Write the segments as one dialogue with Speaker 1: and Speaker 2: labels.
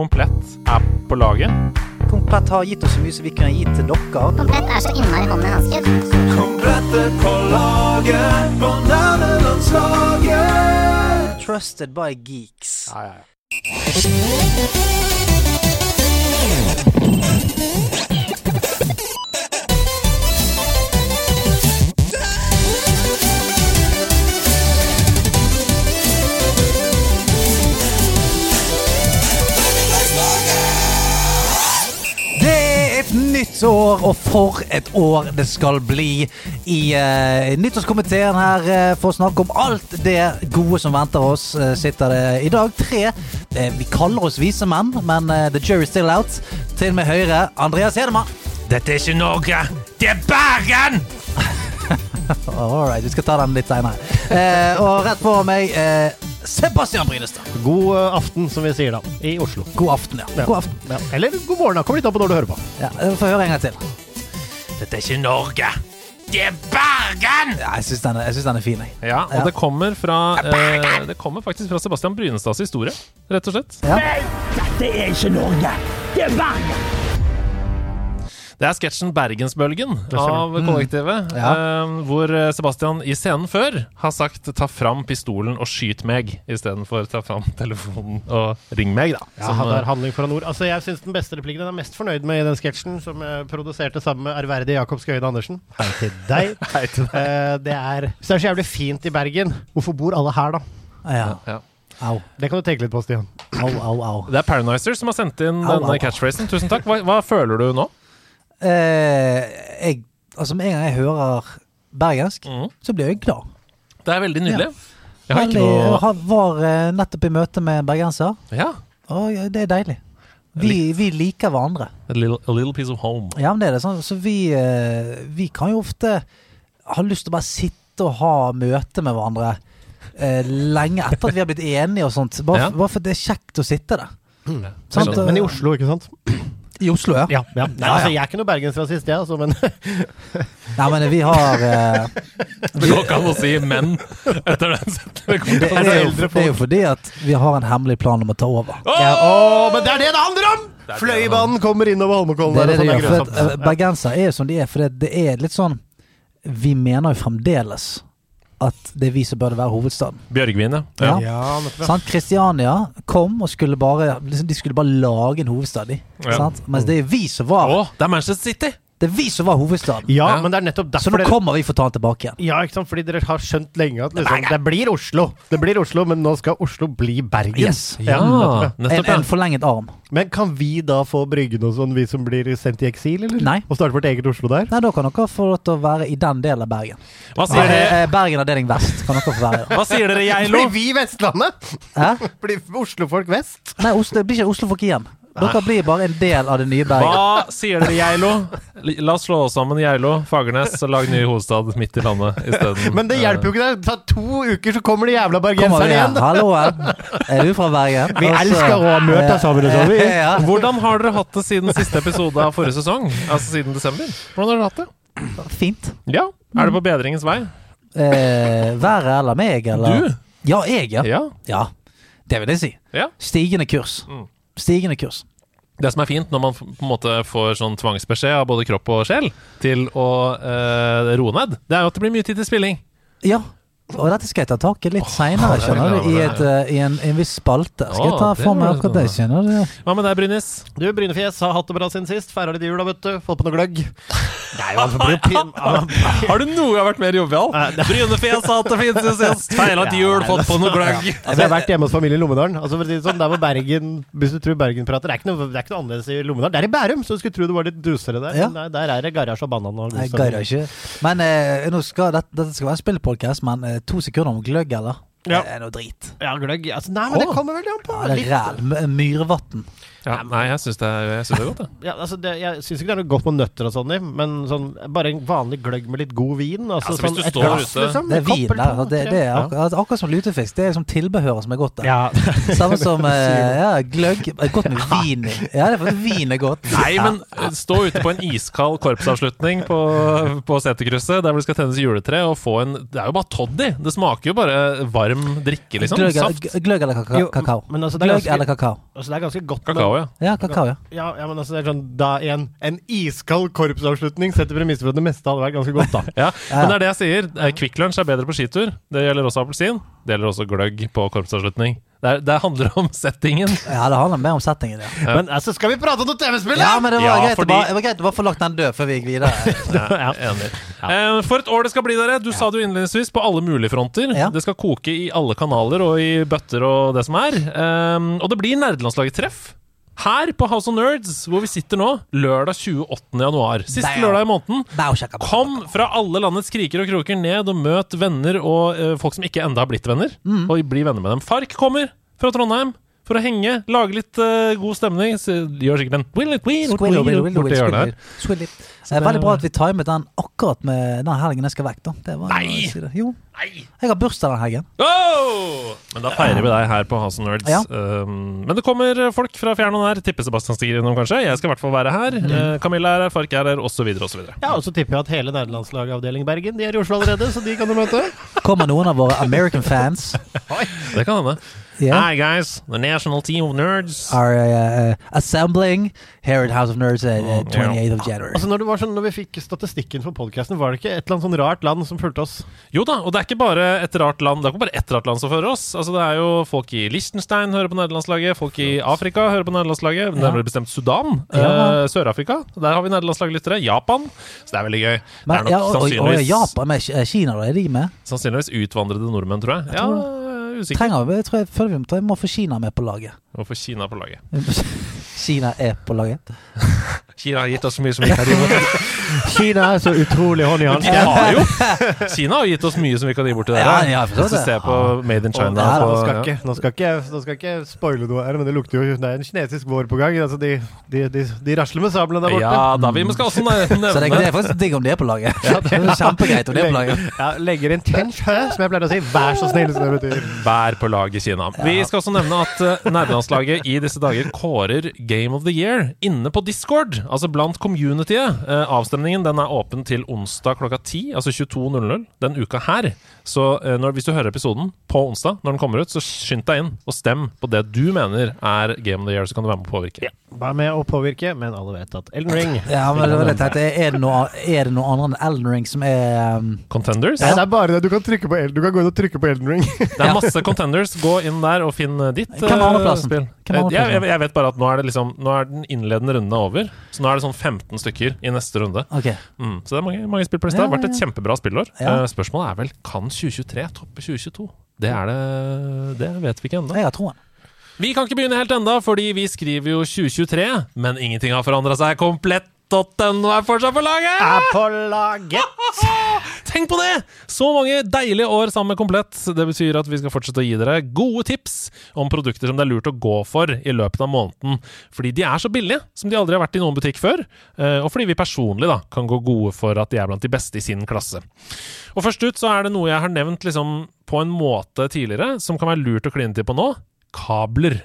Speaker 1: Komplett er på laget.
Speaker 2: Komplett har gitt oss så mye som vi kunne gitt til dere.
Speaker 3: Komplett er så innmari hånd i hanske.
Speaker 4: er på laget på nerdelandslaget.
Speaker 2: Trusted by geeks.
Speaker 1: Ja, ja, ja.
Speaker 2: nytt år, og for et år det skal bli. I uh, nyttårskomiteen her uh, for å snakke om alt det gode som venter oss, Uh, sitter det i dag tre Vi kaller oss vise menn, men the jury's still out. Til med høyre Andreas Hedemann.
Speaker 1: Dette er ikke Norge, det er Bergen!
Speaker 2: All right, vi skal ta den litt seinere. Og rett på meg Sebastian Brynestad.
Speaker 5: God eh, aften, som vi sier da, i Oslo.
Speaker 2: God aften, ja.
Speaker 5: Ja.
Speaker 2: God aften.
Speaker 5: Ja. Eller god morgen, da. Kommer litt an på når du hører på.
Speaker 2: Ja, Få høre en gang til.
Speaker 1: Dette er ikke Norge, det er Bergen!
Speaker 2: Ja, jeg syns den, er- den er fin, jeg.
Speaker 1: Ja, og
Speaker 2: Ja.
Speaker 1: det kommer fra eh, Det kommer faktisk fra Sebastian Brynestads historie, rett og slett.
Speaker 2: Ja.
Speaker 1: Det er sketsjen Bergensbølgen av kollektivet,
Speaker 2: Ja.
Speaker 1: uh, hvor eh, Sebastian i scenen før har sagt 'ta fram pistolen og skyt meg', istedenfor 'ta fram telefonen og ring meg', da.
Speaker 5: Ja,
Speaker 1: Som,
Speaker 5: det er
Speaker 1: eh,
Speaker 5: handling foran ord. Altså, jeg synes Den beste replikken jeg er mest fornøyd med i den sketsjen, som jeg produserte sammen med ærverdige Jakob Skøyen Andersen Hei til deg.
Speaker 1: Hei til deg.
Speaker 5: Uh, det er Hvis det er så jævlig fint i Bergen, hvorfor bor alle her, da?
Speaker 2: ja.
Speaker 1: Ja.
Speaker 2: Au,
Speaker 5: Det kan du tenke litt på, Stian.
Speaker 2: au, au. au.
Speaker 1: Det er Paranizer som har sendt inn
Speaker 2: au,
Speaker 1: denne catchphrasen. Tusen takk. Hva, hva føler du nå?
Speaker 2: Eh, jeg, altså Med en gang jeg hører bergensk,
Speaker 1: mm.
Speaker 2: så blir jeg glad.
Speaker 1: Det er veldig nydelig. Jeg har ikke
Speaker 2: Veldig-
Speaker 1: noe
Speaker 2: har- var eh, nettopp i møte med en bergenser,
Speaker 1: Ja.
Speaker 2: og det er deilig. Vi, vi liker hverandre.
Speaker 1: A little, a little piece of home.
Speaker 2: Ja, men det er det. Sånn, så vi, eh, vi kan jo ofte ha lyst til å bare sitte og ha møte med hverandre eh, lenge etter at vi har blitt enige og sånt. Bare,
Speaker 1: Ja.
Speaker 2: bare for det er kjekt å sitte der.
Speaker 1: Ja,
Speaker 2: Sant.
Speaker 5: Men i Oslo, ikke sant?
Speaker 2: I Oslo, ja.
Speaker 5: Ja. ja. Nei, altså, jeg er ikke noe bergensrasist, jeg, altså, men
Speaker 2: Nei, men vi har eh,
Speaker 1: Det går ikke an å si 'menn' etter den setningen.
Speaker 2: det, det, er jo, det er jo fordi at vi har en hemmelig plan om å ta over.
Speaker 5: ja, å, Men det er det det handler om! Fløibanen kommer innover Holmenkollen
Speaker 2: Det er
Speaker 5: der,
Speaker 2: det
Speaker 5: og
Speaker 2: de
Speaker 5: sånn er
Speaker 2: For at,
Speaker 5: grusomt.
Speaker 2: eh, bergensere er jo som de er, for det, det er litt sånn Vi mener jo fremdeles at det er vi som burde være hovedstaden.
Speaker 1: Bjørgvin, ja.
Speaker 2: Ja.
Speaker 5: Ja.
Speaker 2: Sant? Kristiania kom og skulle bare liksom, De skulle bare lage en hovedstad, de.
Speaker 1: Ja.
Speaker 2: Sant? Mens det er vi som var
Speaker 1: Å, det er Manchester City!
Speaker 2: Det er vi som var hovedstaden.
Speaker 5: Ja,
Speaker 1: Ja.
Speaker 5: men det er nettopp derfor Så
Speaker 2: nå
Speaker 5: dere
Speaker 2: kommer vi for å ta den tilbake igjen.
Speaker 5: Ja, ikke sant? Fordi dere har skjønt lenge at liksom, det blir Oslo. Det blir Oslo, Men nå skal Oslo bli Bergen.
Speaker 2: Yes.
Speaker 1: Ja,
Speaker 5: nettopp, ja.
Speaker 2: En,
Speaker 1: nettopp.
Speaker 2: en
Speaker 1: Ja.
Speaker 2: forlenget arm.
Speaker 5: Men kan vi da få Bryggen og sånn, vi som blir sendt i eksil, eller?
Speaker 2: Nei.
Speaker 5: Og starte vårt eget Oslo der?
Speaker 2: Nei, da kan dere få lov til å være i den delen av Bergen.
Speaker 1: Hva sier dere,
Speaker 2: Eh, eh, Bergen avdeling vest kan dere få være i. da.
Speaker 1: hva sier dere Geilo?
Speaker 5: Blir vi Vestlandet?
Speaker 2: Hæ?
Speaker 5: Blir Oslofolk vest?
Speaker 2: Nei, Oslo, det blir ikke Oslofolk igjen. Dere blir bare en del av det nye Bergen.
Speaker 1: Hva sier dere Geilo? La oss slå oss sammen Geilo, Fagernes og lage ny hovedstad midt i landet isteden.
Speaker 5: Men det hjelper jo ikke. Det tar to uker, så kommer de jævla bergenserne igjen.
Speaker 2: igjen? Hallo, er du fra Bergen?
Speaker 5: Vi
Speaker 2: Altså,
Speaker 5: elsker å møte sammen, så vi.
Speaker 2: Ja.
Speaker 1: Hvordan har dere hatt det siden siste episode av forrige sesong? Altså siden desember? Hvordan har dere hatt det?
Speaker 2: Fint.
Speaker 1: Ja, Er det på bedringens vei?
Speaker 2: Eh, været eller meg, eller?
Speaker 1: Du?
Speaker 2: Ja, jeg, ja.
Speaker 1: Ja.
Speaker 2: Ja, det vil jeg si.
Speaker 1: ja.
Speaker 2: Stigende kurs.
Speaker 1: Mm.
Speaker 2: Stigende kurs.
Speaker 1: Det som er fint når man på en måte får sånn tvangsbeskjed av både kropp og sjel til å eh, roe ned, det er jo at det blir mye tid til spilling.
Speaker 2: Ja. Og dette skal jeg ta tak i litt seinere,
Speaker 1: er
Speaker 2: skjønner du. I, et, uh, i en, en viss spalte. Skal jeg ta for meg akkurat det,
Speaker 1: sånn.
Speaker 2: skjønner du.
Speaker 1: Hva med deg, Brynis?
Speaker 5: Du, Brynefjes har hatt det bra siden sist. Feira litt jul, da, vet du. Fått på noe gløgg. Nei.
Speaker 1: Har du noen gang vært mer jovial? Brynefjes har hatt det fint siden sist. Feira litt jul, fått på noe gløgg.
Speaker 5: Altså, jeg har vært hjemme hos familien i Lommedalen. Altså, for å si det sånn, der hvor Bergen Hvis du tror Bergen prater, det er ikke noe, det er ikke noe annerledes i Lommedalen. Det er i Bærum, så du skulle tro det var litt dusere der.
Speaker 2: Ja.
Speaker 5: Nei, der er det garasje og banan og
Speaker 2: Nei, ikke. Men eh, nå skal, dette, dette skal være en spillpodkast, men eh, to sekunder om gløgg, eller?
Speaker 5: Ja.
Speaker 2: Det er noe drit.
Speaker 5: Ja, gløgg altså, Nei, men det kommer veldig an på.
Speaker 2: Ja, det er ræl. Myrvatn.
Speaker 1: Ja, nei, jeg syns det, er- jeg synes det er godt, jeg.
Speaker 5: Ja, altså det, jeg syns ikke det er noe godt med nøtter og sånn i, men sånn, bare en vanlig gløgg med litt god vin. Altså,
Speaker 1: Altså, hvis
Speaker 5: sånn
Speaker 1: du
Speaker 5: et
Speaker 1: står
Speaker 5: glass,
Speaker 1: ute-
Speaker 5: liksom,
Speaker 2: Det er
Speaker 5: en
Speaker 2: vin
Speaker 5: eller
Speaker 2: der. og Det,
Speaker 5: tre.
Speaker 2: det er akkurat, akkurat som lutefisk. Det er liksom tilbehøret som er godt der.
Speaker 5: Ja.
Speaker 2: Samme som eh, ja, gløgg. eh, Godt med vin i. Ja, det er fordi vin er godt.
Speaker 1: Nei, men eh, stå ute på en iskald korpsavslutning på, på seterkrysset der hvor det skal tennes juletre, og få en Det er jo bare toddy! Det smaker jo bare varm drikke, liksom.
Speaker 2: Gløgg,
Speaker 1: Saft.
Speaker 2: gløgg eller kakao?
Speaker 5: Jo,
Speaker 2: kakao.
Speaker 5: men altså, det er
Speaker 2: gløgg
Speaker 5: ganske-
Speaker 2: eller kakao?
Speaker 5: Altså, det er ganske godt
Speaker 1: Kakao. Kakao, ja.
Speaker 2: Ja, kakao, ja.
Speaker 5: Ja, ja, men altså, det er sånn Da En, en iskald korpsavslutning setter premisser for at det meste hadde vært ganske godt, da.
Speaker 1: Ja, men det er det jeg sier. Eh, Kvikk Lunsj er bedre på skitur. Det gjelder også appelsin. Det gjelder også gløgg på korpsavslutning. Det, er, det handler om settingen.
Speaker 2: Ja, det handler mer om settingen, ja.
Speaker 1: Ja.
Speaker 5: Men altså, skal vi prate om noe TV-spill,
Speaker 2: Ja, men det var,
Speaker 1: Ja,
Speaker 2: greit,
Speaker 1: fordi-
Speaker 2: det var greit å bare få lagt den død før vi gikk videre.
Speaker 1: Ja, enig. Eh, For et år det skal bli, dere. Du sa det jo innledningsvis, på alle mulige fronter.
Speaker 2: Ja.
Speaker 1: Det skal koke i alle kanaler og i bøtter og det som er. Um, og det blir nerdelandslaget-treff. Her på House of Nerds, hvor vi sitter nå, lørdag 28. januar. Siste lørdag i måneden. Kom fra alle landets kriker og kroker ned og møt venner og uh, folk som ikke enda har blitt venner.
Speaker 2: Mm.
Speaker 1: Og bli venner med dem. Fark kommer fra Trondheim for å henge, lage litt uh, god stemning. Så gjør sikkert en will it, will it, will it.
Speaker 2: Det er veldig bra at vi timet den akkurat med den helgen jeg skal vekk. da det var,
Speaker 1: Nei!
Speaker 2: jeg si det. Jo,
Speaker 1: Nei!
Speaker 2: jeg har bursdag den helgen.
Speaker 1: Oh! Men da feirer vi deg her på Hasen Nerds.
Speaker 2: Ja.
Speaker 1: Um, men det kommer folk fra fjern og nær. Tipper Sebastian stiger innom, kanskje. Jeg skal i hvert fall være her.
Speaker 2: Mm.
Speaker 1: Uh, Camilla er her, Fark er her, osv. osv.
Speaker 5: Ja, og så tipper jeg at hele nederlandslagavdeling Bergen De er i Oslo allerede, så de kan du møte.
Speaker 2: Kommer noen av våre American fans.
Speaker 1: Det kan hende.
Speaker 2: Yeah.
Speaker 1: Hi guys, the national team of nerds.
Speaker 2: Are uh, assembling here at House of Nerds at uh,
Speaker 1: Mm,
Speaker 2: 28th of January.
Speaker 5: Altså, når, det var sånn, når vi fikk statistikken for podkasten, var det ikke et eller annet sånn rart land som fulgte oss?
Speaker 1: Jo da, og det er ikke bare et rart land Det er ikke bare ett rart land som fører oss. Altså Det er jo folk i Liechtenstein hører på nederlandslaget, folk i Afrika hører på nederlandslaget, nærmere bestemt Sudan.
Speaker 2: Ja.
Speaker 1: uh, Sør-Afrika. Der har vi nederlandslaglyttere. Japan. Så det er veldig gøy.
Speaker 2: Men,
Speaker 1: det er nok
Speaker 2: ja, og, og, og Japan med Kina, da? Er de med?
Speaker 1: sannsynligvis utvandrede nordmenn, tror jeg.
Speaker 2: Jeg
Speaker 1: Ja,
Speaker 2: tror
Speaker 1: er usikker.
Speaker 2: Trenger vi, jeg tror jeg, føler vi må- må få Kina med på laget.
Speaker 1: Hvorfor Kina på laget?
Speaker 2: Kina er på laget.
Speaker 1: Kina har gitt oss så mye som vi kan gi bort.
Speaker 5: Kina er så utrolig hånd i
Speaker 1: De
Speaker 5: hanske.
Speaker 1: har jo Kina har gitt oss mye som vi kan gi bort til dere.
Speaker 2: Ja, ja,
Speaker 1: Hvis du ser på Made in China.
Speaker 2: Ja,
Speaker 1: på,
Speaker 5: nå, skal
Speaker 1: ja.
Speaker 5: ikke, nå, skal ikke, nå skal ikke spoile noe her, men det lukter jo Det er en kinesisk vår på gang. Altså de, de, de, de rasler med sablene der borte.
Speaker 1: Ja da, vi skal også nevne
Speaker 2: Så det, er- faktisk digg om det er på laget. det er kjempegreit om det er på laget.
Speaker 5: Ja, legger inn tench hø, som jeg pleier å si. Vær så snill, som det betyr.
Speaker 1: Vær på laget Kina. Vi skal også nevne at uh, nerdelandslaget i disse dager kårer Game of the Year inne på Discord, altså blant communityet. Eh, avstemningen den er åpen til onsdag klokka 10, altså 22.00 den uka her. Så eh, når, hvis du hører episoden på onsdag når den kommer ut, så skynd deg inn og stem på det du mener er Game of the Year, så kan du være med å påvirke.
Speaker 5: Vær med å påvirke, men alle vet at Elden Ring
Speaker 2: Ja, men det var litt teit. Er, det noe- er det noe annet enn Elden Ring som er um,
Speaker 1: Contenders?
Speaker 5: Nei, det er bare det. Du kan, trykke på Elden, du kan gå inn og trykke på Elden Ring.
Speaker 1: Det er masse contenders. Gå inn der og finn eh, ditt
Speaker 2: andreplassen?
Speaker 1: spill. Jeg, jeg, jeg vet bare at nå er, det liksom, nå er den innledende runden over. Så nå er det sånn 15 stykker i neste runde.
Speaker 2: Okay.
Speaker 1: Mm, så det er mange, mange spill på lista. Det har vært et
Speaker 2: Ja, ja.
Speaker 1: kjempebra spillår.
Speaker 2: Ja.
Speaker 1: Eh, spørsmålet er vel kan 2023 topper 2022? Det er det Det vet vi ikke ennå.
Speaker 2: Jeg har troen.
Speaker 1: Vi kan ikke begynne helt enda, fordi vi skriver jo 2023, men ingenting har forandra seg komplett. .no er fortsatt på laget!
Speaker 5: Er på laget!
Speaker 1: Tenk på det! Så mange deilige år sammen med Komplett. Det betyr at vi skal fortsette å gi dere gode tips om produkter som det er lurt å gå for i løpet av måneden. Fordi de er så billige som de aldri har vært i noen butikk før. eh, Og fordi vi personlig da kan gå gode for at de er blant de beste i sin klasse. Og først ut så er det noe jeg har nevnt liksom på en måte tidligere, som kan være lurt å kline til på nå. Kabler.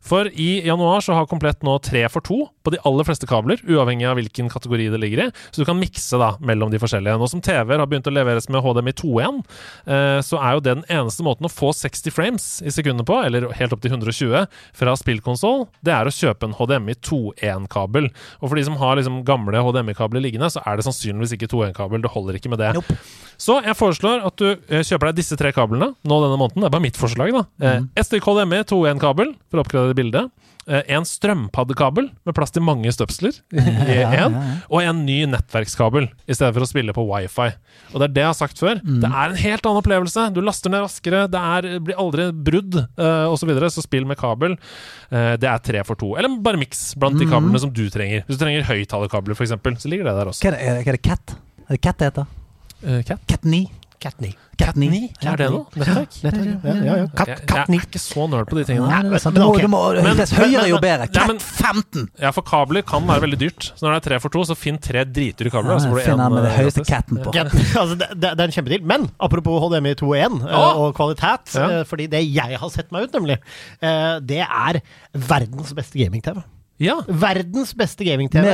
Speaker 1: For i januar så har Komplett nå tre for to på de aller fleste kabler, uavhengig av hvilken kategori det ligger i. Så du kan mikse da mellom de forskjellige. Nå som TV-er har begynt å leveres med HDMI 2.1, eh, så er jo det den eneste måten å få 60 frames i sekundet på, eller helt opp til 120, fra spillkonsoll, det er å kjøpe en HDMI 2.1-kabel. Og for de som har liksom gamle HDMI-kabler liggende, så er det sannsynligvis ikke 2.1-kabel. Det holder ikke med det.
Speaker 2: Nope.
Speaker 1: Så jeg foreslår at du eh, kjøper deg disse tre kablene nå denne måneden. Det er bare mitt forslag, da. Mm. Et stykk HDMI 2.1-kabel for å oppgradere bildet. Eh, en strømpaddekabel med plass til mange støpsler ja, ja, Og en ny nettverkskabel i stedet for å spille på wifi. Og det er det jeg har sagt før. Det er en helt annen opplevelse. Du laster ned raskere, det er, blir aldri brudd uh, osv. Så, videre. så spill med kabel. Uh, det er tre for to. Eller bare miks blant de kablene som du trenger. Hvis du trenger høyttalerkabler, f.eks., så ligger det der også.
Speaker 2: Hva er det, hva er det Cat? Er det Cat det heter?
Speaker 1: Uh, Cat?
Speaker 2: Cat 9?
Speaker 5: Catney.
Speaker 2: Cat 9?
Speaker 1: Er det noe? Nettverk?
Speaker 5: Ja, ja, ja. Kat,
Speaker 1: Jeg, jeg er ikke så nerd på de tingene.
Speaker 2: Nei, det er sant.
Speaker 5: men
Speaker 2: Du må, du må,
Speaker 1: Men-
Speaker 2: dess høyere jo bedre.
Speaker 1: Men-
Speaker 2: Cat 15!
Speaker 1: Ja, for kabler kan være veldig dyrt. Så når det er tre for to, så finn tre dritdyre kabler.
Speaker 2: Ja,
Speaker 1: så får du
Speaker 2: med det
Speaker 1: eh,
Speaker 2: høyeste catten på.
Speaker 5: Cat, altså, det, det det er en kjempedeal. Men apropos HDMI 2.1 eh, og kvalitet,
Speaker 1: Ja.
Speaker 5: eh, fordi det jeg har sett meg ut, nemlig, eh, det er verdens beste gaming-TV.
Speaker 1: Ja.
Speaker 5: Verdens beste gaming-TV.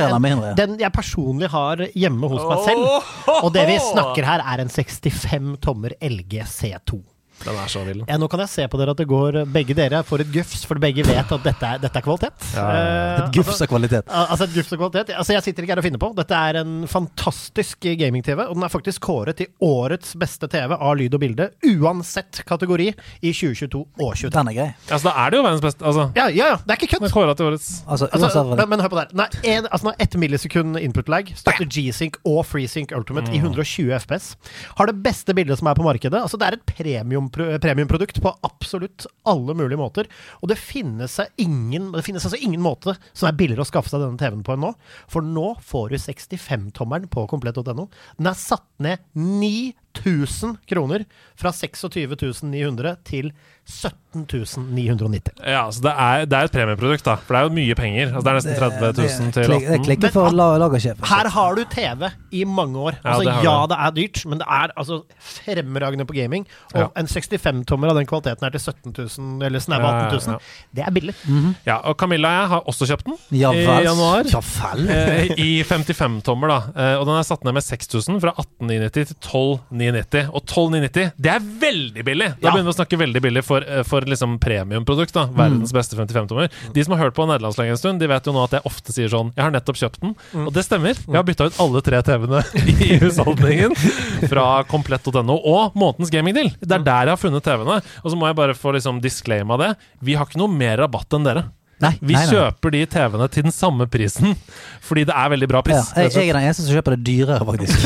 Speaker 5: Den jeg personlig har hjemme hos meg selv. Og det vi snakker her, er en 65 tommer LG C2.
Speaker 1: Den er så vill.
Speaker 5: Ja, nå kan jeg se på dere at det går Begge dere får et gufs, for begge vet at dette er, dette er kvalitet.
Speaker 1: Ja, ja,
Speaker 5: Eh,
Speaker 2: Et gufs av kvalitet.
Speaker 5: Al- Altså et gufs av kvalitet. Altså Jeg sitter ikke her og finner på. Dette er en fantastisk gaming-TV, og den er faktisk kåret til årets beste TV av lyd og bilde, uansett kategori, i 2022 og 2023.
Speaker 2: Den er grei.
Speaker 1: Altså, da er det jo verdens beste. Altså,
Speaker 5: Ja, ja, ja, det er ikke
Speaker 1: den
Speaker 5: kødd!
Speaker 1: er kåra til årets
Speaker 2: Altså,
Speaker 5: Altså, men, men hør på det her. Den er en- altså, nå ett millisekund input lag, støtter G-Sync og FreeSync Ultimate i 120 FPS. Har det beste bildet som er på markedet. Altså, det er et premium, premiumprodukt på absolutt alle mulige måter. Og det finnes, ingen, det finnes altså ingen måte som er billigere å skaffe seg denne TV-en på enn nå. For nå får du 65-tommeren på komplett.no. Den er satt ned 9000 kroner. Fra 26.900 til 17.990.
Speaker 1: Ja, altså det er, det er et premieprodukt, da. For det er jo mye penger. Altså, det er nesten 30 000 til
Speaker 2: klik- Det
Speaker 1: 18
Speaker 2: klikker for la, lagersjefen.
Speaker 5: Her har du TV i mange år.
Speaker 1: Ja,
Speaker 5: Altså,
Speaker 1: det
Speaker 5: ja, det er dyrt, men det er altså fremragende på gaming. Og
Speaker 1: Ja.
Speaker 5: en 65-tommer av den kvaliteten er til 17 000, eller snaue
Speaker 1: Ja, ja,
Speaker 5: 18 000.
Speaker 1: ja.
Speaker 5: Det er billig.
Speaker 1: Ja, og Camilla og jeg har også kjøpt den
Speaker 2: Ja
Speaker 1: i januar.
Speaker 2: Ja vel.
Speaker 1: Eh, I 55-tommer, da. Eh, og den er satt ned med 6000, fra 1890 til 12990. Og 12990, det er veldig billig! Da
Speaker 5: Ja.
Speaker 1: begynner vi å snakke veldig billig for, eh, for liksom premiumprodukt. da Verdens beste 55-tommer. De som har hørt på nederlandslaget en stund, de vet jo nå at jeg ofte sier sånn Jeg har nettopp kjøpt den. Og det stemmer. Jeg har bytta ut alle tre TV-ene i husholdningen fra komplett.no og månedens gamingdeal. Det er der jeg har funnet TV-ene. Og så må jeg bare få liksom disclaima det. Vi har ikke noe mer rabatt enn dere.
Speaker 2: Nei,
Speaker 1: Vi
Speaker 2: nei, nei.
Speaker 1: kjøper de TV-ene til den samme prisen, fordi det er veldig bra
Speaker 2: Ja,
Speaker 1: pris.
Speaker 2: jeg, jeg er den eneste som kjøper det dyrere, faktisk.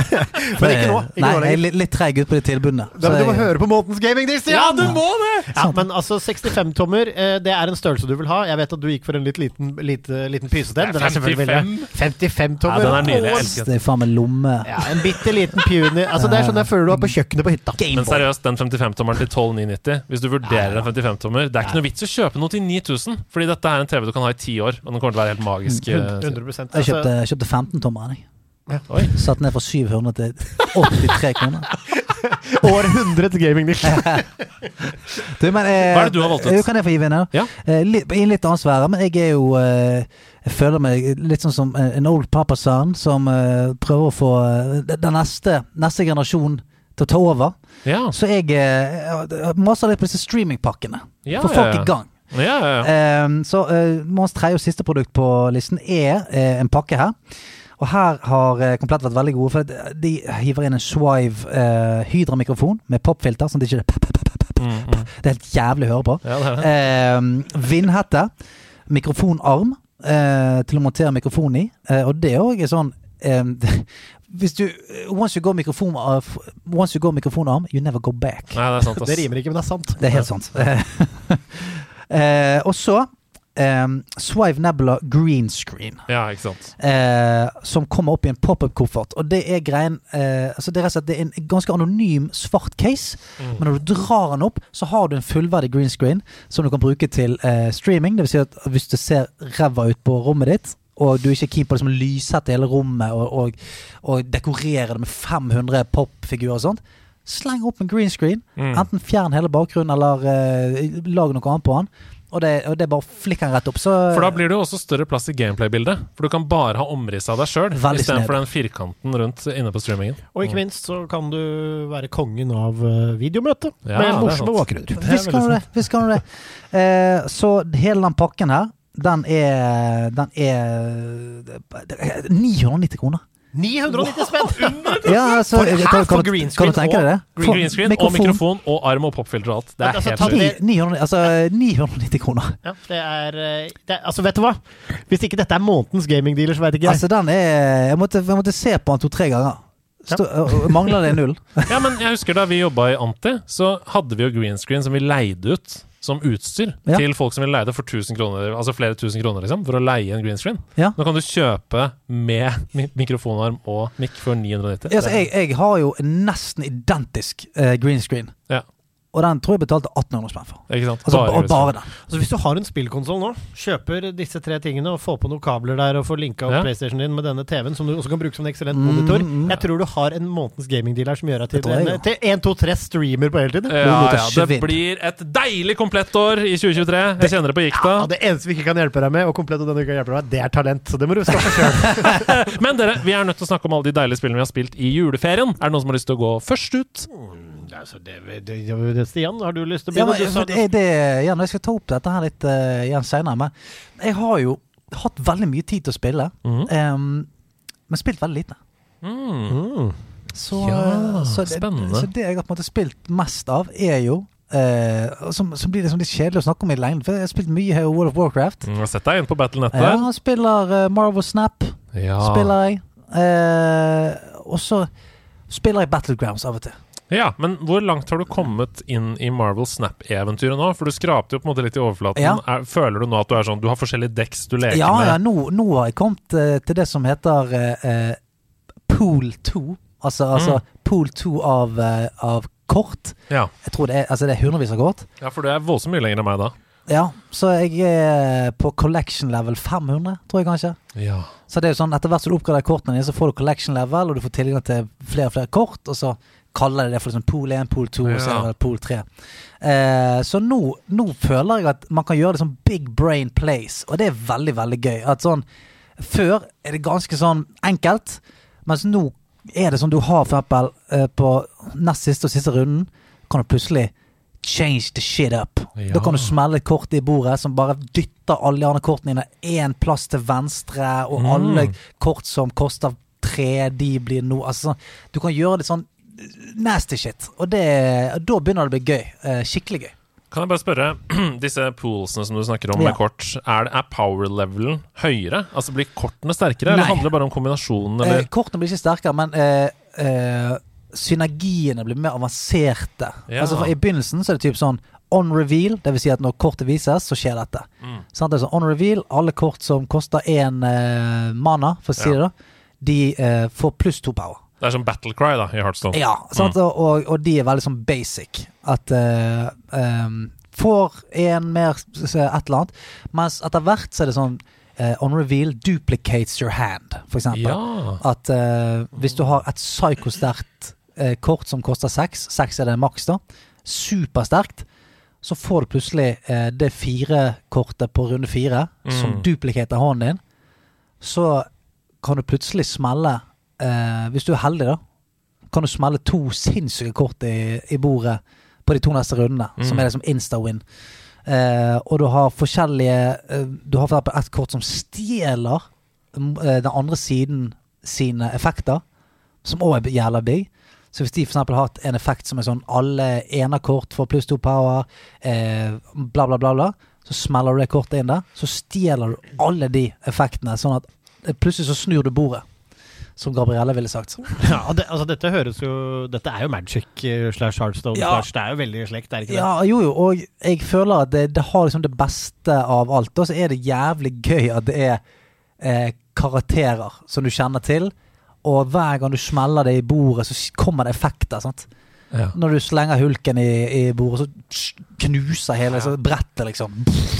Speaker 5: Men ikke nå. Ikke
Speaker 2: Nei,
Speaker 5: nå
Speaker 2: jeg er litt, litt treig ut på de tilbudene.
Speaker 5: Da, men du må
Speaker 2: jeg-
Speaker 5: høre på Måtens gaming, Stian!
Speaker 1: Ja, du må det!
Speaker 5: Ja, men altså 65-tommer, eh, det er en størrelse du vil ha. Jeg vet at du gikk for en litt liten, lite, liten pysedel. Den er selvfølgelig 55-tommer.
Speaker 1: Ja, den er nydelig.
Speaker 2: Det er faen meg lomme.
Speaker 5: Ja, en bitte liten puny. Altså, det er sånn jeg føler du er på kjøkkenet på hytta.
Speaker 1: Men seriøst, den 55-tommeren til 12990 Hvis du vurderer en 55-tommer Det er ikke noe vits å kjøpe noe til 9000, fordi dette er en TV du kan ha i ti år, og den kommer til å være helt magisk. eh,
Speaker 5: 100
Speaker 2: Jeg kjøpte,
Speaker 5: altså,
Speaker 2: jeg kjøpte 15-tommeren. jeg.
Speaker 1: Ja.
Speaker 2: Satt ned fra 700 til 83 kroner.
Speaker 5: Århundrets gaming-nish.
Speaker 2: Du, men, eh,
Speaker 1: Hva er det du har valgt ut?
Speaker 2: eh, Kan jeg få gi vinner?
Speaker 1: Ja.
Speaker 2: Eh, I en litt annen sfære, men jeg er jo eh, Jeg føler meg litt sånn som eh, en old papasan som eh, prøver å få eh, den neste, neste generasjon til å ta over.
Speaker 1: Ja.
Speaker 2: Så jeg eh, maser litt på disse streamingpakkene.
Speaker 1: Ja,
Speaker 2: Få folk
Speaker 1: ja, ja.
Speaker 2: i gang.
Speaker 1: Ja, ja, ja.
Speaker 2: Eh, så uh, Månedens tredje og siste produkt på listen er eh, en pakke her. Og her har uh, Komplett vært veldig gode, for de- hiver inn en Swive uh, Hydra-mikrofon med popfilter, sånn at det ikke er.
Speaker 1: Mm, mm.
Speaker 2: Det er helt jævlig å høre på.
Speaker 1: ja det er det.
Speaker 2: Eh, vindhette. Mikrofonarm eh, til å montere mikrofonen i. Eh, og det òg er sånn eh, Hvis du Once you go mikrofon Once you go mikrofonarm, you never go back.
Speaker 1: Nei, det er sant, ass.
Speaker 5: Det rimer ikke, men det er sant.
Speaker 2: Det er helt sant. eh, og så eh, Swive Nebula green screen.
Speaker 1: Ja, ikke sant.
Speaker 2: Eh, som kommer opp i en pop-up-koffert. Og det er greien eh, altså Det er rett og slett det er en ganske anonym svart case.
Speaker 1: Mm.
Speaker 2: Men når du drar den opp, så har du en fullverdig green screen som du kan bruke til eh, streaming. Det vil si at hvis du ser ræva ut på rommet ditt, og du er ikke keen på å liksom lyssette hele rommet og, og, og dekorere det med 500 popfigurer og sånt, sleng opp en green screen.
Speaker 1: Mm.
Speaker 2: Enten fjern hele bakgrunnen, eller uh, lag noe annet på den. Og det, og det bare å flikke den rett opp. Så,
Speaker 1: For da blir det jo også større plass i gameplay-bildet. For du kan bare ha omriss av deg sjøl, istedenfor den firkanten rundt inne på streamingen.
Speaker 5: Og ikke minst så kan du være kongen av videomøtet videomøte
Speaker 1: Ja,
Speaker 5: med morsomme bakgrunner.
Speaker 2: Visst kan du det. Visst kan du det. Uh, så hele den pakken her, den er Den er 990 kroner.
Speaker 5: 990 spenn!
Speaker 2: Ja, altså,
Speaker 5: For-
Speaker 2: kan, kan,
Speaker 5: For
Speaker 2: du-
Speaker 5: green
Speaker 2: kan du tenke deg det? Green,
Speaker 1: Green screen og mikrofon og arm og popfilter og alt. Det er
Speaker 5: Altså,
Speaker 1: helt
Speaker 5: ta
Speaker 1: sjukt.
Speaker 5: det-
Speaker 2: Ni- 900, altså 990 kroner.
Speaker 5: Ja, det er, eh, det er Altså, vet du hva? Hvis ikke dette er månedens gamingdealer, så veit ikke jeg.
Speaker 2: Altså, den er Jeg måtte, jeg måtte se på den to-tre ganger. Stå, og- Mangler det null?
Speaker 1: Ja, men jeg husker da vi jobba i Anti, så hadde vi jo green screen som vi leide ut som utstyr
Speaker 2: Ja.
Speaker 1: til folk som vil leie det for 1000 kroner, altså flere tusen kroner, liksom, for å leie en green screen.
Speaker 2: Ja.
Speaker 1: Nå kan du kjøpe med mikrofonarm og mic for 990.
Speaker 2: Altså, jeg, jeg har jo en nesten identisk uh, green screen.
Speaker 1: Ja.
Speaker 2: Og den tror jeg betalte 1800 spenn for.
Speaker 1: Ikke sant?
Speaker 2: Altså,
Speaker 1: Bare
Speaker 2: bare, bare den.
Speaker 5: Altså, hvis du har en spillkonsoll nå, kjøper disse tre tingene og får på noen kabler der og får linka opp
Speaker 1: Ja.
Speaker 5: PlayStation din med denne TV-en, som du også kan bruke som en eksellent
Speaker 2: Mm,
Speaker 5: monitor
Speaker 2: mm.
Speaker 5: Jeg tror du har en månedens gamingdeal her som gjør deg til,
Speaker 2: jeg
Speaker 5: en, til 1, 2, 3 streamer på heltid.
Speaker 1: Ja, ja, det blir et deilig komplettår i 2023. Jeg kjenner det på gikta.
Speaker 5: Ja, det eneste vi ikke kan hjelpe deg med, og komplett og denne uka hjelper deg med, det er talent. Så det må du skaffe sjøl.
Speaker 1: Men dere, vi er nødt til å snakke om alle de deilige spillene vi har spilt i juleferien. Er det noen som har lyst til å gå først ut?
Speaker 5: Altså, det, det, det, Stian, har du lyst til å
Speaker 2: Ja,
Speaker 5: begynne?
Speaker 2: men,
Speaker 5: Du
Speaker 2: det, det, ja, jeg skal ta opp dette her litt uh, igjen seinere, men jeg har jo hatt veldig mye tid til å spille,
Speaker 1: mm.
Speaker 2: um, men spilt veldig lite.
Speaker 1: Mm.
Speaker 5: Mm.
Speaker 2: Så,
Speaker 1: Ja,
Speaker 2: så, det,
Speaker 1: spennende.
Speaker 2: så det jeg har på en måte spilt mest av, er jo Uh, som, som blir liksom litt kjedelig å snakke om i lengden, for jeg har spilt mye her World of Warcraft.
Speaker 1: Mm, Sett deg inn på Battlenet
Speaker 2: Ja, jeg spiller uh, Marvel Snap,
Speaker 1: Ja.
Speaker 2: spiller jeg. Uh, og så spiller jeg Battlegrounds av og til.
Speaker 1: Ja, men hvor langt har du kommet inn i Marvel Snap-eventyret nå? For du skrapte jo på en måte litt i overflaten.
Speaker 2: Ja.
Speaker 1: Er, føler du nå at du er sånn Du har forskjellige dekks du leker
Speaker 2: Ja,
Speaker 1: med?
Speaker 2: ja, nå, nå har jeg kommet uh, til det som heter uh, Pool 2. Altså, altså
Speaker 1: Mm.
Speaker 2: Pool 2 av, av kort.
Speaker 1: Ja.
Speaker 2: Jeg tror det er, altså det er hundrevis av kort.
Speaker 1: ja, for du er voldsomt mye lenger enn meg da.
Speaker 2: Ja, så jeg er på collection level 500, tror jeg kanskje.
Speaker 1: Ja.
Speaker 2: Så det er jo sånn, etter hvert som du oppgraderer kortene dine, så får du collection level, og du får tilgang til flere og flere kort, og så kaller de det for liksom pool 1, pool 2, og så
Speaker 1: Ja.
Speaker 2: er pool 3. Eh, så nå, nå føler jeg at man kan gjøre det sånn big brain plays, og det er veldig, veldig gøy. At sånn, før er det ganske sånn enkelt, mens nå er det sånn du har for eksempel eh, på nest siste og siste runden, kan du plutselig change the shit up.
Speaker 1: Ja.
Speaker 2: Da kan du smelle et kort i bordet som bare dytter alle de andre kortene dine én plass til venstre, og
Speaker 1: Mm.
Speaker 2: alle kort som koster tre, de blir nå Altså sånn, Du kan gjøre det sånn nasty shit, og det, da begynner det å bli gøy. Eh, skikkelig gøy.
Speaker 1: Kan jeg bare spørre, disse poolsene som du snakker om
Speaker 2: Ja.
Speaker 1: med kort, er, er power levelen høyere? Altså blir kortene sterkere, eller handler det bare om kombinasjonen,
Speaker 2: Eh,
Speaker 1: eller?
Speaker 2: kortene blir ikke sterkere, men eh, eh, synergiene blir mer avanserte.
Speaker 1: Ja.
Speaker 2: Altså for I begynnelsen så er det typ sånn on reveal, dvs. Si at når kortet vises, så skjer dette.
Speaker 1: Mm.
Speaker 2: Sånn, Det er sånn on reveal, alle kort som koster én eh, mana, for å si
Speaker 1: Ja.
Speaker 2: det da, de eh, får pluss to power.
Speaker 1: Det er som Battle Cry da, i Heartstone.
Speaker 2: Ja, sant? Og, og, og de er veldig sånn basic. At uh, um, Får en mer et eller annet. Mens etter hvert så er det sånn Uh, On reveal duplicates your hand, for eksempel.
Speaker 1: Ja.
Speaker 2: At uh, hvis du har et psykosterkt uh, kort som koster seks, seks er det maks, da, supersterkt, så får du plutselig eh, det fire-kortet på runde fire, som duplikater hånden din. Så kan du plutselig smelle, eh, hvis du er heldig, da, kan du smelle to sinnssyke kort i, i bordet på de to neste rundene, som
Speaker 1: Mm.
Speaker 2: er liksom insta-win. Eh, og du har forskjellige eh, Du har f.eks. ett et kort som stjeler mm, eh, den andre siden sine effekter, som òg er jævla big. Så hvis de eksempel har hatt en effekt som er sånn alle enerkort får pluss to power, eh, bla, bla, bla, bla, så smeller du det kortet inn der, så stjeler du alle de effektene, sånn at eh, plutselig så snur du bordet. Som Gabrielle ville sagt.
Speaker 5: Ja, det, altså dette høres jo Dette er jo Magic eh, slash hardstone
Speaker 2: Ja.
Speaker 5: slash Det er jo veldig slekt, er det ikke det?
Speaker 2: Ja, jo, jo, og jeg føler at det, det har liksom det beste av alt. Og så er det jævlig gøy at det er eh, karakterer som du kjenner til. Og hver gang du smeller det i bordet, så kommer det effekter. sant?
Speaker 1: Ja.
Speaker 2: Når du slenger hulken i, i bordet, så knuser hele så brettet, liksom.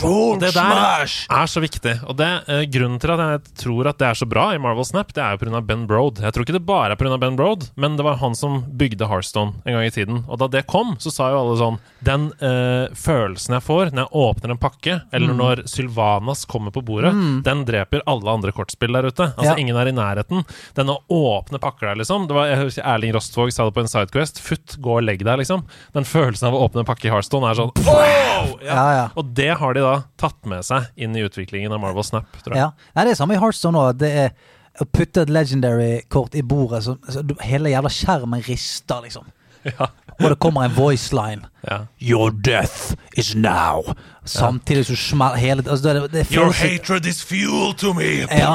Speaker 1: Og det der er så viktig. Og det eh, Grunnen til at jeg tror at det er så bra i Marvel Snap, det er jo pga. Ben Broad. Jeg tror ikke det bare er pga. Ben Broad, men det var han som bygde Hearthstone en gang i tiden. Og da det kom, så sa jo alle sånn Den eh, følelsen jeg får når jeg åpner en pakke, eller
Speaker 2: Mm.
Speaker 1: når Sylvanas kommer på bordet, den dreper alle andre kortspill der ute. Altså
Speaker 2: Ja.
Speaker 1: Ingen er i nærheten. Den å åpne pakker der, liksom. Det var, jeg husker Erling Rostvåg sa det på en Sidequest. Futt, gå og legg deg, liksom. Den følelsen av å åpne en pakke i Hearthstone er sånn wow!
Speaker 2: Ja, ja.
Speaker 1: Og det har de da tatt med seg inn i utviklingen av Marvel Snap, tror jeg.
Speaker 2: ja. Nei, det er samme i Heartstone òg. Det er å putte et legendary-kort i bordet, så, så hele jævla skjermen rister, liksom.
Speaker 1: Ja.
Speaker 2: Og det kommer en voice line.
Speaker 1: Ja.
Speaker 2: Your death is now. Samtidig som smeller hele altså det, det
Speaker 1: Your hatred is fuel to me!
Speaker 2: Ja,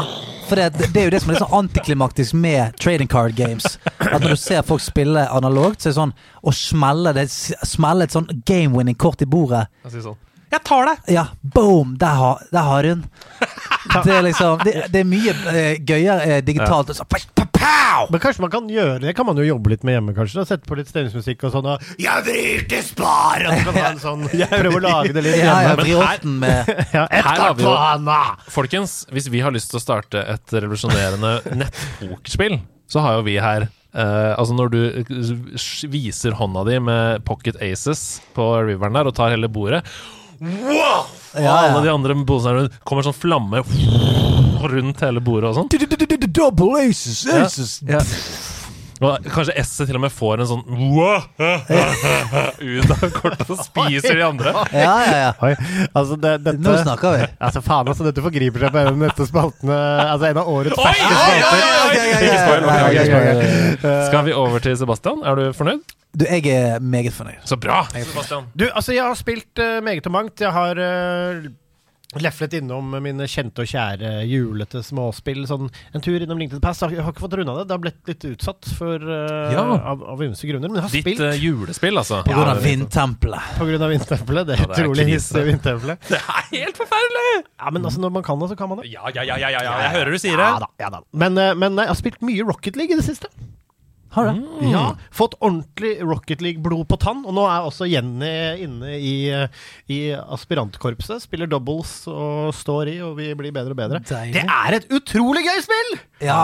Speaker 2: for det, det er jo det som er litt sånn antiklimaktisk med trading card games. At når du ser folk spille analogt, så er det sånn å smelle, det, smelle et sånn game-winning kort i bordet
Speaker 1: Jeg sier sånn Jeg tar deg!
Speaker 2: Ja, boom! Der har, der har hun. Det er liksom Det, det er mye eh, gøyere eh, digitalt. Så, pow, pow, pow!
Speaker 5: Men kanskje man kan gjøre det kan man jo jobbe litt med hjemme, kanskje. Da. Sette på litt stemningsmusikk og sånn. Og, jeg vrir til spar! Og så kan man ha en sånn, prøve å lage det litt
Speaker 2: Ja, ja,
Speaker 5: hjemme.
Speaker 1: men her-
Speaker 2: med
Speaker 5: Ja, et
Speaker 1: Her har vi jo-! Folkens, hvis vi har lyst til å starte et revolusjonerende nettpokerspill, så har jo vi her eh, altså Når du eh, viser hånda di med pocket aces på riveren der og tar hele bordet Wow! Og
Speaker 2: Ja, ja.
Speaker 1: alle de andre posene rundt kommer sånn flamme rundt hele bordet og sånn.
Speaker 2: Double aces, aces.
Speaker 1: Ja. Og kanskje S-et til og med får en sånn ut av kortet og spiser de andre.
Speaker 2: Ja, ja, ja.
Speaker 5: Oi, altså det, dette
Speaker 2: Nå snakker vi.
Speaker 5: Altså faen, altså dette forgriper seg på en av dette spaltene Altså en av årets
Speaker 1: oi,
Speaker 5: spalter.
Speaker 1: Skal vi over til Sebastian? Er du fornøyd?
Speaker 2: Du, jeg er meget fornøyd.
Speaker 1: Så bra! Sebastian.
Speaker 5: Du, altså jeg har spilt uh, meget og mangt. Jeg har uh, leflet innom mine kjente og kjære julete småspill. Sånn en tur innom LinkedIn Pass. Jeg har ikke fått runda det. Det har blitt litt utsatt for, uh,
Speaker 1: Ja.
Speaker 5: av, av ymse grunner. Men jeg har
Speaker 1: Ditt
Speaker 5: spilt
Speaker 1: eh, julespill, altså.
Speaker 2: På grunn
Speaker 1: Ja,
Speaker 2: av vindtempelet.
Speaker 5: på grunn av vindtempelet. Det
Speaker 1: Ja, det er
Speaker 5: utrolig hissige vindtempelet.
Speaker 1: Det er helt forferdelig!
Speaker 5: Ja, men altså når man kan det, så kan man det.
Speaker 1: Ja, ja, ja, ja, ja, jeg hører du sier det.
Speaker 5: Ja da, ja da. Men, uh, men jeg har spilt mye Rocket League i det siste.
Speaker 2: Har det.
Speaker 1: Mm.
Speaker 5: Ja, Fått ordentlig Rocket League-blod på tann. Og nå er også Jenny inne i, eh, i aspirantkorpset. Spiller doubles og står i, og vi blir bedre og bedre.
Speaker 2: Deilig.
Speaker 5: Det er et utrolig gøy spill!
Speaker 2: Ja,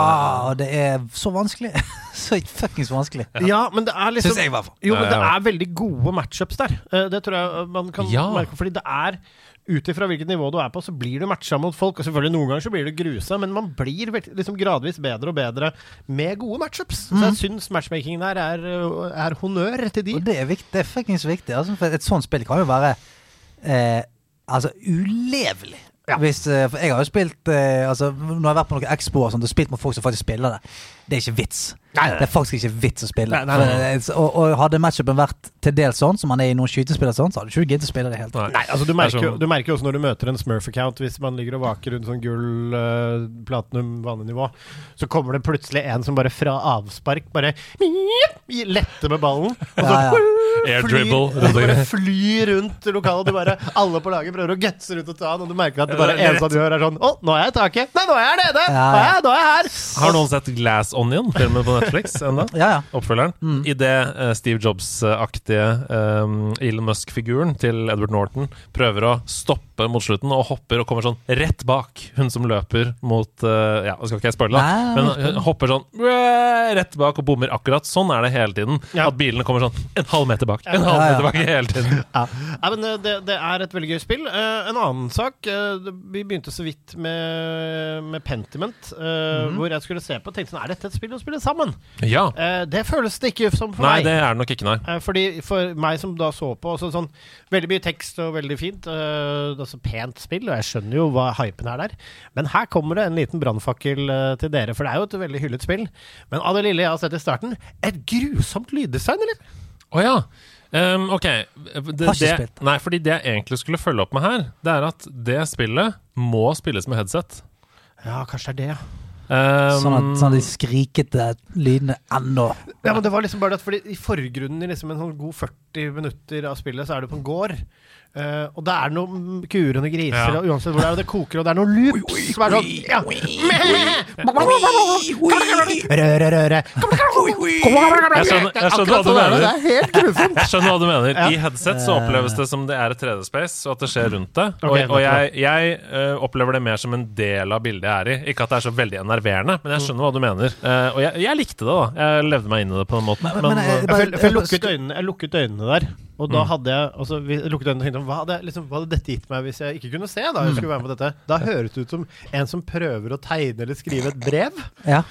Speaker 2: og det er så vanskelig. så fuckings vanskelig.
Speaker 5: Ja, men det er liksom
Speaker 2: Syns jeg, i hvert fall.
Speaker 5: Jo, men det er veldig gode matchups der. Eh, Det tror jeg man kan
Speaker 1: Ja.
Speaker 5: merke. Fordi det er ut ifra hvilket nivå du er på, så blir du matcha mot folk. Og selvfølgelig Noen ganger så blir du grusa, men man blir liksom gradvis bedre og bedre med gode matchups. Så jeg syns matchmakingen her er, er honnør til de.
Speaker 2: Og det er, viktig, det er fuckings viktig. Altså, for et sånt spill kan jo være eh, altså ulevelig.
Speaker 5: Ja.
Speaker 2: Hvis, eh, for jeg har jo spilt eh, altså, Når jeg har vært på noen expo og sånt, og spilt med folk som faktisk spiller det. Det er ikke vits.
Speaker 5: Nei, nei.
Speaker 2: Det er faktisk ikke vits å spille.
Speaker 5: Nei, nei, nei.
Speaker 2: Eh, og, og hadde matchupen vært til dels sånn, som man er i noen skytespill, sånn, sånt, så hadde du ikke giddet å spille det helt.
Speaker 1: Nei.
Speaker 5: Nei, altså du
Speaker 1: er
Speaker 5: merker, jo,
Speaker 1: sånn-
Speaker 5: du merker også når du møter en Smurf-account, hvis man ligger og vaker rundt sånn gull, uh, platinum, vanenivå, så kommer det plutselig en som bare fra avspark bare letter med ballen. Og så
Speaker 2: Ja, ja.
Speaker 1: Air
Speaker 5: flyr-
Speaker 1: dribble.
Speaker 5: Fly så bare flyr rundt lokalet. Du bare, alle på laget prøver å gutse rundt og ta han, og du merker at det bare eneste du gjør, er sånn Å, nå er jeg i taket! Nei, nå er jeg nede!
Speaker 2: Ja,
Speaker 5: Nå er
Speaker 2: ja.
Speaker 5: jeg, nå er jeg her!
Speaker 1: Har noen sett Glass Onion, filmen på Netflix ennå?
Speaker 2: Ja, ja.
Speaker 1: Oppfølgeren.
Speaker 2: Mm.
Speaker 1: I det uh, Steve Jobs-aktige um, Elon Musk-figuren til Edward Norton prøver å stoppe mot slutten og hopper og kommer sånn rett bak hun som løper mot uh, Ja, nå skal ikke jeg spoile, men hun hopper sånn rett bak og bommer akkurat. Sånn er det hele tiden.
Speaker 5: Ja.
Speaker 1: At bilene kommer sånn en halv meter bak. En halv meter bak hele tiden.
Speaker 5: Ja. ja men eh, det, det er et veldig gøy spill. Uh, en annen sak uh, Vi begynte så vidt med, med Pentiment, eh,
Speaker 1: Mhm.
Speaker 5: hvor jeg skulle se på. og Tenkte sånn, Er dette et spill å spille sammen?
Speaker 1: Ja.
Speaker 5: Eh, det føles det ikke som for
Speaker 1: Nei,
Speaker 5: meg.
Speaker 1: det er det nok ikke, nei.
Speaker 5: Fordi For meg som da så på så sånn, Veldig mye tekst og veldig fint. eh, er så pent spill, og jeg skjønner jo hva hypen er der. Men her kommer det en liten brannfakkel eh, til dere, for det er jo et veldig hyllet spill. Men av det lille jeg har sett i starten, et grusomt lyddesign, eller?
Speaker 1: Å ja. Um, ok. Det, det, nei, fordi det jeg egentlig skulle følge opp med her, det er at det spillet må spilles med headset.
Speaker 5: Ja, kanskje det er det, ja.
Speaker 1: Ehm,
Speaker 2: Sånn at sånn at de skrikete lydene ennå
Speaker 5: Ja, men det var liksom bare det at fordi I forgrunnen i liksom en sånn god 40 minutter av spillet, så er du på en gård. Eh, og det er noen kuer og noen griser,
Speaker 1: Ja.
Speaker 5: og uansett hvor det er, og det koker, og det er noen loops som er sånn ja. Røre, røre.
Speaker 1: Jeg skjønner, hva du mener.
Speaker 5: Det er helt grusomt.
Speaker 1: Jeg skjønner hva du mener. I headset så oppleves det som det er et 3D-space, og at det skjer rundt det. Og, og jeg, jeg uh, opplever det mer som en del av bildet jeg er i. Ikke at det er så veldig enerverende, men jeg skjønner hva du mener. Uh, og jeg, jeg likte det, da. Jeg levde meg inn i det på den måten.
Speaker 2: Men-
Speaker 1: Men,
Speaker 2: men,
Speaker 5: Jeg, jeg, jeg lukket øynene der, og da hadde jeg altså, vi lukket øynene og tenkte hva hadde, liksom, hva hadde dette gitt meg hvis jeg ikke kunne se? Da jeg skulle være med på dette Da høres det ut som en som prøver å tegne eller skrive et brev.
Speaker 2: Ja.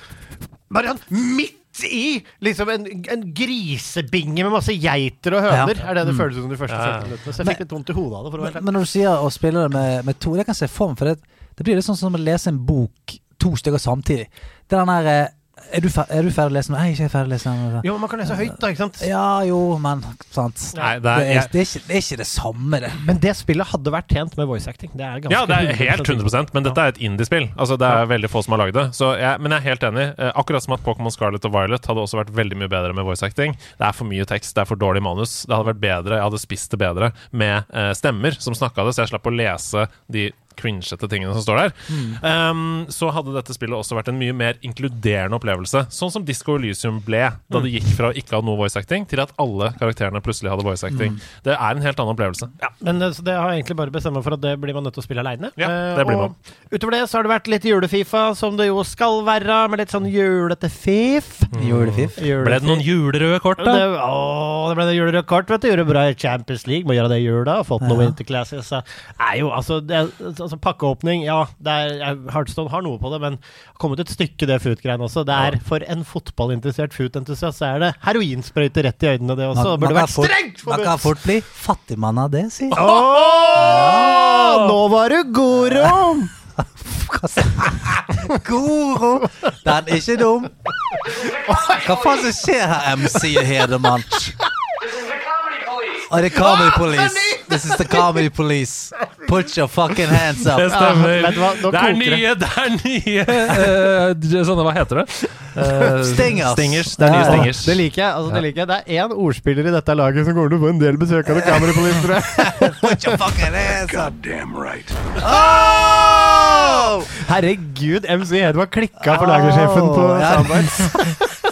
Speaker 5: Sånn midt i liksom en, en grisebinge med masse geiter og høner,
Speaker 2: Ja.
Speaker 5: er det det føles ut som de første
Speaker 1: Ja, ja.
Speaker 5: 40 minuttene. Så jeg fikk litt vondt i hodet av det.
Speaker 2: Men, men når du sier å spille det med, med to, det kan jeg se for meg. For det, det blir litt sånn som å lese en bok to stykker samtidig. Det er den der eh, Er du, fer er du ferdig å lese Jeg Nei, ikke er ferdig å lese den.
Speaker 5: Jo, men man kan lese høyt, da, ikke sant?
Speaker 2: Ja, jo, men sant.
Speaker 1: Nei, det
Speaker 2: Det
Speaker 1: er,
Speaker 2: er, det, er ikke, det er ikke det samme, det.
Speaker 5: Men det spillet hadde vært tjent med voice acting. Det er ganske
Speaker 1: ja, det er helt
Speaker 5: 100%
Speaker 1: 100 men dette er et indie-spill. Altså, det er veldig få som har lagd det. Så jeg, men jeg er helt enig. Eh, akkurat som at Pokémon Scarlet og Violet hadde også vært veldig mye bedre med voice acting. Det er for mye tekst, det er for dårlig manus. Det hadde vært bedre, jeg hadde spist det bedre med eh, stemmer som snakka det, så jeg slapp å lese de cringete tingene som står der. Um, så hadde dette spillet også vært en mye mer inkluderende opplevelse. Sånn som Disco Elysium ble, da det gikk fra å ikke ha noe voice acting, til at alle karakterene plutselig hadde voice acting. Det er en helt annen opplevelse.
Speaker 5: Ja, men eh, så det har jeg egentlig bare bestemt meg for at det blir man nødt til å spille aleine.
Speaker 1: Ja, det blir man.
Speaker 5: Utover det så har det vært litt julefifa, som det jo skal være, med litt sånn julete fif.
Speaker 2: Julefif?
Speaker 1: Ble det noen julerøde kort,
Speaker 5: Det,
Speaker 1: da?
Speaker 5: å, det ble det julerøde kort, vet du. Gjorde bra i Champions League. Må gjøre det i jula. Fått noen
Speaker 2: Ja.
Speaker 5: winterclasses. Er jo, altså, det, altså Pakkeåpning, ja. Det er, Heartstone har noe på det, men har kommet et stykke, det foot-greiene også. Det er For en fotballinteressert foot-entusiast, så er det heroinsprøyte rett i øynene, det også. Det burde vært
Speaker 2: fort-
Speaker 5: strengt
Speaker 2: Man kan fort bli fattigmann av det, si.
Speaker 5: Åh, Nå var du god, Rom!
Speaker 2: Goro! Den er ikke dum. Hva faen som skjer her, MC Hedemann? Og det er Comedy Police. This is the Comedy Police. Put your fucking hands
Speaker 1: Det
Speaker 2: up.
Speaker 1: stemmer.
Speaker 5: Ja, hva,
Speaker 1: det er nye, det er nye eh, Sånne, hva heter det? Uh,
Speaker 2: Stingers.
Speaker 1: Stingers. Det er nye stingers.
Speaker 5: Det liker jeg. altså Det liker jeg Det er én ordspiller i dette laget som kommer til å få en del besøk av det jeg.
Speaker 2: Put your fucking hands up.
Speaker 4: Damn right.
Speaker 2: Oh!
Speaker 5: Herregud, MC Hedvard klikka for lagersjefen på
Speaker 2: ja.
Speaker 5: Soundbites.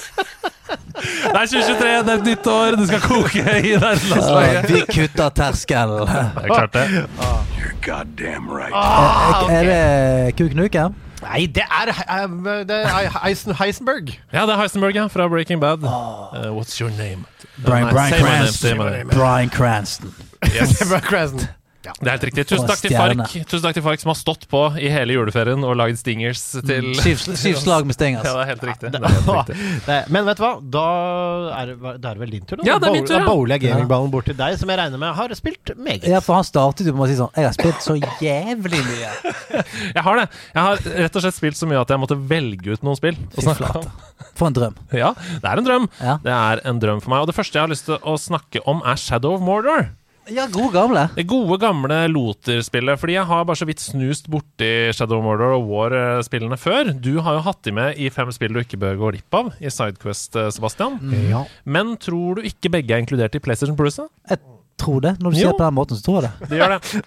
Speaker 1: Det er 2023, det er et nytt år, det skal koke i nærlandslaget.
Speaker 2: Vi kutter terskelen.
Speaker 1: Det er klart det.
Speaker 4: You're goddamn right.
Speaker 2: Er det Kuknuke?
Speaker 5: Nei, det er, eh, det er Heisen, Heisenberg.
Speaker 1: Ja, det er Heisenberg ja, fra Breaking Bad. Uh, what's your name?
Speaker 2: Brian, Brian Cranston. Brian Cranston.
Speaker 1: Yes.
Speaker 5: Brad Cranston.
Speaker 1: Det er helt riktig. Tusen takk til. Fark Tusen takk til Fark som har stått på i hele juleferien og lagd stingers til
Speaker 2: Syv, syv slag med stingers.
Speaker 1: Ja, det er helt riktig. Det er helt riktig.
Speaker 5: Men vet du hva? Da er det, da er det vel din tur? Da,
Speaker 1: Ja, det er min tur, ja.
Speaker 5: Da bowler jeg gamingballen bort til deg, som jeg regner med har spilt meget.
Speaker 2: Ja, for han startet jo med å si sånn Jeg har spilt så jævlig mye.
Speaker 1: Jeg har det. Jeg har rett og slett spilt så mye at jeg måtte velge ut noen spill.
Speaker 2: Fy flate. For en drøm.
Speaker 1: Ja, det er en drøm.
Speaker 2: Ja,
Speaker 1: Det er en drøm for meg. Og det første jeg har lyst til å snakke om, er Shadow of Mordor.
Speaker 2: Ja gode gamle.
Speaker 1: Det gode, gamle Loter-spillet. Fordi jeg har bare så vidt snust borti Shadow Mordor og War-spillene før. Du har jo hatt de med i fem spill du ikke bør gå glipp av i Sidequest, Sebastian. Sebastian.
Speaker 5: Ja.
Speaker 1: Men tror du ikke begge er inkludert i PlayStation Plus? da?
Speaker 2: Tror det. Når du
Speaker 1: Jo.
Speaker 2: ser på den måten, så tror jeg det.
Speaker 1: Det gjør det.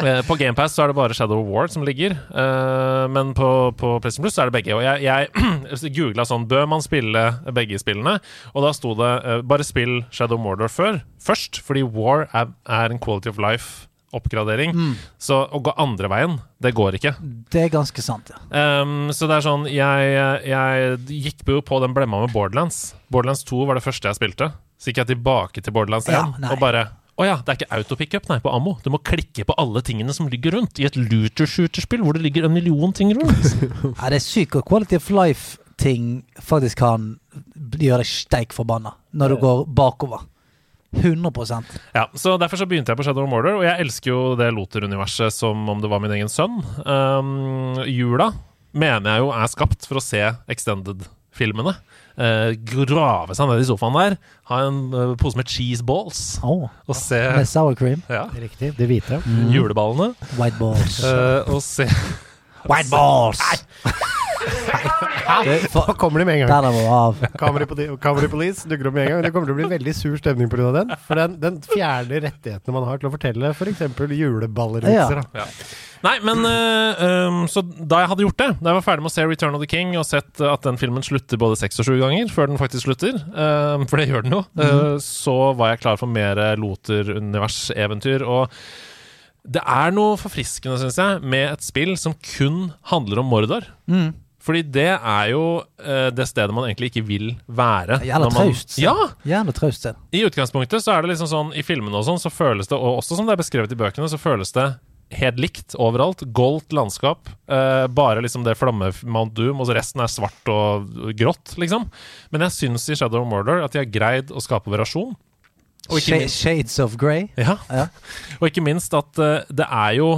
Speaker 1: Eh, På GamePass er det bare Shadow of War som ligger, eh, men på, på PlayStation Plus er det begge. Og jeg, jeg googla sånn Bør man spille begge spillene? Og da sto det eh, bare spill Shadow of Mordor før, først, fordi War er, er en quality of life-oppgradering. Så å gå andre veien, det går ikke.
Speaker 2: Det er ganske sant, ja.
Speaker 1: Um, så det er sånn Jeg, jeg gikk jo på den blemma med Borderlands. Borderlands 2 var det første jeg spilte. Så gikk jeg tilbake til Borderlands 1
Speaker 2: Ja,
Speaker 1: og bare å ja, det er ikke autopickup nei, på ammo. Du må klikke på alle tingene som ligger rundt. I et looter-shooter-spill hvor det ligger en million ting rundt.
Speaker 2: ja det er sykt hvor Quality of Life-ting faktisk kan gjøre deg steik forbanna når du går bakover. 100%
Speaker 1: Ja, så Derfor så begynte jeg på Shadow of Mordor, og jeg elsker jo det Loter-universet som om det var min egen sønn. Um, jula mener jeg jo er skapt for å se extended-filmene. Uh, grave seg ned i sofaen der, ha en uh, pose med cheese balls
Speaker 2: oh,
Speaker 1: og se
Speaker 2: Med sour cream.
Speaker 1: ja,
Speaker 5: Riktig. Det hvite.
Speaker 1: juleballene.
Speaker 2: White balls.
Speaker 1: Uh, og se
Speaker 2: White balls! For-
Speaker 5: Da kommer de med en gang. Comedy, Poli- Police dukker opp med en gang. Det kommer til å bli veldig sur stemning pga. den. For den, den fjerner rettighetene man har til å fortelle f.eks. juleballervitser. da.
Speaker 1: Nei, men uh, um, Så da jeg hadde gjort det, da jeg var ferdig med å se Return of the King og sett at den filmen slutter både seks og sju ganger før den faktisk slutter, uh, for det gjør den jo, uh, så var jeg klar for mer Loter-univers-eventyr. Og det er noe forfriskende, syns jeg, med et spill som kun handler om Mordor.
Speaker 2: Mm.
Speaker 1: Fordi det er jo uh, det stedet man egentlig ikke vil være.
Speaker 2: Jævla traust.
Speaker 1: Ja!
Speaker 2: Gjerne traust.
Speaker 1: I utgangspunktet så er det liksom sånn I filmene og sånn så føles det, og også som det er beskrevet i bøkene, så føles det helt likt overalt. Goldt landskap. Eh, bare liksom det flamme Mount Doom, og så resten er svart og grått, liksom. Men jeg syns i Shadow of Mordor at de har greid å skape variasjon. Og ikke minst,
Speaker 2: Shades of Grey.
Speaker 1: ja.
Speaker 2: Ja.
Speaker 1: og ikke minst at uh, det er jo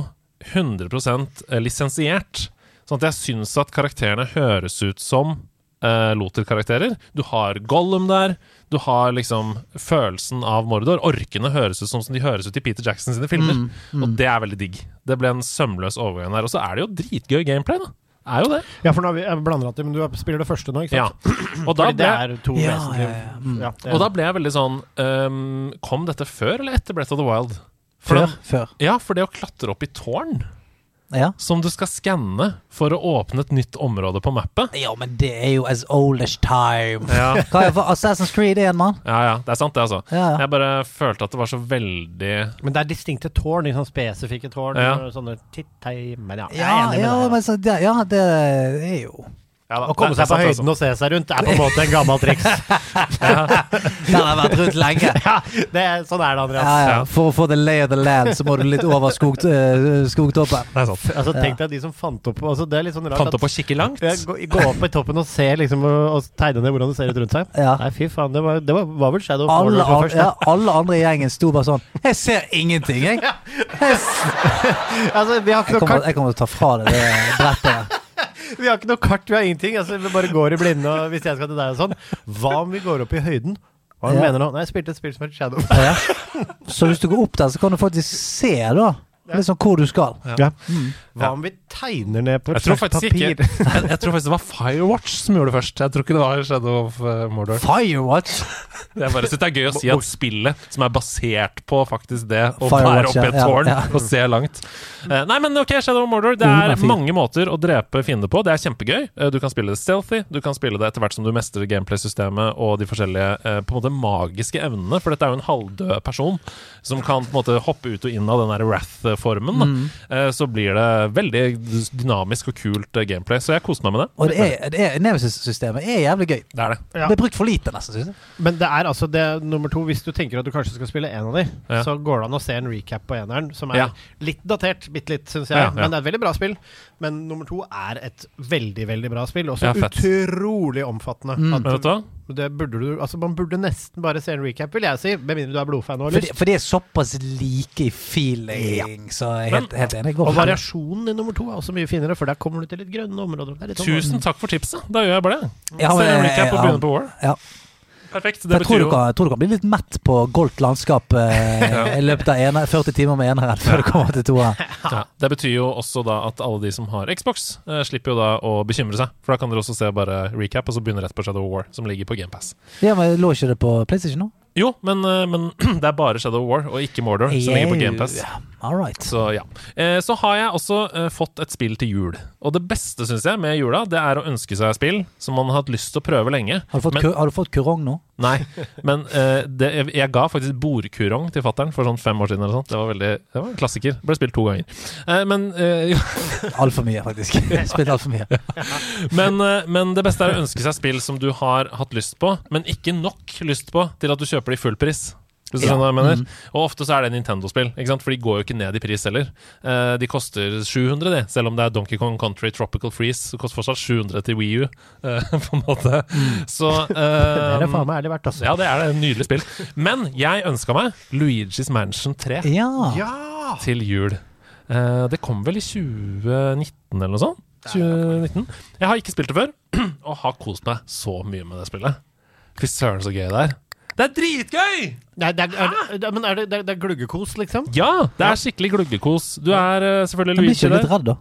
Speaker 1: 100% lisensiert. Sånn at jeg syns at karakterene høres ut som uh, Loter-karakterer. Du har Gollum der. Du har liksom følelsen av Mordor. Orkene høres ut som, de høres ut i Peter Jackson sine filmer. Og det er veldig digg. Det ble en sømløs overgang der. Og så er det jo dritgøy gameplay, da. Er jo det.
Speaker 5: Ja, for nå vi jeg blander alltid, men du spiller det første nå, ikke
Speaker 1: Ja.
Speaker 5: sant?
Speaker 1: Og da
Speaker 5: Fordi det er to
Speaker 2: Ja,
Speaker 5: vesentlige
Speaker 2: ja, ja. Mm.
Speaker 5: ja,
Speaker 1: og da ble jeg veldig sånn um, Kom dette før eller etter Breath of the Wild? For
Speaker 2: Før.
Speaker 1: den-
Speaker 2: Før.
Speaker 1: Ja, for det å klatre opp i tårn
Speaker 2: Ja.
Speaker 1: som du skal skanne for å åpne et nytt område på mappet.
Speaker 2: ja, men det er jo as old as time.
Speaker 1: Ja,
Speaker 2: Hva er for Assassin's Creed igjen, mann?
Speaker 1: ja, ja det er sant, det, altså.
Speaker 2: Ja, ja.
Speaker 1: Jeg bare følte at det var så veldig
Speaker 5: Men det er distinkte tårn, sånn spesifikke tårn.
Speaker 1: Ja.
Speaker 5: Sånne tittei, men ja,
Speaker 2: Ja, ja, men så, det, ja, det er jo
Speaker 1: ja, da,
Speaker 5: Å komme seg på
Speaker 1: høyden
Speaker 5: høyden og se seg rundt er på en måte en gammel triks.
Speaker 2: Den har vært rundt lenge.
Speaker 5: ja, det er, sånn er det, Andreas.
Speaker 2: Ja, ja.
Speaker 1: Ja.
Speaker 2: For å få the lay of the land, så må du litt over skog, uh, skogtoppen.
Speaker 1: altså. Det er sant.
Speaker 5: Altså, tenk deg de som fant opp altså, Det er litt sånn rart
Speaker 1: Fant opp å kikke langt.
Speaker 5: Ja, gå, gå opp i toppen og se liksom, og, og tegne ned hvordan det ser ut rundt seg.
Speaker 2: Ja.
Speaker 5: Nei, fy faen. Det var, det var, var vel Shadow
Speaker 2: Alle,
Speaker 5: som først.
Speaker 2: ja, alle andre i gjengen sto bare sånn Jeg ser ingenting, jeg. Jeg,
Speaker 5: Altså, vi har ikke
Speaker 2: jeg, kommer, jeg kommer til å ta fra deg det brettet.
Speaker 5: Vi har ikke noe kart, vi har ingenting. Altså, vi bare går i blinde og hvis jeg skal til deg og sånn. Hva om vi går opp i høyden? Hva
Speaker 2: Ja.
Speaker 5: mener du nå? Nei, jeg spilte et spill som het Shadow.
Speaker 2: Ja. Så hvis du går opp der, så kan du faktisk se da litt sånn hvor du skal.
Speaker 5: Ja. Hva om vi tegner ned på et slags papir?
Speaker 1: ikke jeg, jeg tror faktisk det var Firewatch som gjorde det først. Jeg tror ikke det var Shadow of uh, Mordor.
Speaker 2: Firewatch!
Speaker 1: Jeg bare syns det er gøy å si at spillet som er basert på faktisk det å være oppe i et tårn
Speaker 2: ja.
Speaker 1: og se langt. Eh, nei, men ok, Shadow of Mordor. Det
Speaker 2: Mm,
Speaker 1: er mange måter å drepe fiender på. Det er kjempegøy. Eh, du kan spille det stealthy. Du kan spille det etter hvert som du mestrer gameplay-systemet og de forskjellige eh, på en måte magiske evnene. For dette er jo en halvdød person som kan på en måte hoppe ut og inn av den der Wrath-formen. Da.
Speaker 2: Mm.
Speaker 1: Eh, så blir det veldig dynamisk og kult eh, gameplay. Så jeg koste meg med det.
Speaker 2: Og det er, det er, Nemesis-systemet er jævlig gøy.
Speaker 1: Det er det.
Speaker 5: Ja.
Speaker 2: Det er brukt for lite, nesten. syns jeg.
Speaker 5: Men det er altså det nummer to. Hvis du tenker at du kanskje skal spille en av de,
Speaker 1: Ja.
Speaker 5: så går det an å se en recap på eneren, som er
Speaker 1: Ja.
Speaker 5: litt datert, bitte litt, syns jeg.
Speaker 1: Ja, ja.
Speaker 5: Men det er et veldig bra spill. Men nummer to er et veldig, veldig bra spill. Også
Speaker 1: Ja,
Speaker 5: utrolig omfattende.
Speaker 2: Mm.
Speaker 5: At det burde du Altså, man burde nesten bare se en recap, vil jeg si. Med mindre du er blodfan
Speaker 2: For, for de er såpass like i feeling, så jeg er helt, helt enig.
Speaker 5: Og variasjonen i nummer to er også mye finere, for der kommer du til litt grønne områder. Er litt
Speaker 1: Tusen takk for tipset. Da gjør jeg bare det.
Speaker 2: Ja,
Speaker 1: Se
Speaker 2: men,
Speaker 1: en recap og
Speaker 2: ja,
Speaker 1: begynne på War.
Speaker 2: ja.
Speaker 1: Perfekt. Det
Speaker 2: Jeg tror, dere, tror du kan bli litt mett på goldt landskap eh, i løpet av ene, 40 timer med eneren før du kommer til toeren.
Speaker 1: ja, Det betyr jo også da at alle de som har Xbox, eh, slipper jo da å bekymre seg. For da kan dere også se bare recap, og så begynne rett på Shadow War, som ligger på GamePass.
Speaker 2: Ja, men Lå ikke det på PlayStation nå?
Speaker 1: Jo, men, eh, men det er bare Shadow War, og ikke Mordor, som ligger på GamePass.
Speaker 2: Yeah. right.
Speaker 1: Så ja. Eh, så har jeg også eh, fått et spill til jul. Og det beste, syns jeg, med jula, det er å ønske seg spill som man har hatt lyst til å prøve lenge.
Speaker 2: Har du fått,
Speaker 1: Men-
Speaker 2: ku- har du fått kurong nå?
Speaker 1: Nei, men det, jeg, ga faktisk bordkurong til fattern for sånn fem år siden. eller sånt. Det var veldig, det var en klassiker. Ble spilt to ganger. Men, uh,
Speaker 2: Altfor mye, faktisk. Spilt altfor mye.
Speaker 1: men, men det beste er å ønske seg spill som du har hatt lyst på, men ikke nok lyst på til at du kjøper det de full pris. Hvis du
Speaker 2: Ja.
Speaker 1: jeg mener.
Speaker 2: Mm.
Speaker 1: Og ofte så er det Nintendo-spill, for de går jo ikke ned i pris heller. Eh, de koster 700, de, selv om det er Donkey Kong Country Tropical Freeze. Det koster fortsatt 700 til Wii U, eh, på en måte. Så
Speaker 5: Det er det
Speaker 1: eh,
Speaker 5: faen meg ærlig verdt, altså.
Speaker 1: Ja, det er det. Et nydelig spill. Men jeg ønska meg Luigi's Mansion 3
Speaker 2: Ja.
Speaker 5: Ja!
Speaker 1: til jul. Eh, det kom vel i 2019 eller noe sånt? 2019. Jeg har ikke spilt det før, og har kost meg så mye med det spillet. Fy søren, så gøy det er. Det er dritgøy!
Speaker 5: Nei, det er, er, det- men er det, det, er, det er gluggekos, liksom?
Speaker 1: Ja, det er skikkelig gluggekos. Du er uh, selvfølgelig
Speaker 2: blir
Speaker 1: Luigi
Speaker 2: ikke litt
Speaker 1: der.
Speaker 2: redd, da.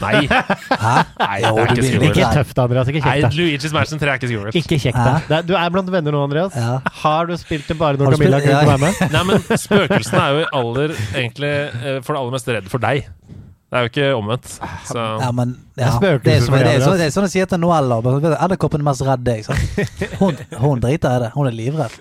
Speaker 1: Nei,
Speaker 2: Hæ?
Speaker 1: Nei,
Speaker 2: Jo,
Speaker 1: det er ikke skummelt.
Speaker 5: Ikke tøft, Andreas. Ikke kjekt.
Speaker 1: Luigi's Mansion 3 er ikke skummelt.
Speaker 5: Ikke kjekt, da. Er, du er blant venner nå, Andreas.
Speaker 2: Ja.
Speaker 5: Har du spilt det bare når Camilla kunne
Speaker 2: ja.
Speaker 5: være med?
Speaker 1: Nei, men spøkelsene er jo aller egentlig eh, for det aller meste redd for deg. Det er jo ikke omvendt. Så
Speaker 2: Ja, men Det er
Speaker 5: spøkelser.
Speaker 2: det er, sånn,
Speaker 5: Andreas.
Speaker 2: det er sånn jeg sier til Noella. sånn, Edderkoppen er mest redd deg. Hun, hun driter i det. Hun er livredd.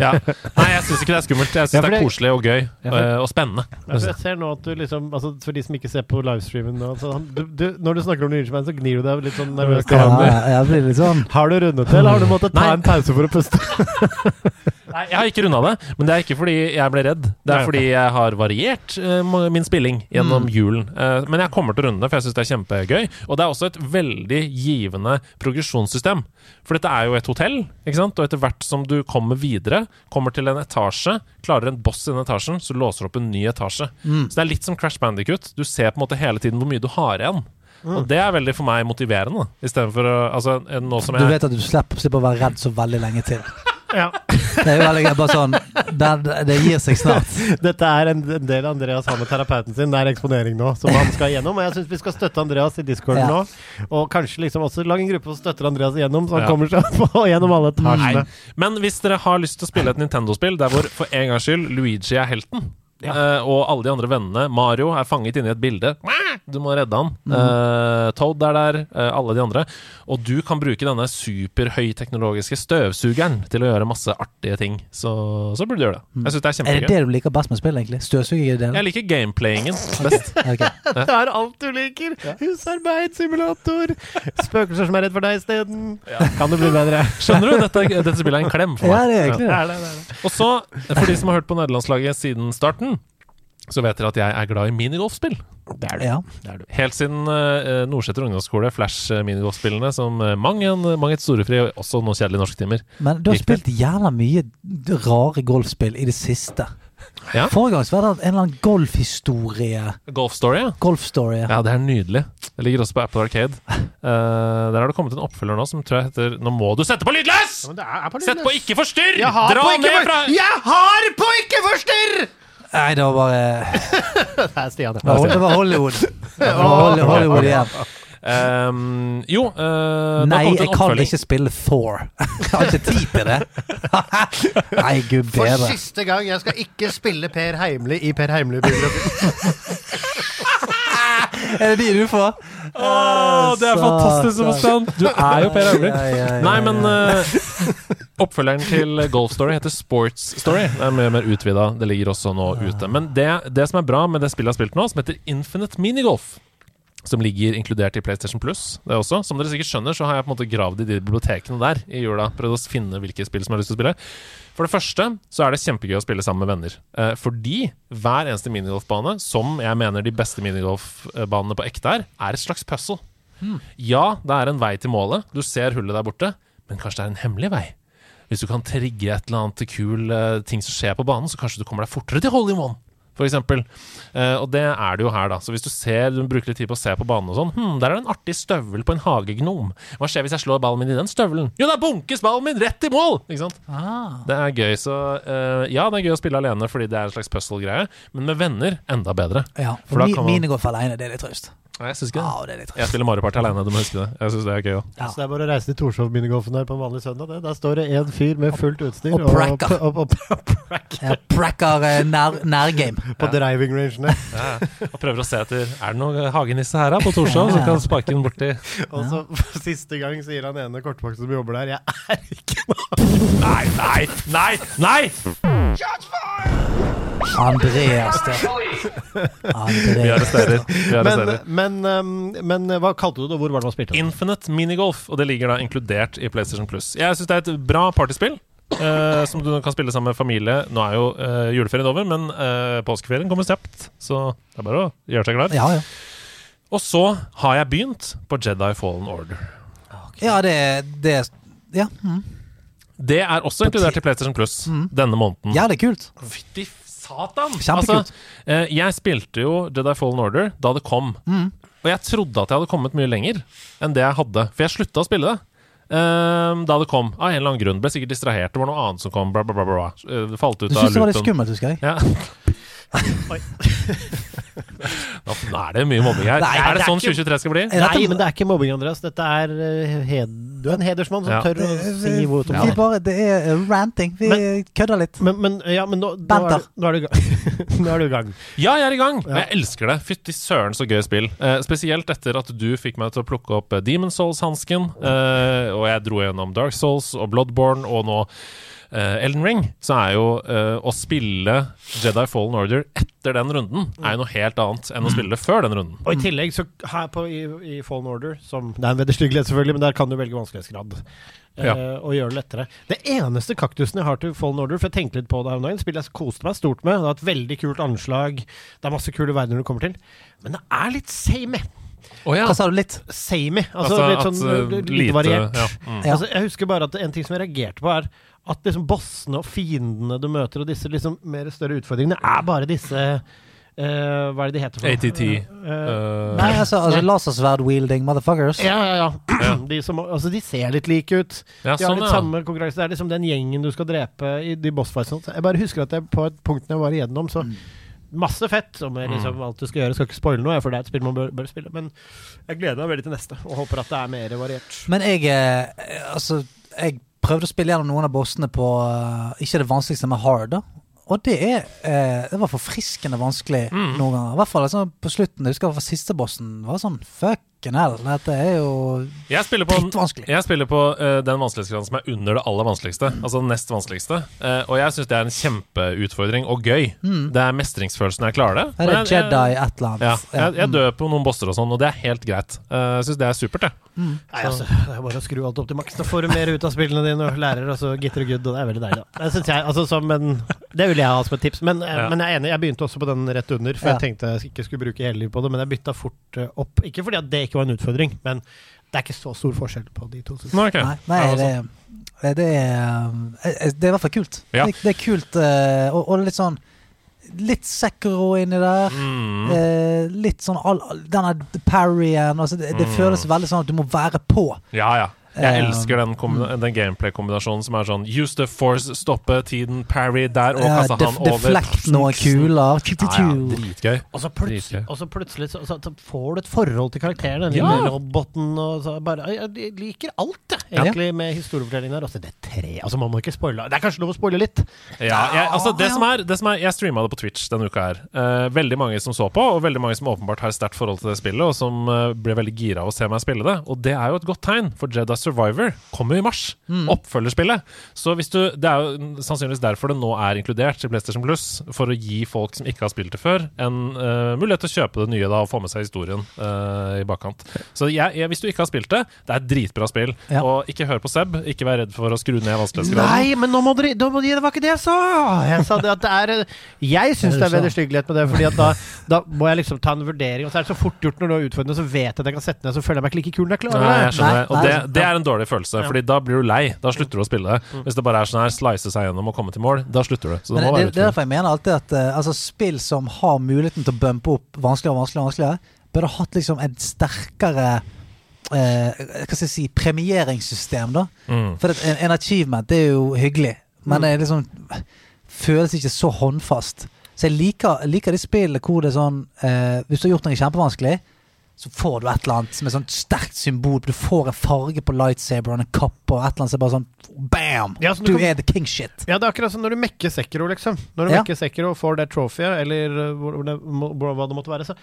Speaker 1: ja. Nei, jeg syns ikke det er skummelt. Jeg syns
Speaker 5: Ja,
Speaker 1: det er koselig og gøy eh, og spennende.
Speaker 5: Jeg ser nå at du liksom altså, For de som ikke ser på livestreamen nå altså, du, du, Når du snakker om Luigi så gnir du deg litt sånn nervøst
Speaker 2: Ja, jeg blir litt sånn
Speaker 5: Har du rundet det, eller har du måttet ta
Speaker 1: Nei.
Speaker 5: en pause for å puste?
Speaker 1: Nei, jeg har ikke runda det, men det er ikke fordi jeg ble redd. Det er fordi jeg har variert uh, min spilling gjennom julen. Uh, men jeg kommer til å runde det, for jeg syns det er kjempegøy. Og det er også et veldig givende progresjonssystem. For dette er jo et hotell, ikke sant? og etter hvert som du kommer videre, kommer til en etasje, klarer en boss i den etasjen, så låser du opp en ny etasje. Så det er litt som Crash Bandicut. Du ser på en måte hele tiden hvor mye du har igjen. Og det er veldig for meg motiverende, istedenfor Altså, nå som
Speaker 2: Du vet at du slipper, slipper å være redd så veldig lenge til.
Speaker 5: Ja.
Speaker 2: Det er jo veldig bare sånn Det, det gir seg snart.
Speaker 5: Dette er en del Andreas har med terapeuten sin. Det er eksponering nå, som han skal igjennom. Og jeg syns vi skal støtte Andreas i discorden
Speaker 2: Ja.
Speaker 5: nå. Og kanskje liksom også lage en gruppe som støtter Andreas igjennom, så han
Speaker 1: Ja.
Speaker 5: kommer seg på gjennom alle etasjene.
Speaker 1: Men hvis dere har lyst til å spille et Nintendo-spill der hvor for en gangs skyld Luigi er helten,
Speaker 5: Ja.
Speaker 1: eh, og alle de andre vennene, Mario, er fanget inne i et bilde Du må redde han. Eh, Toad er der, uh, alle de andre. Og du kan bruke denne superhøyteknologiske støvsugeren til å gjøre masse artige ting. Så, så burde du gjøre det. Jeg syns det er
Speaker 2: Er det det du liker best med spill, egentlig? Støvsugerdelen?
Speaker 1: Jeg liker gameplayingen best.
Speaker 2: Ok.
Speaker 5: Det er alt du liker! Husarbeidssimulator! Spøkelser som er redd for deg isteden. Kan det bli bedre?
Speaker 1: Skjønner du? Dette, dette spillet er en klem for meg.
Speaker 2: Ja, det er egentlig det.
Speaker 5: Er det, det er det.
Speaker 1: Og så, for de som har hørt på nederlandslaget siden starten, så vet dere at jeg er glad i minigolfspill.
Speaker 5: Det er
Speaker 2: Ja.
Speaker 5: Det er du.
Speaker 1: Helt siden uh, Nordseter ungdomsskole, Flash-minigolfspillene, som uh, mang, en, mang et storefri, og også noen kjedelige norsktimer.
Speaker 2: Men du har spilt jævla mye rare golfspill i det siste.
Speaker 1: Ja.
Speaker 2: Forrige gang så var det en eller annen golfhistorie.
Speaker 1: Golf ja.
Speaker 2: Golfstory.
Speaker 1: Ja, det er nydelig. Det ligger også på Apple Arcade. Uh, der har det kommet en oppfølger nå som tror jeg heter Nå må du sette på lydløs!
Speaker 5: Ja, men det på
Speaker 1: Sett på ikke forstyrr! Dra
Speaker 5: på ikke
Speaker 1: ned fra
Speaker 5: Jeg har på ikke forstyrr!
Speaker 2: Nei, det var bare
Speaker 5: Det er Stian.
Speaker 2: Det var, det var Hollywood. Det var Holly- Hollywood igjen.
Speaker 1: Um, Jo uh,
Speaker 2: Nei, jeg kan ikke spille Thor. Jeg har ikke tid til det. Nei, gud bedre.
Speaker 5: For siste gang. Jeg skal ikke spille Per Heimli i Per Heimly-biografien.
Speaker 2: Er det de du får?
Speaker 1: Å, det er fantastisk, Sebastian! Du er jo Per
Speaker 2: ja,
Speaker 1: Nei, men uh, oppfølgeren til Golf Story heter Sports Story. Det er mye mer utvida. Det ligger også nå ute. Men det, det som er bra med det spillet jeg har spilt nå, som heter Infinite Minigolf som ligger inkludert i PlayStation Plus. Det også. Som dere sikkert skjønner, så har jeg på en måte gravd i de bibliotekene der i jula. Prøvd å finne hvilke spill som jeg har lyst til å spille. For det første så er det kjempegøy å spille sammen med venner. Eh, fordi hver eneste minigolfbane, som jeg mener de beste minigolfbanene på ekte er, er et slags puzzle. Ja, det er en vei til målet. Du ser hullet der borte. Men kanskje det er en hemmelig vei. Hvis du kan trigge et eller annet kul uh, ting som skjer på banen, så kanskje du kommer deg fortere til hole in one. For. Eh, og det er det jo her, da. Så hvis du ser, du bruker litt tid på å se på banen og sånn Hm, der er det en artig støvel på en hagegnom. Hva skjer hvis jeg slår ballen min i den støvelen? Jo, da bunkes ballen min rett i mål! Ikke sant?
Speaker 2: Ah.
Speaker 1: Det er gøy. Så uh, ja, det er gøy å spille alene fordi det er en slags puzzle-greie. Men med venner enda bedre.
Speaker 2: Ja,
Speaker 1: For
Speaker 2: for mi,
Speaker 1: kan man-
Speaker 2: for alene, det er litt traust.
Speaker 1: Nei, jeg syns ikke
Speaker 2: Ja,
Speaker 1: det.
Speaker 2: det er litt traust.
Speaker 1: Jeg spiller Mario Party alene, du må huske det. Jeg syns det er gøy òg.
Speaker 2: Ja.
Speaker 5: Så det er bare å reise til Torshov-minigolfen her på en vanlig søndag. Det. Der står det en fyr med fullt utstyr
Speaker 2: Og pracker.
Speaker 5: og, og, og, pracker
Speaker 2: Ja, Pracker eh, nær, nærgame.
Speaker 5: på driving rangene.
Speaker 1: Og prøver å se etter Er det noen hagenisse her da, på Torshov som kan sparke den borti
Speaker 5: Og så for siste gang sier han ene kortvokste som jobber der, jeg er ikke noe
Speaker 1: Nei, nei, nei! nei!
Speaker 2: Andreas, det.
Speaker 1: Vi
Speaker 2: Andreas.
Speaker 1: arresterer. Vi
Speaker 5: men,
Speaker 1: arresterer.
Speaker 5: men, um, men hva kalte du det, og hvor var det man spilte?
Speaker 1: Infinite Minigolf, og det ligger da inkludert i PlayStation Plus. Jeg syns det er et bra partyspill. Uh, som du kan spille sammen med familie. Nå er jo uh, juleferien over, men uh, påskeferien kommer stept, Så det er bare å gjøre seg klar.
Speaker 2: Ja, ja.
Speaker 1: Og så har jeg begynt på Jedi Fallen Order.
Speaker 2: Ja, det, det Ja, mm.
Speaker 1: Det er også inkludert i PlayStation Plus denne måneden.
Speaker 2: Ja, det er kult.
Speaker 1: Fytti satan!
Speaker 2: Kjempekult.
Speaker 1: Altså, eh, jeg spilte jo Jedi Fallen Order da det kom. Og jeg trodde at jeg hadde kommet mye lenger enn det jeg hadde. For jeg slutta å spille det. eh, da det kom, av en eller annen grunn. Ble sikkert distrahert. Det var noe annet som kom. Bla, bla, bla, bla. Eh, Det falt ut
Speaker 2: Du
Speaker 1: av
Speaker 2: syntes det var litt skummelt, husker jeg.
Speaker 1: Ja. Nå er det mye mobbing her.
Speaker 2: Nei,
Speaker 1: er det
Speaker 5: det er
Speaker 1: sånn
Speaker 5: ikke-
Speaker 1: 2023 skal bli?
Speaker 5: Nei, men det er ikke mobbing, Andreas. Dette er uh, hed... Du er en hedersmann som
Speaker 1: Ja.
Speaker 5: tør å si hvor
Speaker 2: Vi bare, det er eh, ranting. Vi kødder litt.
Speaker 5: men, men, ja, men nå, nå, er, du- nå er du nå er du i gang.
Speaker 1: Ja, jeg er i gang!
Speaker 5: Ja.
Speaker 1: Jeg elsker det. Fytti søren, så gøy spill. Eh, spesielt etter at du fikk meg til å plukke opp eh, Demon Souls-hansken. Eh, og jeg dro gjennom Dark Souls og Bloodborne og nå eh, Elden Ring. Så er jo eh, å spille Jedi Fallen Order etter den runden er jo noe helt annet enn å spille det før den runden.
Speaker 5: Og i tillegg, så her på, i, i Fallen Order som, Det er en vederstyggelighet, selvfølgelig, men der kan du velge vanskelighetsgrad. eh,
Speaker 1: Ja.
Speaker 5: og gjøre det lettere. Det eneste kaktusen jeg har til Fallen Order, for jeg tenkte litt på det her om dagen, spillet jeg koste meg stort med. Det har et veldig kult anslag. Det er masse kule verdener du kommer til. Men det er litt same.
Speaker 1: Oh, ja.
Speaker 2: Hva sa du litt?
Speaker 5: Samey. Altså,
Speaker 1: Altså,
Speaker 5: litt
Speaker 1: at,
Speaker 5: sånn
Speaker 1: eh,
Speaker 5: lite,
Speaker 1: lite-
Speaker 5: variert.
Speaker 1: ja, mm.
Speaker 5: Altså, jeg husker bare at en ting som jeg reagerte på, er at liksom bossene og fiendene du møter, og disse liksom mer større utfordringene, er bare disse Uh, Hva er det de heter? for?
Speaker 1: ATT.
Speaker 5: Uh,
Speaker 1: uh,
Speaker 2: Nei, altså, altså lasersverd-wielding motherfuckers.
Speaker 5: ja, ja, ja.
Speaker 1: Ja.
Speaker 5: De, som, altså, de ser litt like ut.
Speaker 1: ja,
Speaker 5: De har
Speaker 1: sånn,
Speaker 5: litt
Speaker 1: ja.
Speaker 5: samme konkurranse. Det er liksom den gjengen du skal drepe i de bossfightsene. Jeg bare husker at jeg på et punkt jeg var igjennom, så Masse fett. Om liksom alt du skal gjøre, skal ikke spoile noe, for det er et spill man bør, bør spille. Men jeg gleder meg veldig til neste, og håper at det er mer variert.
Speaker 2: Men jeg eh, Altså, jeg prøvde å spille gjennom noen av bossene på uh, Ikke det vanskeligste med hard, da. og det er eh, Det var forfriskende vanskelig
Speaker 1: Mm.
Speaker 2: noen ganger. I hvert fall altså, på slutten. Jeg husker i siste bossen var sånn fucking hell. Dette er jo
Speaker 1: Jeg spiller på,
Speaker 2: Drittvanskelig.
Speaker 1: jeg spiller på uh, den vanskelighetsgraden som er under det aller vanskeligste. Altså den nest vanskeligste. Uh, og jeg syns det er en kjempeutfordring og gøy. Det er mestringsfølelsen jeg klarer det.
Speaker 2: Er det
Speaker 1: jeg-
Speaker 2: Jedi et eller annet?
Speaker 1: Ja, jeg, jeg
Speaker 2: mm.
Speaker 1: dør på noen bosser og sånn, og det er helt greit. Eh, Jeg syns det er supert, jeg.
Speaker 5: Nei, altså, det er bare å skru alt opp til maks. Da får du mer ut av spillene dine og lærer og så gitter du good, og det er veldig deilig. da. Det synes jeg, altså, som en, det vil jeg ha som et tips. Men,
Speaker 1: Ja.
Speaker 5: men jeg er enig, jeg begynte også på den rett under, for
Speaker 2: Ja.
Speaker 5: jeg tenkte jeg ikke skulle bruke hele livet på det, men jeg bytta fort opp. Ikke fordi at det ikke var en utfordring, men det er ikke så stor forskjell på de to.
Speaker 1: Nei, okay.
Speaker 2: Nei, nei
Speaker 1: det,
Speaker 2: det,
Speaker 1: altså.
Speaker 2: det, er, eh, det er i hvert fall kult.
Speaker 1: Ja.
Speaker 2: Det, det er kult, eh, og, og litt sånn Litt Sekro inni der.
Speaker 1: Mm.
Speaker 2: Eh, litt sånn all, all, Denne parryen altså det, det
Speaker 1: Mm.
Speaker 2: føles veldig sånn at du må være på.
Speaker 1: Ja, ja. Jeg
Speaker 2: Eh,
Speaker 1: elsker den, den gameplay-kombinasjonen som er sånn Use the force, stoppe tiden, parry der, og
Speaker 2: def,
Speaker 1: han over.
Speaker 2: Deflect noen kuler.
Speaker 1: Dritgøy.
Speaker 5: Og så plutselig, og så, plutselig så, så, får du et forhold til karakteren. Den
Speaker 1: Ja.
Speaker 5: lille roboten og så bare, jeg, jeg liker alt, jeg, egentlig, med historiefortellingen her. Altså, det er tre Altså, man må ikke spoile. Det er kanskje lov å spoile litt.
Speaker 1: Ja, jeg, altså det som er, det som er Jeg streama det på Twitch denne uka her. Uh, veldig mange som så på, og veldig mange som åpenbart har et sterkt forhold til det spillet, og som uh, ble veldig gira av å se meg spille det. Og det er jo et godt tegn, for Jedi Survivor kommer i mars. Oppfølgerspillet. Så hvis du Det er jo sannsynligvis derfor det nå er inkludert i PlayStation Plus, for å gi folk som ikke har spilt det før, en uh, mulighet til å kjøpe det nye da og få med seg historien uh, i bakkant. Så jeg, jeg, hvis du ikke har spilt det, det er et dritbra spill.
Speaker 2: Ja.
Speaker 1: Og ikke hør på Seb, ikke vær redd for å skru ned vanskelighetsgraden.
Speaker 5: Nei, men nå må dere, Det var ikke det jeg sa! Jeg sa det at det er Jeg syns det er vederstyggelighet med det, Fordi at da, da må jeg liksom ta en vurdering. Og så er det så fort gjort når du er utfordrende, så vet jeg at jeg kan sette ned, så føler jeg meg ikke like kul når jeg klarer
Speaker 1: Nei, jeg
Speaker 5: det.
Speaker 1: skjønner
Speaker 2: Nei.
Speaker 1: Og det, det er en dårlig følelse,
Speaker 5: Ja.
Speaker 1: Fordi da blir du lei. Da slutter du å spille det. Hvis det bare er sånn her slice seg gjennom og komme til mål, da slutter du. Så det
Speaker 2: Men det, det er derfor jeg mener alltid at uh, altså, spill som har muligheten til å bumpe opp vanskeligere og vanskeligere, vanskeligere burde hatt liksom en sterkere eh, Hva skal jeg si premieringssystem, da.
Speaker 1: Mm.
Speaker 2: For at en, en achievement det er jo hyggelig, men det er liksom føles ikke så håndfast. Så jeg liker, liker de spillene hvor det er sånn eh, Hvis du har gjort noe kjempevanskelig, så får du et eller annet som er sånn sterkt symbol. Du får en farge på lightsaberen, en kapp og et eller annet som er bare sånn bam!
Speaker 5: Ja, så du
Speaker 2: du
Speaker 5: kan-
Speaker 2: er the king shit.
Speaker 5: Ja, det er akkurat som når du mekker Sekiro, liksom. Når du
Speaker 2: Ja.
Speaker 5: mekker Sekiro og får det trofeet, eller uh, hvor, hvor det, hvor- hva det måtte være, så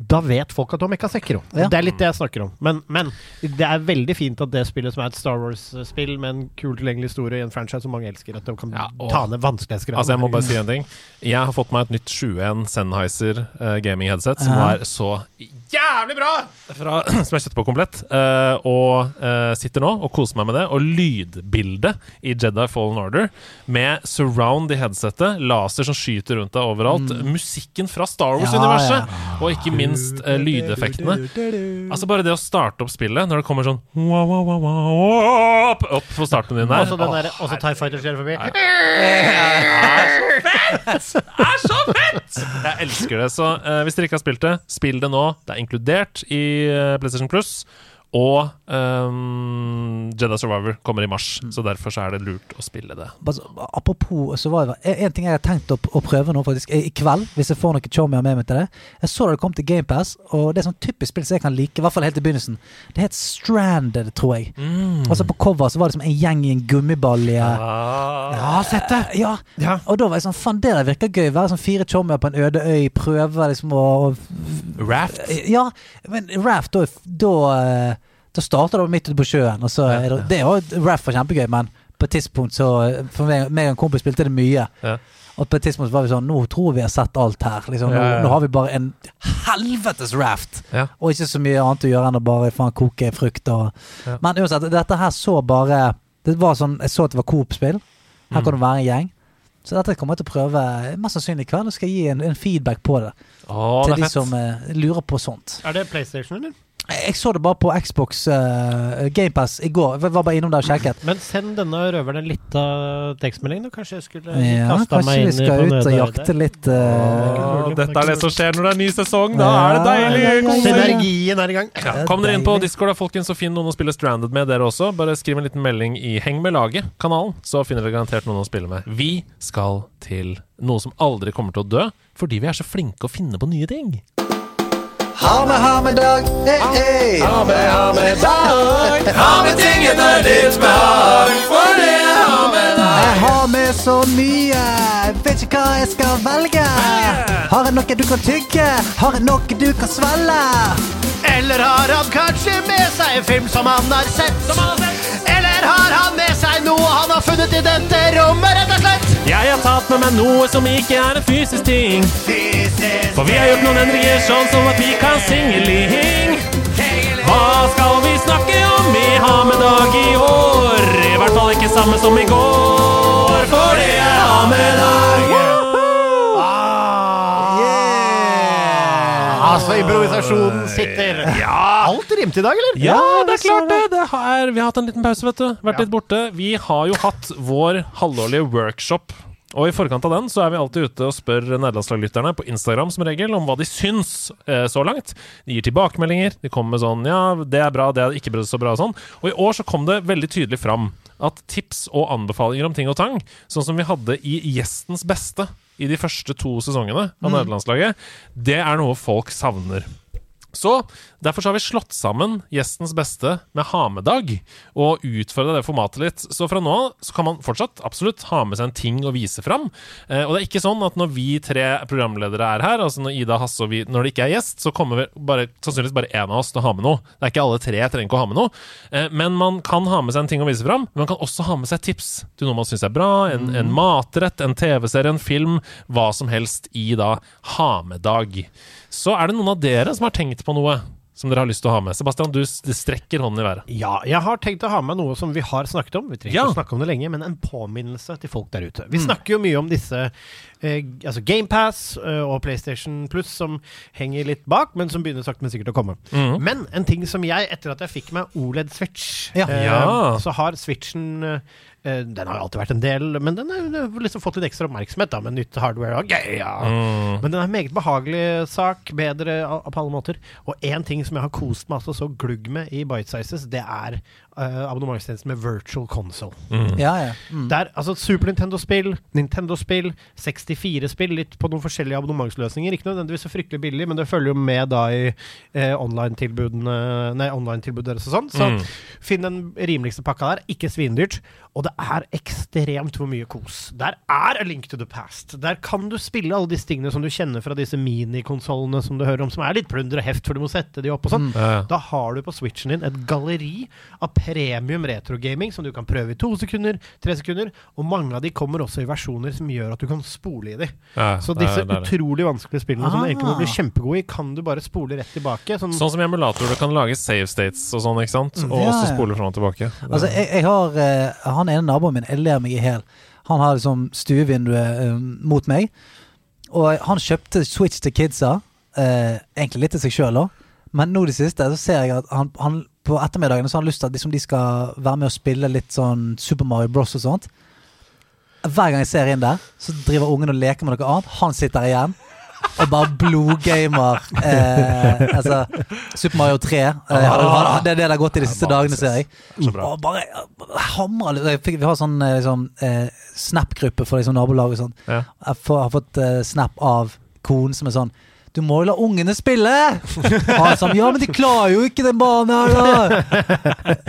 Speaker 5: da vet folk at du har mekka Sekiro.
Speaker 2: Ja.
Speaker 5: Det er litt det jeg snakker om. Men, men det er veldig fint at det spillet som er et Star Wars-spill med en kul, tilgjengelig historie i en franchise som mange elsker, at de kan
Speaker 1: Ja, og-
Speaker 5: ta ned vanskelighetsgraden.
Speaker 1: Altså Jeg må bare si en ting. Jeg har fått meg et nytt 7.1 Sennheiser uh, gaming headset som
Speaker 2: Ja.
Speaker 1: er så jævlig bra! Fra, som jeg kjøpte på komplett. Uh, og uh, sitter nå og koser meg med det. Og lydbildet i Jedi Fallen Order med surround i headsetet, laser som skyter rundt deg overalt, musikken fra Star Wars-universet, og ikke minst eh, lydeffektene. Altså Bare det å starte opp spillet når det kommer sånn opp, opp på starten din der.
Speaker 5: Også den der, også TIE Fighter skjer forbi.
Speaker 1: Det er så fett! Jeg elsker det. Så eh, hvis dere ikke har spilt det, spill det nå. Det er inkludert i eh, PlayStation Plus. Og um, Jedi Survivor kommer i mars, så derfor så er det lurt å spille det.
Speaker 2: Apropos Survivor. En en ting jeg har tenkt å, å prøve nå faktisk i kveld, hvis jeg får noe chommier med meg til det. Jeg så det kom til GamePass, og det er sånn typisk spill som jeg kan like. I hvert fall helt i begynnelsen. Det het Stranded, tror jeg. Altså På cover så var det som en gjeng i en gummibalje.
Speaker 1: Ah.
Speaker 5: Ja, sett det!
Speaker 2: Ja,
Speaker 5: Ja.
Speaker 2: og da var jeg sånn Faen, det der virker gøy. Være sånn fire chommier på en øde øy, prøve liksom å å-
Speaker 1: Raft.
Speaker 2: Ja, men Raft, da, da, eh, da starter det midt ute på sjøen. Og så er det, det er jo Raft var kjempegøy, men på et tidspunkt så For meg, meg og en kompis spilte det mye.
Speaker 1: Ja.
Speaker 2: Og på et tidspunkt var vi sånn Nå tror vi har sett alt her. Liksom, nå,
Speaker 1: Ja, ja, ja.
Speaker 2: nå har vi bare en helvetes raft!
Speaker 1: Ja.
Speaker 2: Og ikke så mye annet å gjøre enn å bare faen koke frukt og
Speaker 1: Ja.
Speaker 2: Men uansett, dette her så bare Det var sånn Jeg så at det var Coop-spill. Her
Speaker 1: Mm.
Speaker 2: kan det være en gjeng. Så dette kommer jeg til å prøve mest sannsynlig i kveld. Og skal gi en, en feedback på det
Speaker 1: Åh,
Speaker 2: til
Speaker 1: det
Speaker 2: de
Speaker 1: fett.
Speaker 2: som uh, lurer på sånt.
Speaker 5: Er det PlayStation, eller?
Speaker 2: Jeg så det bare på Xbox uh, GamePass i går. Jeg var bare innom der og sjekket.
Speaker 5: Men send denne røveren en liten tekstmelding, da. Kanskje jeg skulle
Speaker 2: Ja,
Speaker 5: kasta
Speaker 2: kanskje
Speaker 5: meg
Speaker 2: vi
Speaker 5: inn i
Speaker 2: skal ut og jakte litt
Speaker 1: uh, dette er det som skjer når det er ny sesong. Da er det deilig!
Speaker 2: ja.
Speaker 5: Synergien er i gang.
Speaker 1: Ja, kom dere inn på Discord da, folkens, og finn noen å spille Stranded med, dere også. Bare skriv en liten melding i Heng med laget-kanalen, så finner dere garantert noen å spille med. Vi skal til noe som aldri kommer til å dø, fordi vi er så flinke å finne på nye ting.
Speaker 2: Ha med, ha med dag, hey, hey.
Speaker 1: Ha med, ha med dag, ha med ting etter ditt behag, for det er ha med
Speaker 2: Jeg har med så mye. Vet ikke hva jeg skal velge? Har jeg noe du kan tygge? Har jeg noe du kan svelge?
Speaker 5: Eller har han kanskje med seg en film som han har sett? Eller har han med han har funnet i dette rommet, rett og slett?
Speaker 1: Jeg har tatt med meg noe som ikke er en fysisk ting. For vi har gjort noen endringer sånn som at vi kan singeling. Hva skal vi snakke om i Hamedag i år? I hvert fall ikke samme som i går, for det er Hamedag.
Speaker 5: Altså, improvisasjonen sitter. Alt rimte i dag, eller?
Speaker 1: Ja, det er klart det. det er, vi har hatt en liten pause, vet du. Vært litt borte. Vi har jo hatt vår halvårlige workshop. Og i forkant av den så er vi alltid ute og spør nederlandslaglytterne på Instagram som regel om hva de syns eh, så langt. De gir tilbakemeldinger. De kommer med sånn 'ja, det er bra, det er ikke så bra' og sånn. Og i år så kom det veldig tydelig fram at tips og anbefalinger om ting og tang, sånn som vi hadde i Gjestens beste i de første to sesongene av nederlandslaget, det er noe folk savner. Så Derfor så har vi slått sammen Gjestens beste med Ha-med-dag og utfordra det formatet litt. Så fra nå av så kan man fortsatt absolutt ha med seg en ting å vise fram. Eh, og det er ikke sånn at når vi tre programledere er her, altså når Ida, Hasse og vi Når det ikke er gjest, så kommer vi bare, sannsynligvis bare én av oss til å ha med noe. Det er ikke alle tre trenger ikke å ha med noe. Eh, men man kan ha med seg en ting å vise fram. Men man kan også ha med seg tips til noe man syns er bra. En, en matrett, en TV-serie, en film. Hva som helst i da Ha-med-dag. Så er det noen av dere som har tenkt på noe som dere har lyst til å ha med? Sebastian, du strekker hånden i været.
Speaker 5: Ja, jeg har tenkt å ha med noe som vi har snakket om. Vi trenger
Speaker 1: Ja.
Speaker 5: ikke å snakke om det lenge, men en påminnelse til folk der ute. Vi snakker jo mye om disse eh, altså GamePass eh, og PlayStation Plus som henger litt bak, men som begynner sakte, men sikkert å komme. Men en ting som jeg, etter at jeg fikk meg OLED-switch,
Speaker 2: Ja.
Speaker 5: eh,
Speaker 1: Ja.
Speaker 5: så har Switchen eh, Den har jo alltid vært en del, men den har liksom fått litt ekstra oppmerksomhet da, med nytt hardware. Okay, ja. mm. Men den er en meget behagelig sak, bedre på alle måter. Og én ting som jeg har kost meg altså så glugg med i Bite Sizes, det er abonnementstjenesten med virtual console.
Speaker 2: Ja, ja. Mm.
Speaker 5: Det er altså Super Nintendo-spill, Nintendo-spill, 64-spill, litt på noen forskjellige abonnementsløsninger. Ikke nødvendigvis så fryktelig billig, men det følger jo med da i eh, online-tilbudene Nei, online-tilbud deres og sånn. Så
Speaker 1: Mm.
Speaker 5: finn den rimeligste pakka der. Ikke svindyrt. Og det er ekstremt hvor mye kos. Der er A Link to the Past. Der kan du spille alle disse tingene som du kjenner fra disse minikonsollene som du hører om, som er litt plunder og heft, for du må sette de opp og sånn.
Speaker 1: Ja.
Speaker 5: Da har du på switchen din et galleri av premium retrogaming som du kan prøve i to sekunder, tre sekunder, og mange av de kommer også i versjoner som gjør at du kan spole i de.
Speaker 1: Ja,
Speaker 5: Så disse
Speaker 1: det det.
Speaker 5: utrolig vanskelige spillene som du egentlig må bli
Speaker 2: Ah.
Speaker 5: kjempegod i, kan du bare spole rett tilbake. Sånn,
Speaker 1: Sånn som i emulator, du kan lage save states og sånn, ikke sant? Og
Speaker 2: Ja,
Speaker 1: også spole fram og tilbake.
Speaker 2: Altså, jeg, jeg har uh, Han ene naboen min, jeg ler meg i hjel. Han har liksom stuevinduet eh, mot meg. Og han kjøpte Switch til kidsa. uh, egentlig litt til seg sjøl òg. Men nå i det siste så ser jeg at han, han på ettermiddagene så har han lyst til at liksom, de skal være med og spille litt sånn Super Mario Bros. og sånt. Hver gang jeg ser inn der, så driver ungen og leker med noe annet. Han sitter igjen. Og bare blodgamer. Eh, altså Super Mario 3. Eh, har- det er det det har gått i de siste dagene, ser jeg. Og bare hamrer litt. Vi har sånn eh, liksom, eh, Snap-gruppe for liksom, nabolag sånn. Jeg har fått eh, snap av konen som er sånn du må jo la ungene spille! Han sa ja, men de klarer jo ikke den banen her, da!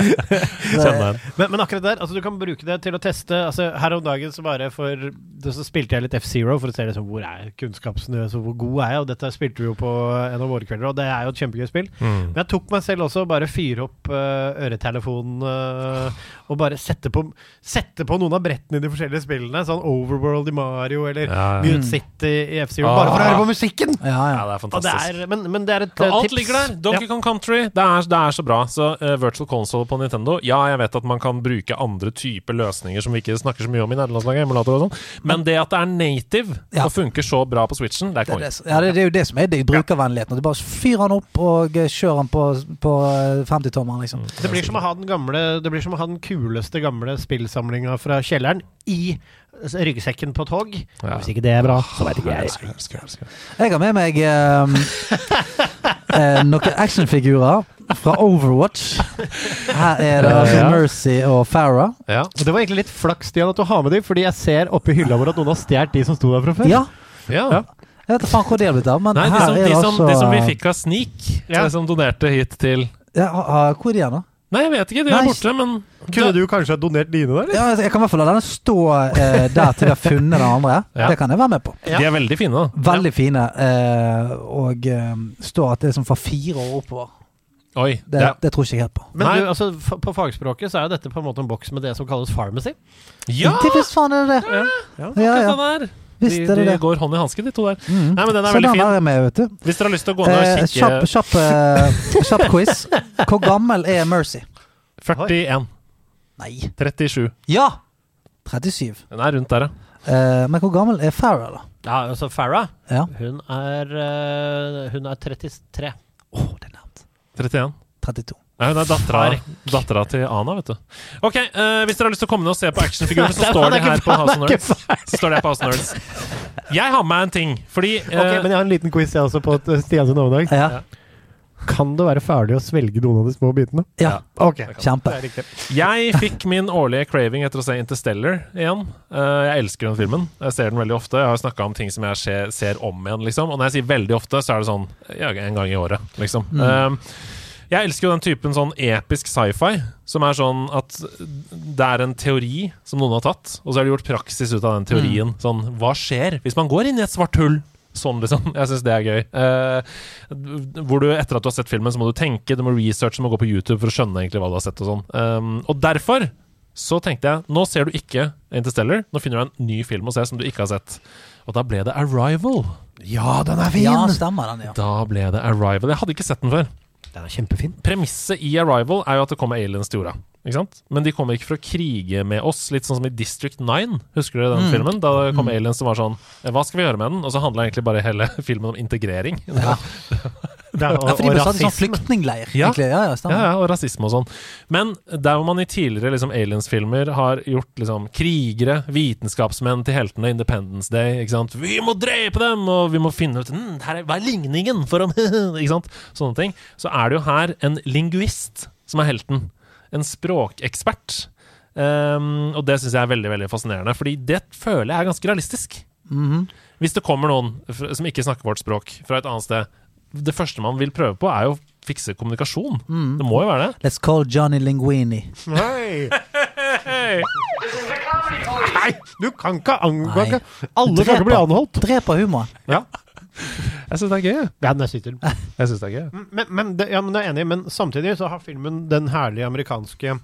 Speaker 5: Men, men akkurat der, altså du kan bruke det til å teste altså Her om dagen så bare for Så spilte jeg litt F-Zero for å se liksom, hvor er kunnskapsnivået, så hvor god er jeg? Og dette spilte vi jo på en av våre kvelder, og det er jo et kjempegøy spill.
Speaker 1: Mm.
Speaker 5: Men jeg tok meg selv også bare fyre opp uh, øretelefonen uh, og bare sette på, sette på noen av brettene i de forskjellige spillene. Sånn Overworld i Mario eller
Speaker 1: Ja, ja.
Speaker 5: Mute City i F-Zero.
Speaker 1: Ah.
Speaker 5: Bare for å høre på musikken!
Speaker 2: Ja,
Speaker 1: Ja,
Speaker 2: ja.
Speaker 1: det er
Speaker 5: fantastisk. det er, men, men det er et eh,
Speaker 1: alt ligger der. Donkey Kong Country. Det er, det er så bra. Så uh, Virtual Console på Nintendo Ja, jeg vet at man kan bruke andre typer løsninger som vi ikke snakker så mye om i nederlandslaget, emulator og sånn, men det at det er native
Speaker 2: Ja.
Speaker 1: og funker så bra på Switchen, det er
Speaker 2: Det,
Speaker 1: konge.
Speaker 2: det, ja, det, det er jo det som er det, brukervennligheten. Du bare fyrer den opp og eh, kjører den på, på eh, 50-tommeren, liksom.
Speaker 5: Det blir som å ha den gamle Det blir som å ha den kuleste gamle spillsamlinga fra kjelleren i ryggsekken på tog.
Speaker 1: Ja.
Speaker 5: Hvis ikke det er bra, så vet ikke
Speaker 1: Jeg
Speaker 5: jeg.
Speaker 1: elsker jeg, elsker det, elsker.
Speaker 2: Jeg har med meg um, eh, noen actionfigurer fra Overwatch. Her er det altså
Speaker 1: Ja.
Speaker 2: Mercy og Farah.
Speaker 1: Ja.
Speaker 5: Og Det var egentlig litt flaks Stian, at du har med dem, fordi jeg ser oppi hylla vår at noen har stjålet de som sto der fra før.
Speaker 2: Ja,
Speaker 1: ja.
Speaker 5: Ja.
Speaker 2: jeg vet ikke faen hvor det har blitt av, men
Speaker 1: Nei, de som,
Speaker 2: er
Speaker 1: de, som,
Speaker 2: altså
Speaker 1: de som vi fikk av Sneak,
Speaker 5: Ja.
Speaker 1: de som donerte hit til
Speaker 2: ja, Hvor er de da?
Speaker 1: Nei, jeg vet ikke. De er
Speaker 2: Nei.
Speaker 1: borte, men
Speaker 5: Kunne du kanskje ha donert dine, der? eller?
Speaker 2: Ja, altså, jeg kan i hvert fall la den stå eh, der til vi har funnet den andre.
Speaker 1: Ja.
Speaker 2: Det kan jeg være med på.
Speaker 1: De er veldig fine, da.
Speaker 2: Veldig fine. Eh, og eh, står at det er som fra fire år oppover.
Speaker 1: Oi.
Speaker 2: Det,
Speaker 1: ja.
Speaker 2: det tror ikke jeg helt på.
Speaker 5: Men
Speaker 1: Nei.
Speaker 5: du, altså, på fagspråket så er jo dette på en måte en boks med det som kalles pharmacy.
Speaker 1: ja!
Speaker 2: Det visst faen er det det!
Speaker 5: Ja.
Speaker 2: Ja,
Speaker 1: Akkurat
Speaker 2: ja.
Speaker 1: sånn.
Speaker 2: Visst
Speaker 1: de, de
Speaker 2: det.
Speaker 1: går hånd i hanske, de to der.
Speaker 2: Mm.
Speaker 1: Nei, men den er
Speaker 2: Så
Speaker 1: veldig
Speaker 2: den
Speaker 1: fin.
Speaker 2: er med, vet du.
Speaker 1: Hvis dere har lyst til å gå ned og
Speaker 2: Eh,
Speaker 1: kikke
Speaker 2: Kjapp kjapp, eh, kjapp quiz. Hvor gammel er Mercy?
Speaker 1: 41.
Speaker 2: Nei.
Speaker 1: 37.
Speaker 2: Ja! 37.
Speaker 1: Den er rundt der, ja.
Speaker 2: Eh, men hvor gammel er Farah, da?
Speaker 5: Ja, altså Farah,
Speaker 2: Ja.
Speaker 5: hun er, eh, hun er 33.
Speaker 2: Å, det er nært.
Speaker 1: 31.
Speaker 2: 32.
Speaker 1: Nei, hun er dattera, dattera til Ana, vet du. Ok, eh, Hvis dere har lyst til å komme ned og se på actionfigurene, så står de
Speaker 5: er
Speaker 1: her på House of
Speaker 5: er
Speaker 1: Nerds. Så står de her på House of Nerds. Jeg har med meg en ting, fordi eh,
Speaker 5: Ok, Men jeg har en liten quiz jeg også på et eh, Stian sin overdag.
Speaker 2: Ja.
Speaker 5: Kan det være ferdig å svelge noen av de små bitene?
Speaker 2: ja.
Speaker 5: Ok,
Speaker 2: Kjempe.
Speaker 5: det er riktig.
Speaker 1: Jeg fikk min årlige craving etter å se Interstellar igjen. Eh, jeg elsker den filmen. Jeg ser den veldig ofte. Jeg har snakka om ting som jeg ser, ser om igjen, liksom. Og når jeg sier veldig ofte, så er det sånn ja, en gang i året, liksom.
Speaker 2: Mm.
Speaker 1: Eh, jeg elsker jo den typen sånn episk sci-fi, som er sånn at det er en teori som noen har tatt, og så har det gjort praksis ut av den teorien. Sånn, hva skjer hvis man går inn i et svart hull? Sånn, liksom. Jeg syns det er gøy. Eh, hvor du etter at du har sett filmen, så må du tenke, du må researche, du må gå på YouTube for å skjønne egentlig hva du har sett og sånn. Um, og derfor så tenkte jeg nå ser du ikke Interstellar, nå finner du en ny film å se som du ikke har sett. Og da ble det Arrival.
Speaker 5: Ja, den er fin!
Speaker 2: Ja, stemmer den, ja.
Speaker 1: Da ble det Arrival. Jeg hadde ikke sett den før.
Speaker 5: Den er kjempefin.
Speaker 1: Premisset i Arrival er jo at det kommer aliens til jorda. Ikke sant? Men de kommer ikke for å krige med oss, litt sånn som i District 9. Husker du den
Speaker 2: Mm.
Speaker 1: filmen? Da det kom aliens som var sånn Hva skal vi gjøre med den? Og så handla egentlig bare hele filmen om integrering.
Speaker 2: Ja.
Speaker 5: Det er, og,
Speaker 2: Ja, for de sånn
Speaker 5: rasisme.
Speaker 2: flyktningleir,
Speaker 1: Ja.
Speaker 2: egentlig. Ja, ja,
Speaker 1: Ja, og rasisme og sånn. Men der hvor man i tidligere liksom, aliens-filmer har gjort liksom, krigere, vitenskapsmenn til heltene Independence Day ikke sant? Vi må drepe dem, og vi må finne ut hm, her er, Hva er ligningen for om Ikke sant? Sånne ting. Så er det jo her en linguist som er helten. En språkekspert. Um, og det syns jeg er veldig veldig fascinerende, Fordi det føler jeg er ganske realistisk.
Speaker 2: Mhm.
Speaker 1: Hvis det kommer noen som ikke snakker vårt språk fra et annet sted Det første man vil prøve på, er jo fikse kommunikasjon.
Speaker 2: Mm.
Speaker 1: Det må jo være det.
Speaker 2: Let's call Johnny Linguini.
Speaker 5: Nei.
Speaker 1: Hey.
Speaker 5: Nei, du kan ikke angå. Alle skal ikke bli anholdt.
Speaker 2: Dreper humoren.
Speaker 5: Ja,
Speaker 1: Jeg syns det er gøy.
Speaker 5: ja den sitter.
Speaker 1: Jeg synes det er gøy.
Speaker 5: Men, men, det, ja, men det er enig, men samtidig så har filmen den herlige amerikanske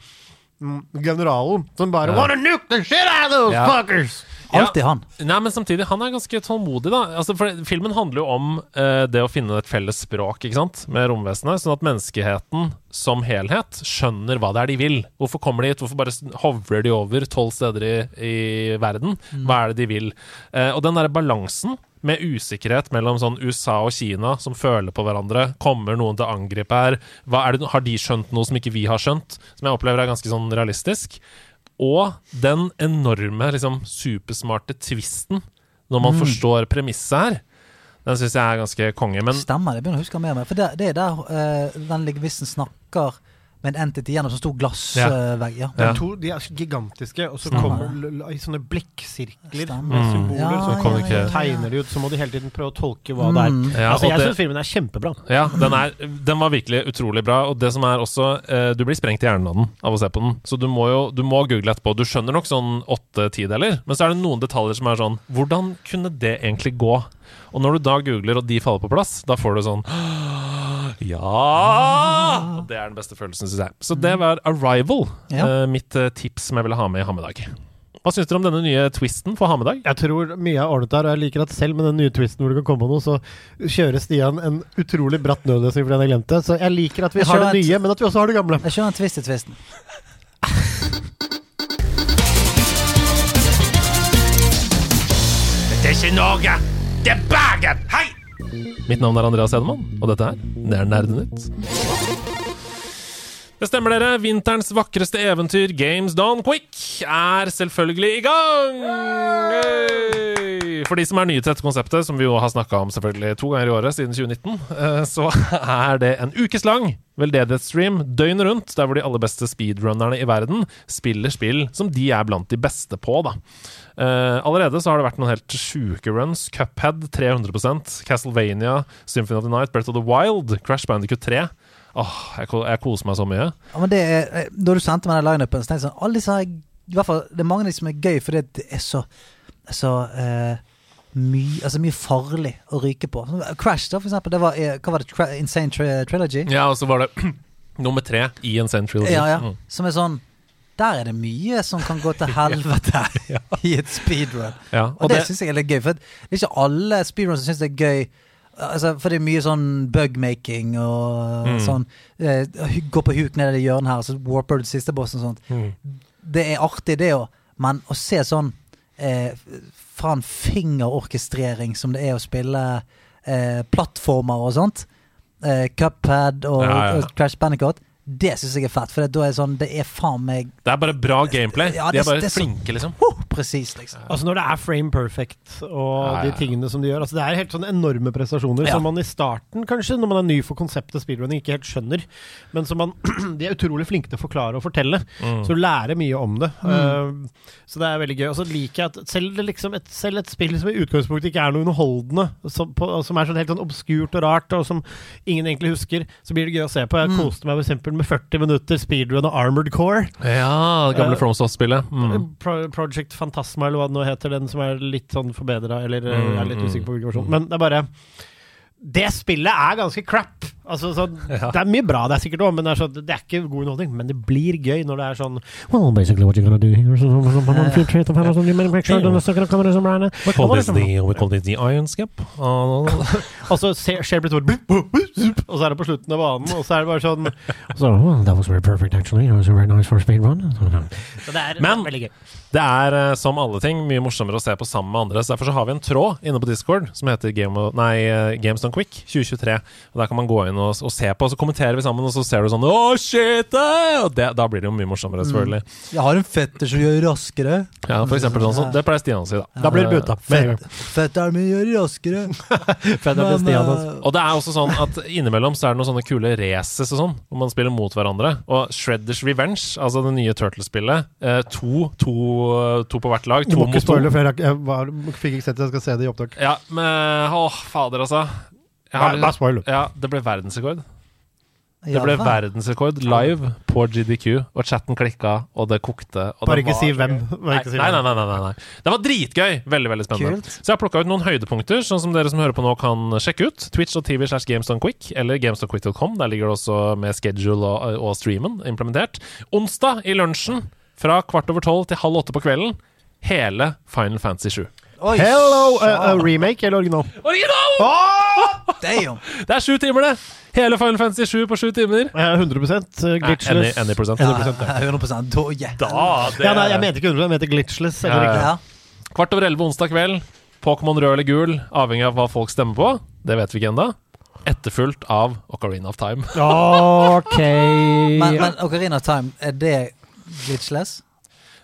Speaker 5: mm, generalen som bare
Speaker 1: Ja.
Speaker 5: Wanna nuke the shit out of those
Speaker 1: Ja.
Speaker 5: fuckers!
Speaker 2: Alltid han.
Speaker 1: Nei, men samtidig, han er ganske tålmodig, da. Altså, for Filmen handler jo om uh, det å finne et felles språk ikke sant? med romvesenet, sånn at menneskeheten som helhet skjønner hva det er de vil. Hvorfor kommer de hit? Hvorfor bare hovler hovrer de over tolv steder i, i verden? Hva er det de vil? Uh, og den derre balansen med usikkerhet mellom sånn USA og Kina som føler på hverandre. Kommer noen til å angripe her? Er det, har de skjønt noe som ikke vi har skjønt? Som jeg opplever er ganske sånn realistisk. Og den enorme, liksom supersmarte twisten når man forstår premisset her, den syns jeg er ganske konge. Men
Speaker 2: Stemmer, jeg begynner å huske mer og mer. For det, det er der uh, den lingvisten snakker med en entity gjennom sånn stor glassvegg. ja.
Speaker 5: De
Speaker 1: Ja.
Speaker 5: de er gigantiske, og så
Speaker 2: Stemmer.
Speaker 5: kommer l- i sånne blikksirkler med
Speaker 1: Mm.
Speaker 5: symboler.
Speaker 2: Ja,
Speaker 5: så
Speaker 2: ja,
Speaker 5: kommer tegner de ut, så må de hele tiden prøve å tolke hva det er.
Speaker 2: Mm.
Speaker 1: Ja,
Speaker 5: altså, jeg syns filmen er kjempebra.
Speaker 1: ja, den, er, den var virkelig utrolig bra. Og det som er også eh, Du blir sprengt i hjernen av den av å se på den. Så du må jo du må google etterpå. Du skjønner nok sånn åtte tideler, men så er det noen detaljer som er sånn Hvordan kunne det egentlig gå? Og når du da googler, og de faller på plass, da får du sånn Ja! Og det er den beste følelsen, syns jeg. Så det var Arrival.
Speaker 2: Ja.
Speaker 1: eh, mitt eh, tips som jeg ville ha med i Hammedag. Hva syns dere om denne nye twisten for Hammedag?
Speaker 5: Jeg tror mye er ordnet der, og jeg liker at selv med den nye twisten hvor det kan komme noe, så kjører Stian en utrolig bratt nødløsning fordi han har glemt det. Så jeg liker at vi har det nye, men at vi også har det gamle.
Speaker 2: Jeg kjører en twist i twisten.
Speaker 1: Det er ikke Norge, det er Bergen! Hei! Mitt navn er Andreas Hedemann, og dette her, det er Nerdenytt. Det stemmer, dere. Vinterens vakreste eventyr, Games Done Quick, er selvfølgelig i gang! For de som er nye til dette konseptet, som vi jo har snakka om selvfølgelig to ganger i året siden 2019, eh, så er det en ukeslang veldedighetsstream døgnet rundt, der hvor de aller beste speedrunnerne i verden spiller spill som de er blant de beste på, da. Eh, allerede så har det vært noen helt sjuke runs. Cuphead 300% Castlevania, Symphony of the Night, Breath of the Wild, Crash Bandicoot 3. Åh, jeg, jeg koser meg så mye.
Speaker 2: Ja, men det er, Når Da du sendte meg den lineupen, så tenkte jeg sånn Alle disse i hvert fall, Det er mange av de som er gøy fordi det er så, så uh mye, altså mye farlig å ryke på. Crash, da, for eksempel. Det var, eh, hva var det? Insane Trilogy?
Speaker 1: Ja, og så var det nummer tre i Insane Trilogy.
Speaker 2: Ja, ja.
Speaker 1: Mm.
Speaker 2: Som er sånn Der er det mye som kan gå til helvete i et speedrun.
Speaker 1: ja.
Speaker 2: Og, det, syns jeg er litt gøy. For det er ikke alle speedruns som syns det er gøy. Altså, for det er mye sånn bugmaking og
Speaker 1: Mm.
Speaker 2: sånn eh, Gå på huk ned i hjørnet her, så warper du siste bossen og sånt.
Speaker 1: Mm.
Speaker 2: Det er artig, det òg, men å se sånn eh, faen fingerorkestrering som det er å spille eh, plattformer og sånt, eh, Cuphead og,
Speaker 1: Ja, ja.
Speaker 2: og Crash Bandicoot, det syns jeg er fett. For da er det sånn Det er faen meg
Speaker 1: Det er bare bra gameplay.
Speaker 2: Ja,
Speaker 1: De
Speaker 2: det-
Speaker 1: er bare
Speaker 2: det
Speaker 1: flinke, liksom.
Speaker 2: uh, presis, liksom.
Speaker 5: Altså Når det er frame perfect og
Speaker 1: Ja,
Speaker 5: de tingene som de gjør altså Det er helt sånn enorme prestasjoner som man i starten, kanskje, når man er ny for konseptet speedrunning, ikke helt skjønner. Men som man De er utrolig flinke til å forklare og fortelle.
Speaker 1: Mm.
Speaker 5: Så du lærer mye om det.
Speaker 2: Mm.
Speaker 5: Uh, så det er veldig gøy. Og så liker jeg at selv, det liksom et, selv et spill som i utgangspunktet ikke er noe underholdende, som, på, som er sånn helt sånn obskurt og rart, og som ingen egentlig husker, så blir det gøy å se på. Jeg
Speaker 2: Mm.
Speaker 5: koste meg f.eks. med 40 minutter speedrun og Armored Core.
Speaker 1: Ja, det gamle
Speaker 5: uh,
Speaker 1: FromSoft-spillet. Mm.
Speaker 5: Pro Project Fantasma, eller hva det nå heter, den som er litt sånn forbedra, eller
Speaker 1: Mm,
Speaker 5: er litt
Speaker 1: mm,
Speaker 5: usikker på hvilken versjon. Men det er bare Det spillet er ganske crap! Altså, så,
Speaker 1: Ja.
Speaker 5: Det er mye bra, det er sikkert òg, men det er, så, det er ikke god underholdning. Men det blir gøy når det er sånn Well, basically what you're gonna do here so, so.
Speaker 1: We call this the, we call this the Iron Skip. Uh,
Speaker 5: Og så skjer det plutselig Og så er det på slutten av banen, og så er det bare sånn So, well, that was very perfect, actually. It was very nice for a speed run. Så det er
Speaker 1: Men-
Speaker 5: veldig gøy.
Speaker 1: Det er eh, som alle ting mye morsommere å se på sammen med andre. Så Derfor så har vi en tråd inne på Discord som heter Game of, nei, eh, Games Done Quick 2023. Og Der kan man gå inn og, og se på, og så kommenterer vi sammen, og så ser du sånn Å, shit! eh!» Og det, da blir det jo mye morsommere, selvfølgelig.
Speaker 2: Jeg har en fetter som gjør raskere.
Speaker 1: Ja, for eksempel sånn som Det pleier Stian å si, da.
Speaker 5: Da blir det buta. en.
Speaker 2: Fetteren min gjør raskere.
Speaker 5: fetteren til Stian, altså.
Speaker 2: eh,
Speaker 1: Og det er også sånn at innimellom så er det noen sånne kule races og sånn, hvor man spiller mot hverandre. Og Shredders Revenge, altså det nye Turtles-spillet, eh, to, to, to på hvert lag. To mot to.
Speaker 5: jeg, var, fikk ikke sett det. Jeg skal se det i opptak.
Speaker 1: Ja, men Å, fader, altså. Jeg
Speaker 5: Bare, bare
Speaker 1: har,
Speaker 5: spoil, du.
Speaker 1: ja, det ble verdensrekord. Det ble verdensrekord live på GDQ, og chatten klikka, og det kokte. Og
Speaker 5: Bare
Speaker 1: det
Speaker 5: ikke
Speaker 1: var
Speaker 5: si hvem. Bare ikke
Speaker 1: Nei, nei, nei, nei, nei, nei. Det var dritgøy! Veldig veldig spennende.
Speaker 2: Kult.
Speaker 1: Så jeg har plukka ut noen høydepunkter, sånn som dere som hører på nå kan sjekke ut. Twitch og TV slash GameStoneQuick, eller GameStoneQuick.com. Der ligger det også med schedule og, og streamen implementert. Onsdag i lunsjen fra kvart over tolv til halv åtte på kvelden. Hele Final Fantasy 7.
Speaker 2: Oi,
Speaker 5: Hello! Uh, uh, remake eller original?
Speaker 1: Original!
Speaker 2: Damn.
Speaker 1: Det er sju timer, det! Hele Final Fantasy 7 på sju timer.
Speaker 5: Uh, 100 uh, glitchless.
Speaker 1: Any, any.
Speaker 2: Ja,
Speaker 5: 100%, ja.
Speaker 2: Da, yeah.
Speaker 1: Da, det
Speaker 5: Ja, nei, jeg mente ikke 100 jeg mente glitchless. Eller
Speaker 1: Ja,
Speaker 5: ikke.
Speaker 2: Ja.
Speaker 1: Kvart over elleve onsdag kveld. Pokémon rød eller gul, avhengig av hva folk stemmer på. Det vet vi ikke ennå. Etterfulgt av Ocarina of Time.
Speaker 5: Ok
Speaker 2: Men, men Ocarina of Time, er det glitchless?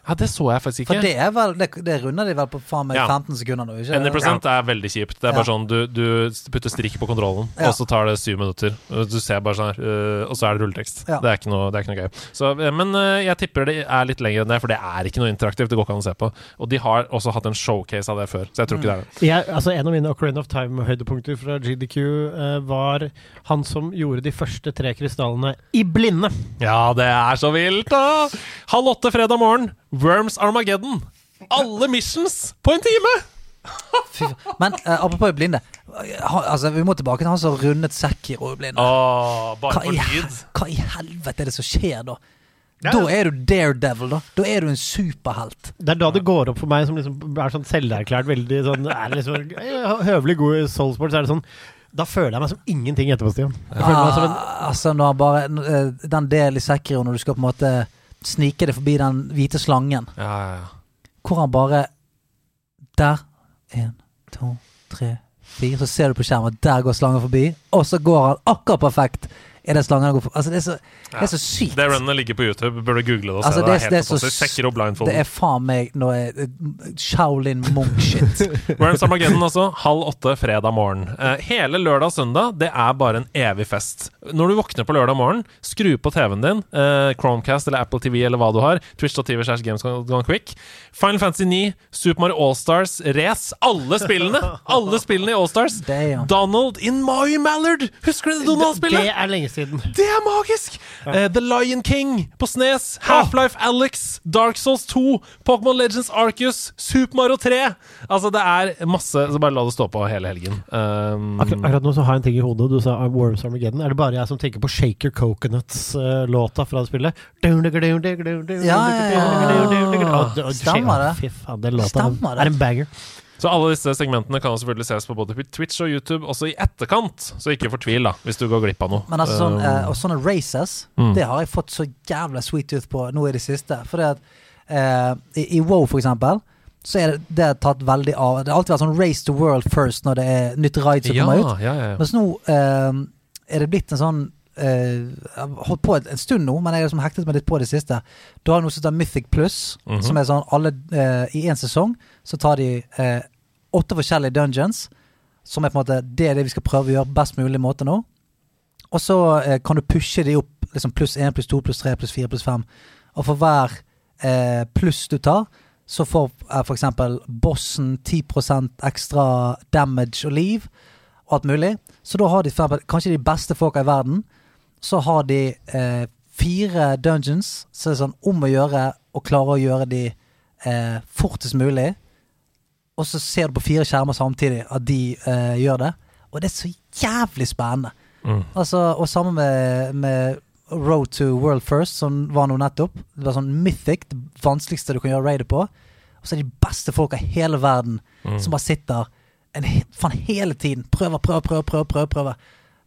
Speaker 1: Ja, det så jeg faktisk ikke.
Speaker 2: For det er vel Det, det runder de vel på faen meg
Speaker 1: Ja.
Speaker 2: 15 sekunder nå, ikke
Speaker 1: Any prosent er veldig kjipt. Det er bare
Speaker 2: Ja.
Speaker 1: sånn du, du putter strikk på kontrollen,
Speaker 2: Ja.
Speaker 1: og så tar det syv minutter. Du ser bare sånn her, øh, og så er det rulletekst.
Speaker 2: Ja.
Speaker 1: Det, er ikke noe, det er ikke noe gøy. Så, øh, men øh, jeg tipper det er litt lenger enn det, for det er ikke noe interaktivt. Det går ikke an å se på. Og de har også hatt en showcase av det før, så jeg tror ikke det er det.
Speaker 5: Jeg, altså En av mine Ocarina of Time-høydepunkter fra GDQ uh, var han som gjorde de første tre krystallene i blinde.
Speaker 1: Ja, det er så vilt, da! Halv åtte fredag morgen, Worms Armageddon. Alle missions på en time!
Speaker 2: Fy. Men uh, apropos blinde. Ha, altså, vi må tilbake til han som rundet Sekiro i blinde.
Speaker 1: Åh, bare
Speaker 2: Hva
Speaker 1: for
Speaker 2: i,
Speaker 1: lyd.
Speaker 2: hva i helvete er det som skjer da?
Speaker 5: Ja.
Speaker 2: Da er du daredevil, da. Da er du en superhelt.
Speaker 5: Det er da det går opp for meg, som liksom er sånn selverklært veldig sånn Er liksom høvelig god i soulsport, så er det sånn Da føler jeg meg som ingenting etterpå, Stian. Jeg føler meg som en
Speaker 2: Ah, altså, når bare eh, Den delen i Sekiro når du skal på en måte snike deg forbi den hvite slangen,
Speaker 1: Ja, ja, ja.
Speaker 2: hvor han bare Der. Én, to, tre, fire. Så ser du på skjermen, der går slangen forbi, og så går han akkurat perfekt i det slangen går for? Altså, det er så, det er så sykt.
Speaker 1: Det runnet ligger på YouTube. Burde google det og se.
Speaker 2: Altså,
Speaker 1: det,
Speaker 2: det-
Speaker 1: er helt
Speaker 2: det er så
Speaker 1: fantastisk.
Speaker 2: s-
Speaker 1: Sekiro blindfold.
Speaker 2: Det er faen meg noe eh, Shaolin Munch-shit.
Speaker 1: Worms Armageddon også, halv åtte fredag morgen. Eh, hele lørdag og søndag, det er bare en evig fest. Når du våkner på lørdag morgen, skru på TV-en din, eh, Chromecast eller Apple TV eller hva du har, Twitch.tv slash Games Gone Quick, Final Fantasy 9, Super Mario Allstars, Race, alle spillene! Alle spillene i Allstars.
Speaker 2: Damn.
Speaker 1: Donald in My Mallard! Husker du det
Speaker 5: Det
Speaker 1: Donald-spillet?
Speaker 5: Det er lenge siden.
Speaker 1: Det er magisk! Eh, The Lion King på Snes, Half-Life Alex, Dark Souls 2, Pokémon Legends Arcus, Super Mario 3. Altså, det er masse, så bare la det stå på hele helgen. Um,
Speaker 5: Akkurat, akkurat nå så har jeg en ting i hodet. Du sa Worms Armageddon. Er det bare jeg som tenker på Shaker Coconuts-låta fra det spillet?
Speaker 2: Ja, ja, ja. Stemmer det. Stemmer det.
Speaker 5: er en banger.
Speaker 1: Så alle disse segmentene kan selvfølgelig ses på både Twitch og YouTube også i etterkant, så ikke fortvil da, hvis du går glipp av noe.
Speaker 2: Men altså sånn, eh, og sånne races,
Speaker 1: Mm.
Speaker 2: det har jeg fått så jævla sweet tooth på nå i det siste. For det at uh, i, I WoW, for eksempel, så er det, det er tatt veldig av. Det har alltid vært sånn race to world first når det er nytt ride som
Speaker 1: ja,
Speaker 2: kommer ut.
Speaker 1: ja, ja, ja.
Speaker 2: Mens nå uh, er det blitt en sånn Uh, holdt på en, stund nå, men jeg har liksom hektet meg litt på det siste. Du har noe som heter Mythic Plus,
Speaker 1: Mhm.
Speaker 2: som er sånn alle uh, I én sesong så tar de eh, åtte forskjellige dungeons, som er på en måte det er det vi skal prøve å gjøre best mulig måte nå. Og så eh, kan du pushe de opp liksom pluss én, pluss to, pluss tre, pluss fire, pluss fem. Og for hver eh, pluss du tar, så får eh, eksempel bossen 10% ekstra damage og liv, og alt mulig. Så da har de kanskje de beste folka i verden. Så har de eh, fire dungeons, så det er sånn om å gjøre å klare å gjøre de eh, fortest mulig. Og så ser du på fire skjermer samtidig at de eh, gjør det. Og det er så jævlig spennende.
Speaker 1: Mm.
Speaker 2: Altså, og sammen med, med Road to World First, som var nå nettopp. Det var sånn mythic, det vanskeligste du kan gjøre raidet på. Og så er de beste folka i hele verden
Speaker 1: Mm.
Speaker 2: som bare sitter en, fan, hele tiden. Prøver, prøver, prøver, prøver. prøver, prøver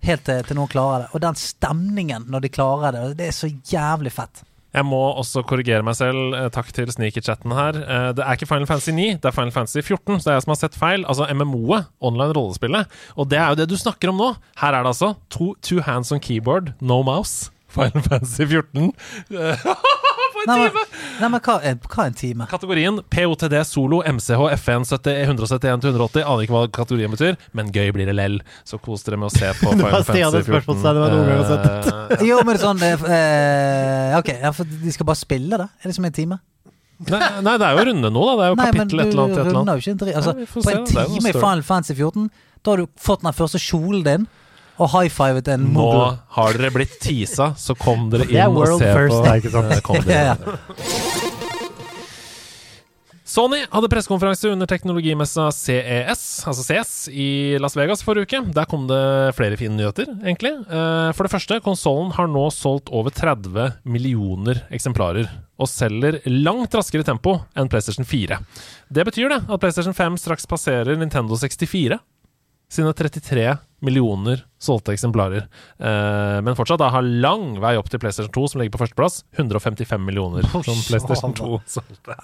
Speaker 2: Helt til, til noen klarer det. Og den stemningen når de klarer det, det er så jævlig fett.
Speaker 1: Jeg må også korrigere meg selv. Eh, Takk til Sneaker-chatten her. Eh, Det er ikke Final Fantasy 9, det er Final Fantasy 14, så det er jeg som har sett feil. Altså MMO-et, online rollespillet. Og det er jo det du snakker om nå. Her er det altså to, two hands on keyboard, no mouse. Final Fantasy 14.
Speaker 2: Nei, men, nei, men hva, er- hva er en time?
Speaker 1: Kategorien POTD solo MCH FN 171-180. Aner ikke hva kategorien betyr, men gøy blir det lell. Så kos dere med å se på Final Fantasy
Speaker 5: et spørsmålstegn, det var noen gang jeg har
Speaker 1: Eh,
Speaker 2: Jo, men sånn eh, eh, Ok, ja, for de skal bare spille da? Er det som en time?
Speaker 1: nei, nei, det er jo runde nå, da. Det er jo
Speaker 2: Nei,
Speaker 1: kapittel
Speaker 2: du
Speaker 1: et eller annet. Et eller annet.
Speaker 2: jo ikke. Altså,
Speaker 1: Nei,
Speaker 2: på en
Speaker 1: noe
Speaker 2: time i. Final Fantasy 14, da har du fått den første kjolen din og high-fivet en
Speaker 1: Nå har dere blitt teasa, så kom dere
Speaker 5: Det er
Speaker 1: inn og se
Speaker 5: first,
Speaker 1: på.
Speaker 5: da, ikke sant?
Speaker 1: Kom dere.
Speaker 2: Ja, ja.
Speaker 1: Sony hadde pressekonferanse under teknologimessa CES, altså CS, i Las Vegas forrige uke. Der kom det flere fine nyheter, egentlig. Eh, For det første, konsollen har nå solgt over 30 millioner eksemplarer. Og selger langt raskere tempo enn PlayStation 4. Det betyr det at PlayStation 5 straks passerer Nintendo 64 sine 33 millioner solgte eksemplarer. Eh, men fortsatt da har lang vei opp til PlayStation 2, som ligger på førsteplass. 155 millioner som PlayStation 2 solgte.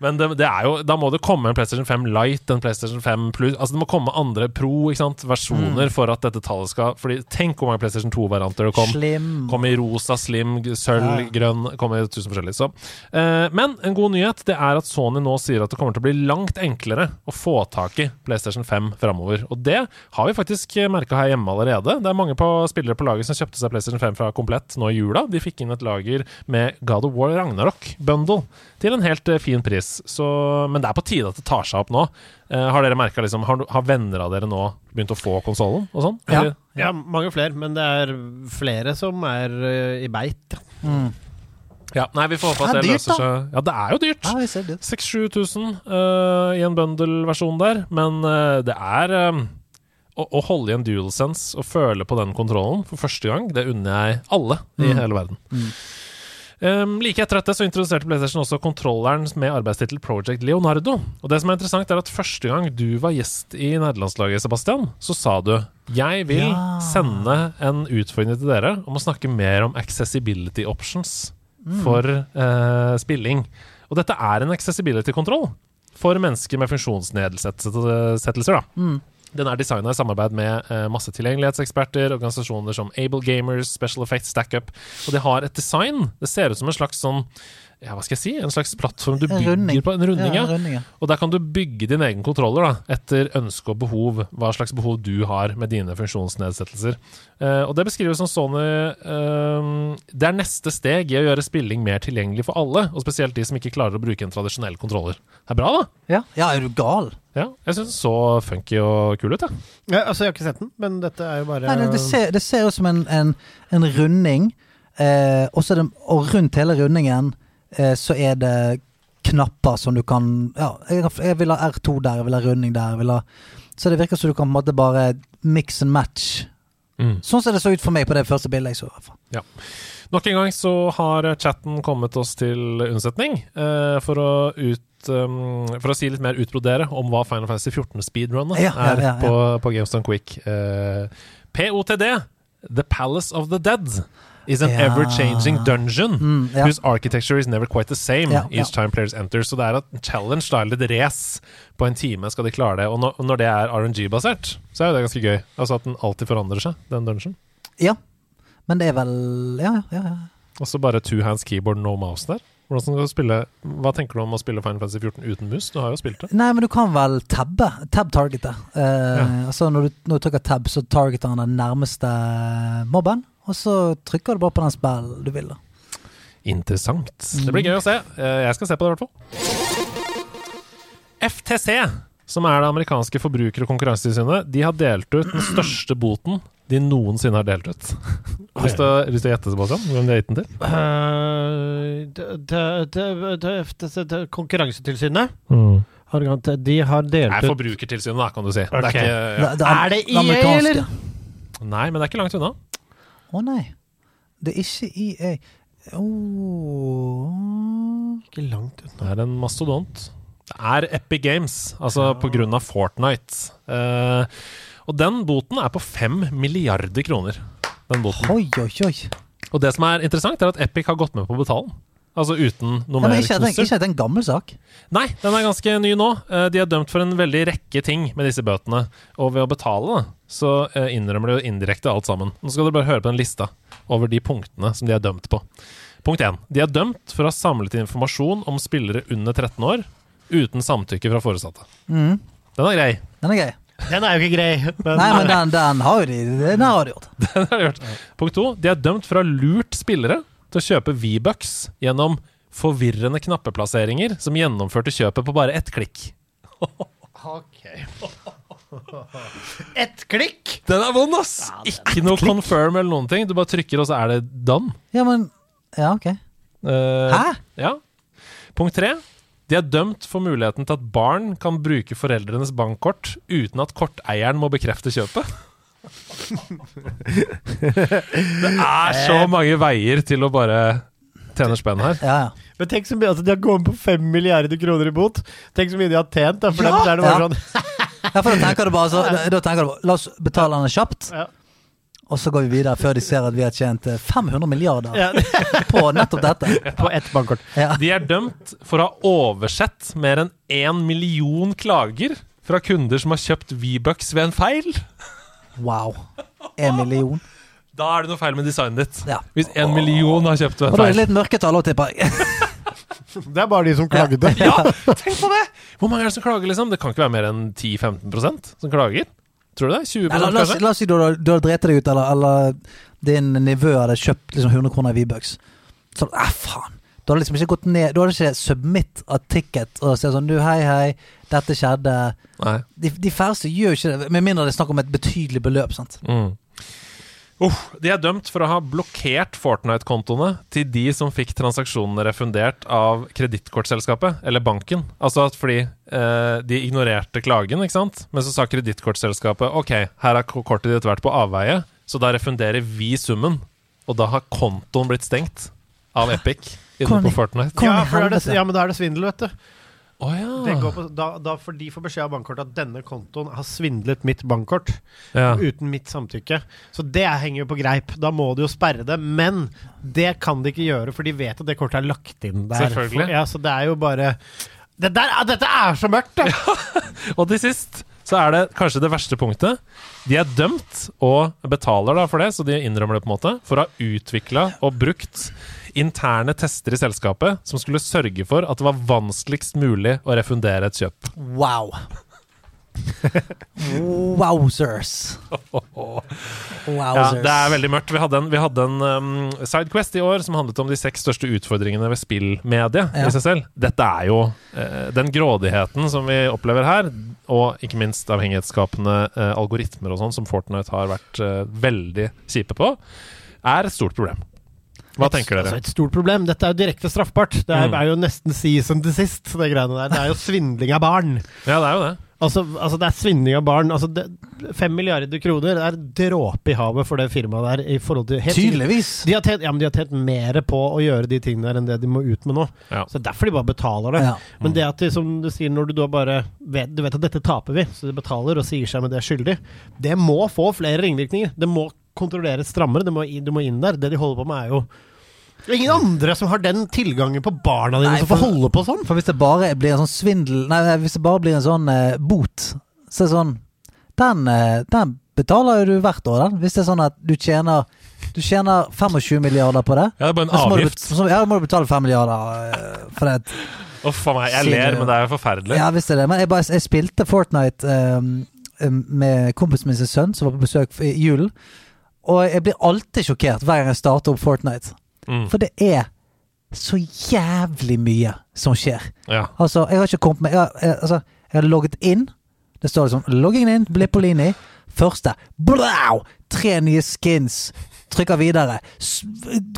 Speaker 1: Men det, det er jo, da må det komme en PlayStation 5 Lite, en PlayStation 5 Plus Altså det må komme andre Pro, ikke sant, versjoner for at dette tallet skal Fordi tenk hvor mange PlayStation 2-varianter det kom.
Speaker 2: Slim.
Speaker 1: Kom i rosa, slim, sølv,
Speaker 2: Ja.
Speaker 1: grønn Kom i tusen forskjellige. Så. Eh, men en god nyhet det er at Sony nå sier at det kommer til å bli langt enklere å få tak i PlayStation 5 framover. Og det har vi faktisk merka her hjemme allerede. Det er mange på, spillere på laget som kjøpte seg PlayStation 5 fra Komplett nå i jula. De fikk inn et lager med God of War Ragnarok Bundle til en helt eh, fin pris. Så, men det er på tide at det tar seg opp nå. Uh, har dere merket, liksom, har, har venner av dere nå begynt å få konsollen og sånn?
Speaker 2: Ja.
Speaker 5: Ja, mange flere, men det er flere som er uh, i beit.
Speaker 2: Mm.
Speaker 1: Ja, nei, vi får håpe at
Speaker 2: Det
Speaker 1: det,
Speaker 2: dyrt,
Speaker 1: løser seg. Ja, det er jo dyrt.
Speaker 2: Ja, vi ser det.
Speaker 1: 6000-7000 uh, i en bundle-versjon der, men uh, det er eh, å, å holde i en DualSense og føle på den kontrollen for første gang, det unner jeg alle i
Speaker 2: Mm.
Speaker 1: hele verden.
Speaker 2: Mm.
Speaker 1: Um, like etter dette så introduserte PlayStation også kontrolleren med arbeidstittel Project Leonardo. Og det som er interessant, er at første gang du var gjest i nederlandslaget, Sebastian, så sa du jeg vil
Speaker 2: Ja.
Speaker 1: sende en utfordring til dere om å snakke mer om accessibility options
Speaker 2: Mm.
Speaker 1: for uh, spilling. Og dette er en accessibility-kontroll for mennesker med funksjonsnedsettelser. da.
Speaker 2: Mm.
Speaker 1: Den er designa i samarbeid med uh, masse tilgjengelighetseksperter, organisasjoner som Able Gamers, Special Effects, StackUp. Og de har et design. Det ser ut som en slags sånn ja, hva skal jeg si, en slags plattform du bygger
Speaker 2: runding.
Speaker 1: på. En runding,
Speaker 2: Ja,
Speaker 1: ja.
Speaker 2: en runding, ja.
Speaker 1: Og der kan du bygge din egen kontroller da, etter ønske og behov. Hva slags behov du har med dine funksjonsnedsettelser. Uh, og det beskrives som Sony uh, Det er neste steg i å gjøre spilling mer tilgjengelig for alle, og spesielt de som ikke klarer å bruke en tradisjonell kontroller. Det er bra, da.
Speaker 2: Ja, ja er du gal?
Speaker 1: Ja, jeg syns den så funky og kul ut, jeg.
Speaker 5: Ja, altså, jeg har ikke sett den, men dette er jo bare
Speaker 2: Nei, det, det, ser, det ser ut som en, en, en runding, uh, og, så er det, og rundt hele rundingen eh, så er det knapper som du kan Ja, jeg, vil ha R2 der, jeg vil ha runding der. Jeg vil ha, så det virker som du kan på en måte bare mix and match.
Speaker 1: Mm.
Speaker 2: Sånn som det så ut for meg på det første bildet jeg så. i hvert fall.
Speaker 1: Nok en gang så har chatten kommet oss til unnsetning eh, for å ut um, For å si litt mer utbrodere om hva Final Fantasy 14 speedrunnet
Speaker 2: Ja, ja,
Speaker 1: er
Speaker 2: ja, ja.
Speaker 1: på, på GameStone Quick. Eh, POTD, The Palace of the Dead, is an
Speaker 2: Ja.
Speaker 1: ever-changing dungeon
Speaker 2: Mm, ja.
Speaker 1: whose architecture is never quite the same
Speaker 2: Ja,
Speaker 1: each time players enter. Så det er et challenge, da, eller et race. På en time skal de klare det. Og når, når det er RNG-basert, så er det ganske gøy. Altså at den alltid forandrer seg, den dungeon.
Speaker 2: ja. Men det er vel Ja, ja. ja.
Speaker 1: Og så bare two hands keyboard, no mouse der. Hvordan skal du spille Hva tenker du om å spille Final Fantasy 14 uten mus? Du har jo spilt det.
Speaker 2: Nei, men du kan vel tabbe. Tab-targete. Uh,
Speaker 1: Ja.
Speaker 2: Altså når du, når du trykker tab, så targeter han den nærmeste mobben. Og så trykker du bare på den spillen du vil. da
Speaker 1: Interessant. Det blir gøy å se. Eh, Jeg skal se på det, i hvert fall. FTC, som er det amerikanske forbruker- og konkurransetilsynet, de har delt ut den største boten de noensinne har delt ut. Lyst til å- gjette, Sebastian? Hvem de har gitt den til?
Speaker 5: Eh, det- det- det- det- det- det- Konkurransetilsynet har De har delt ut
Speaker 1: Forbrukertilsynet, da, kan du si. Det er ikke, ja.
Speaker 2: Det, det,
Speaker 5: Er det
Speaker 2: IA,
Speaker 5: eller?
Speaker 1: Nei, men det er ikke langt unna.
Speaker 2: Å nei. Det er ikke EA. Oh.
Speaker 5: Ikke langt unna.
Speaker 1: Det er en mastodont. Det er Epic Games, altså på grunn av Fortnite. Uh, og den boten er på fem milliarder kroner. Den boten.
Speaker 2: Oi, oi, oi.
Speaker 1: Og det som er interessant, er at Epic har gått med på å betale den. Altså uten noe
Speaker 2: Ja,
Speaker 1: mer
Speaker 2: ikke, ikke,
Speaker 1: knusser.
Speaker 2: en gammel sak?
Speaker 1: Nei, den er ganske ny nå. Eh, De er dømt for en veldig rekke ting med disse bøtene. Og ved å betale, da, så eh, innrømmer de jo indirekte alt sammen. Nå skal dere bare høre på den lista over de punktene som de er dømt på. Punkt 1. De er dømt for å ha samlet informasjon om spillere under 13 år uten samtykke fra foresatte.
Speaker 2: Mm.
Speaker 1: Den er grei.
Speaker 2: Den er grei.
Speaker 5: Den er jo ikke grei. Men,
Speaker 2: Nei, men den, den har de. Den har de gjort.
Speaker 1: Den har de gjort. Punkt 2. De er dømt for å ha lurt spillere til å kjøpe V-bucks gjennom forvirrende knappeplasseringer som gjennomførte kjøpet på bare ett klikk.
Speaker 5: Ok. Ett klikk!
Speaker 1: Den er vond, ass! Ikke noe confirm eller noen ting. Du bare trykker, og så er det done.
Speaker 2: Ja, men Ja, ok.
Speaker 1: Uh,
Speaker 2: Hæ?
Speaker 1: Ja. Punkt tre. De er dømt for muligheten til at barn kan bruke foreldrenes bankkort uten at korteieren må bekrefte kjøpet. Det er så mange veier til å bare tjene spenn her.
Speaker 2: Ja, ja.
Speaker 5: Men tenk så mye, altså De har gått på fem milliarder kroner i bot. Tenk så mye de har tjent. Da, for
Speaker 2: Ja!
Speaker 5: dem er det bare
Speaker 2: Ja.
Speaker 5: sånn
Speaker 2: Ja, for da tenker du bare så, da tenker du bare, La oss betale den kjapt,
Speaker 5: Ja.
Speaker 2: og så går vi videre før de ser at vi har tjent eh, 500 milliarder
Speaker 5: Ja,
Speaker 2: på nettopp dette.
Speaker 5: På ett bankkort.
Speaker 2: Ja.
Speaker 1: De er dømt for å ha oversett mer enn én million klager fra kunder som har kjøpt V-bucks ved en feil.
Speaker 2: Wow. En million.
Speaker 1: Da er det noe feil med designet ditt.
Speaker 2: Ja.
Speaker 1: Hvis en million har kjøpt feil.
Speaker 2: Og da er det litt mørketall òg, tipper jeg.
Speaker 5: Det er bare de som klagde.
Speaker 1: Ja, tenk på det! Hvor mange er det som klager, liksom? Det kan ikke være mer enn 10-15% som klager. Tror du det? 20
Speaker 2: Nei, la, oss,
Speaker 1: kanskje?
Speaker 2: la oss si du, har- du har drept deg ut, eller, eller din nivå hadde kjøpt liksom 100 kroner i V-bucks. Sånn, eh, faen. Du hadde liksom ikke gått ned Du hadde ikke submit a ticket og sagt sånn Du, hei, hei, dette skjedde.
Speaker 1: Nei.
Speaker 2: De, de færreste gjør jo ikke det, med mindre det er snakk om et betydelig beløp. sant?
Speaker 1: Mm. Uh, de er dømt for å ha blokkert Fortnite-kontoene til de som fikk transaksjonene refundert av kredittkortselskapet, eller banken. Altså at fordi eh, de ignorerte klagen, ikke sant? Men så sa kredittkortselskapet ok, her har kortet ditt vært på avveie, så da refunderer vi summen. Og da har kontoen blitt stengt av Epic inne på Fortnite.
Speaker 5: Ja, er det, ja, men da er det svindel, vet du.
Speaker 1: Å ja.
Speaker 5: Det går på, da, da får de får beskjed av bankkortet at denne kontoen har svindlet mitt bankkort
Speaker 1: ja.
Speaker 5: uten mitt samtykke. Så det henger jo på greip. Da må du jo sperre det. Men det kan de ikke gjøre, for de vet at det kortet er lagt inn der.
Speaker 1: Selvfølgelig.
Speaker 5: Ja, så det er jo bare det der, Dette er så mørkt, Ja.
Speaker 1: Og til sist så er det kanskje det verste punktet. De er dømt og betaler da for det, så de innrømmer det på en måte, for å ha utvikla og brukt interne tester i selskapet som skulle sørge for at det var vanskeligst mulig å refundere et kjøp.
Speaker 2: Wow. Wowzers.
Speaker 1: Ja,
Speaker 2: Wowzers.
Speaker 1: det er veldig mørkt. Vi hadde en, vi hadde en um, Sidequest i år som handlet om de seks største utfordringene ved spillmediet
Speaker 2: Ja.
Speaker 1: i seg selv. Dette er jo uh, den grådigheten som vi opplever her, og ikke minst avhengighetsskapende uh, algoritmer og sånn, som Fortnite har vært uh, veldig kjipe på, er et stort problem. Hva tenker dere?
Speaker 5: Altså, et stort problem. Dette er jo direkte straffbart. Det er,
Speaker 1: Mm.
Speaker 5: er jo nesten season to sist, det greiene der. Det er jo svindling av barn.
Speaker 1: Ja, det er jo det.
Speaker 5: Altså, altså det er svindling av barn. Altså, det, fem milliarder kroner det er dråpe i havet for det firmaet der. I forhold til helt
Speaker 2: Tydeligvis.
Speaker 5: De har tjent, ja, men de har tjent mer på å gjøre de tingene der enn det de må ut med nå.
Speaker 1: Ja.
Speaker 5: Så det er derfor de bare betaler det.
Speaker 2: Ja.
Speaker 5: Men det at de, som du sier, når du da bare vet, du vet at dette taper vi, så de betaler og sier seg med det skyldig, det må få flere ringvirkninger. Det må kontrolleres strammere. Det må, inn- du må inn der. Det de holder på med, er jo det er ingen andre som har den tilgangen på barna dine
Speaker 2: Nei,
Speaker 5: som får
Speaker 2: for-
Speaker 5: holde på sånn.
Speaker 2: For hvis det bare blir en sånn svindel Nei, hvis det bare blir en sånn eh, bot, så er det sånn Den, eh, den betaler jo du hvert år, den. Hvis det er sånn at du tjener Du tjener 25 milliarder på det.
Speaker 1: Ja, det er bare en
Speaker 2: må du,
Speaker 1: avgift.
Speaker 2: så, ja, da må du betale 5 milliarder eh, for det.
Speaker 1: Uff a meg, jeg ler,
Speaker 2: du-
Speaker 1: men det er jo forferdelig.
Speaker 2: Ja, visst er det. Men jeg, bare, jeg spilte Fortnite eh, med kompisen min sin sønn, som var på besøk i julen. Og jeg blir alltid sjokkert hver gang jeg starter opp Fortnite.
Speaker 1: Mm.
Speaker 2: For det er så jævlig mye som skjer.
Speaker 1: Ja.
Speaker 2: Altså, jeg har ikke kommet med Jeg jeg, altså, jeg har logget inn. Det står liksom 'logging in', Blippolini. Første. Blau! Tre nye skins. Trykker videre. S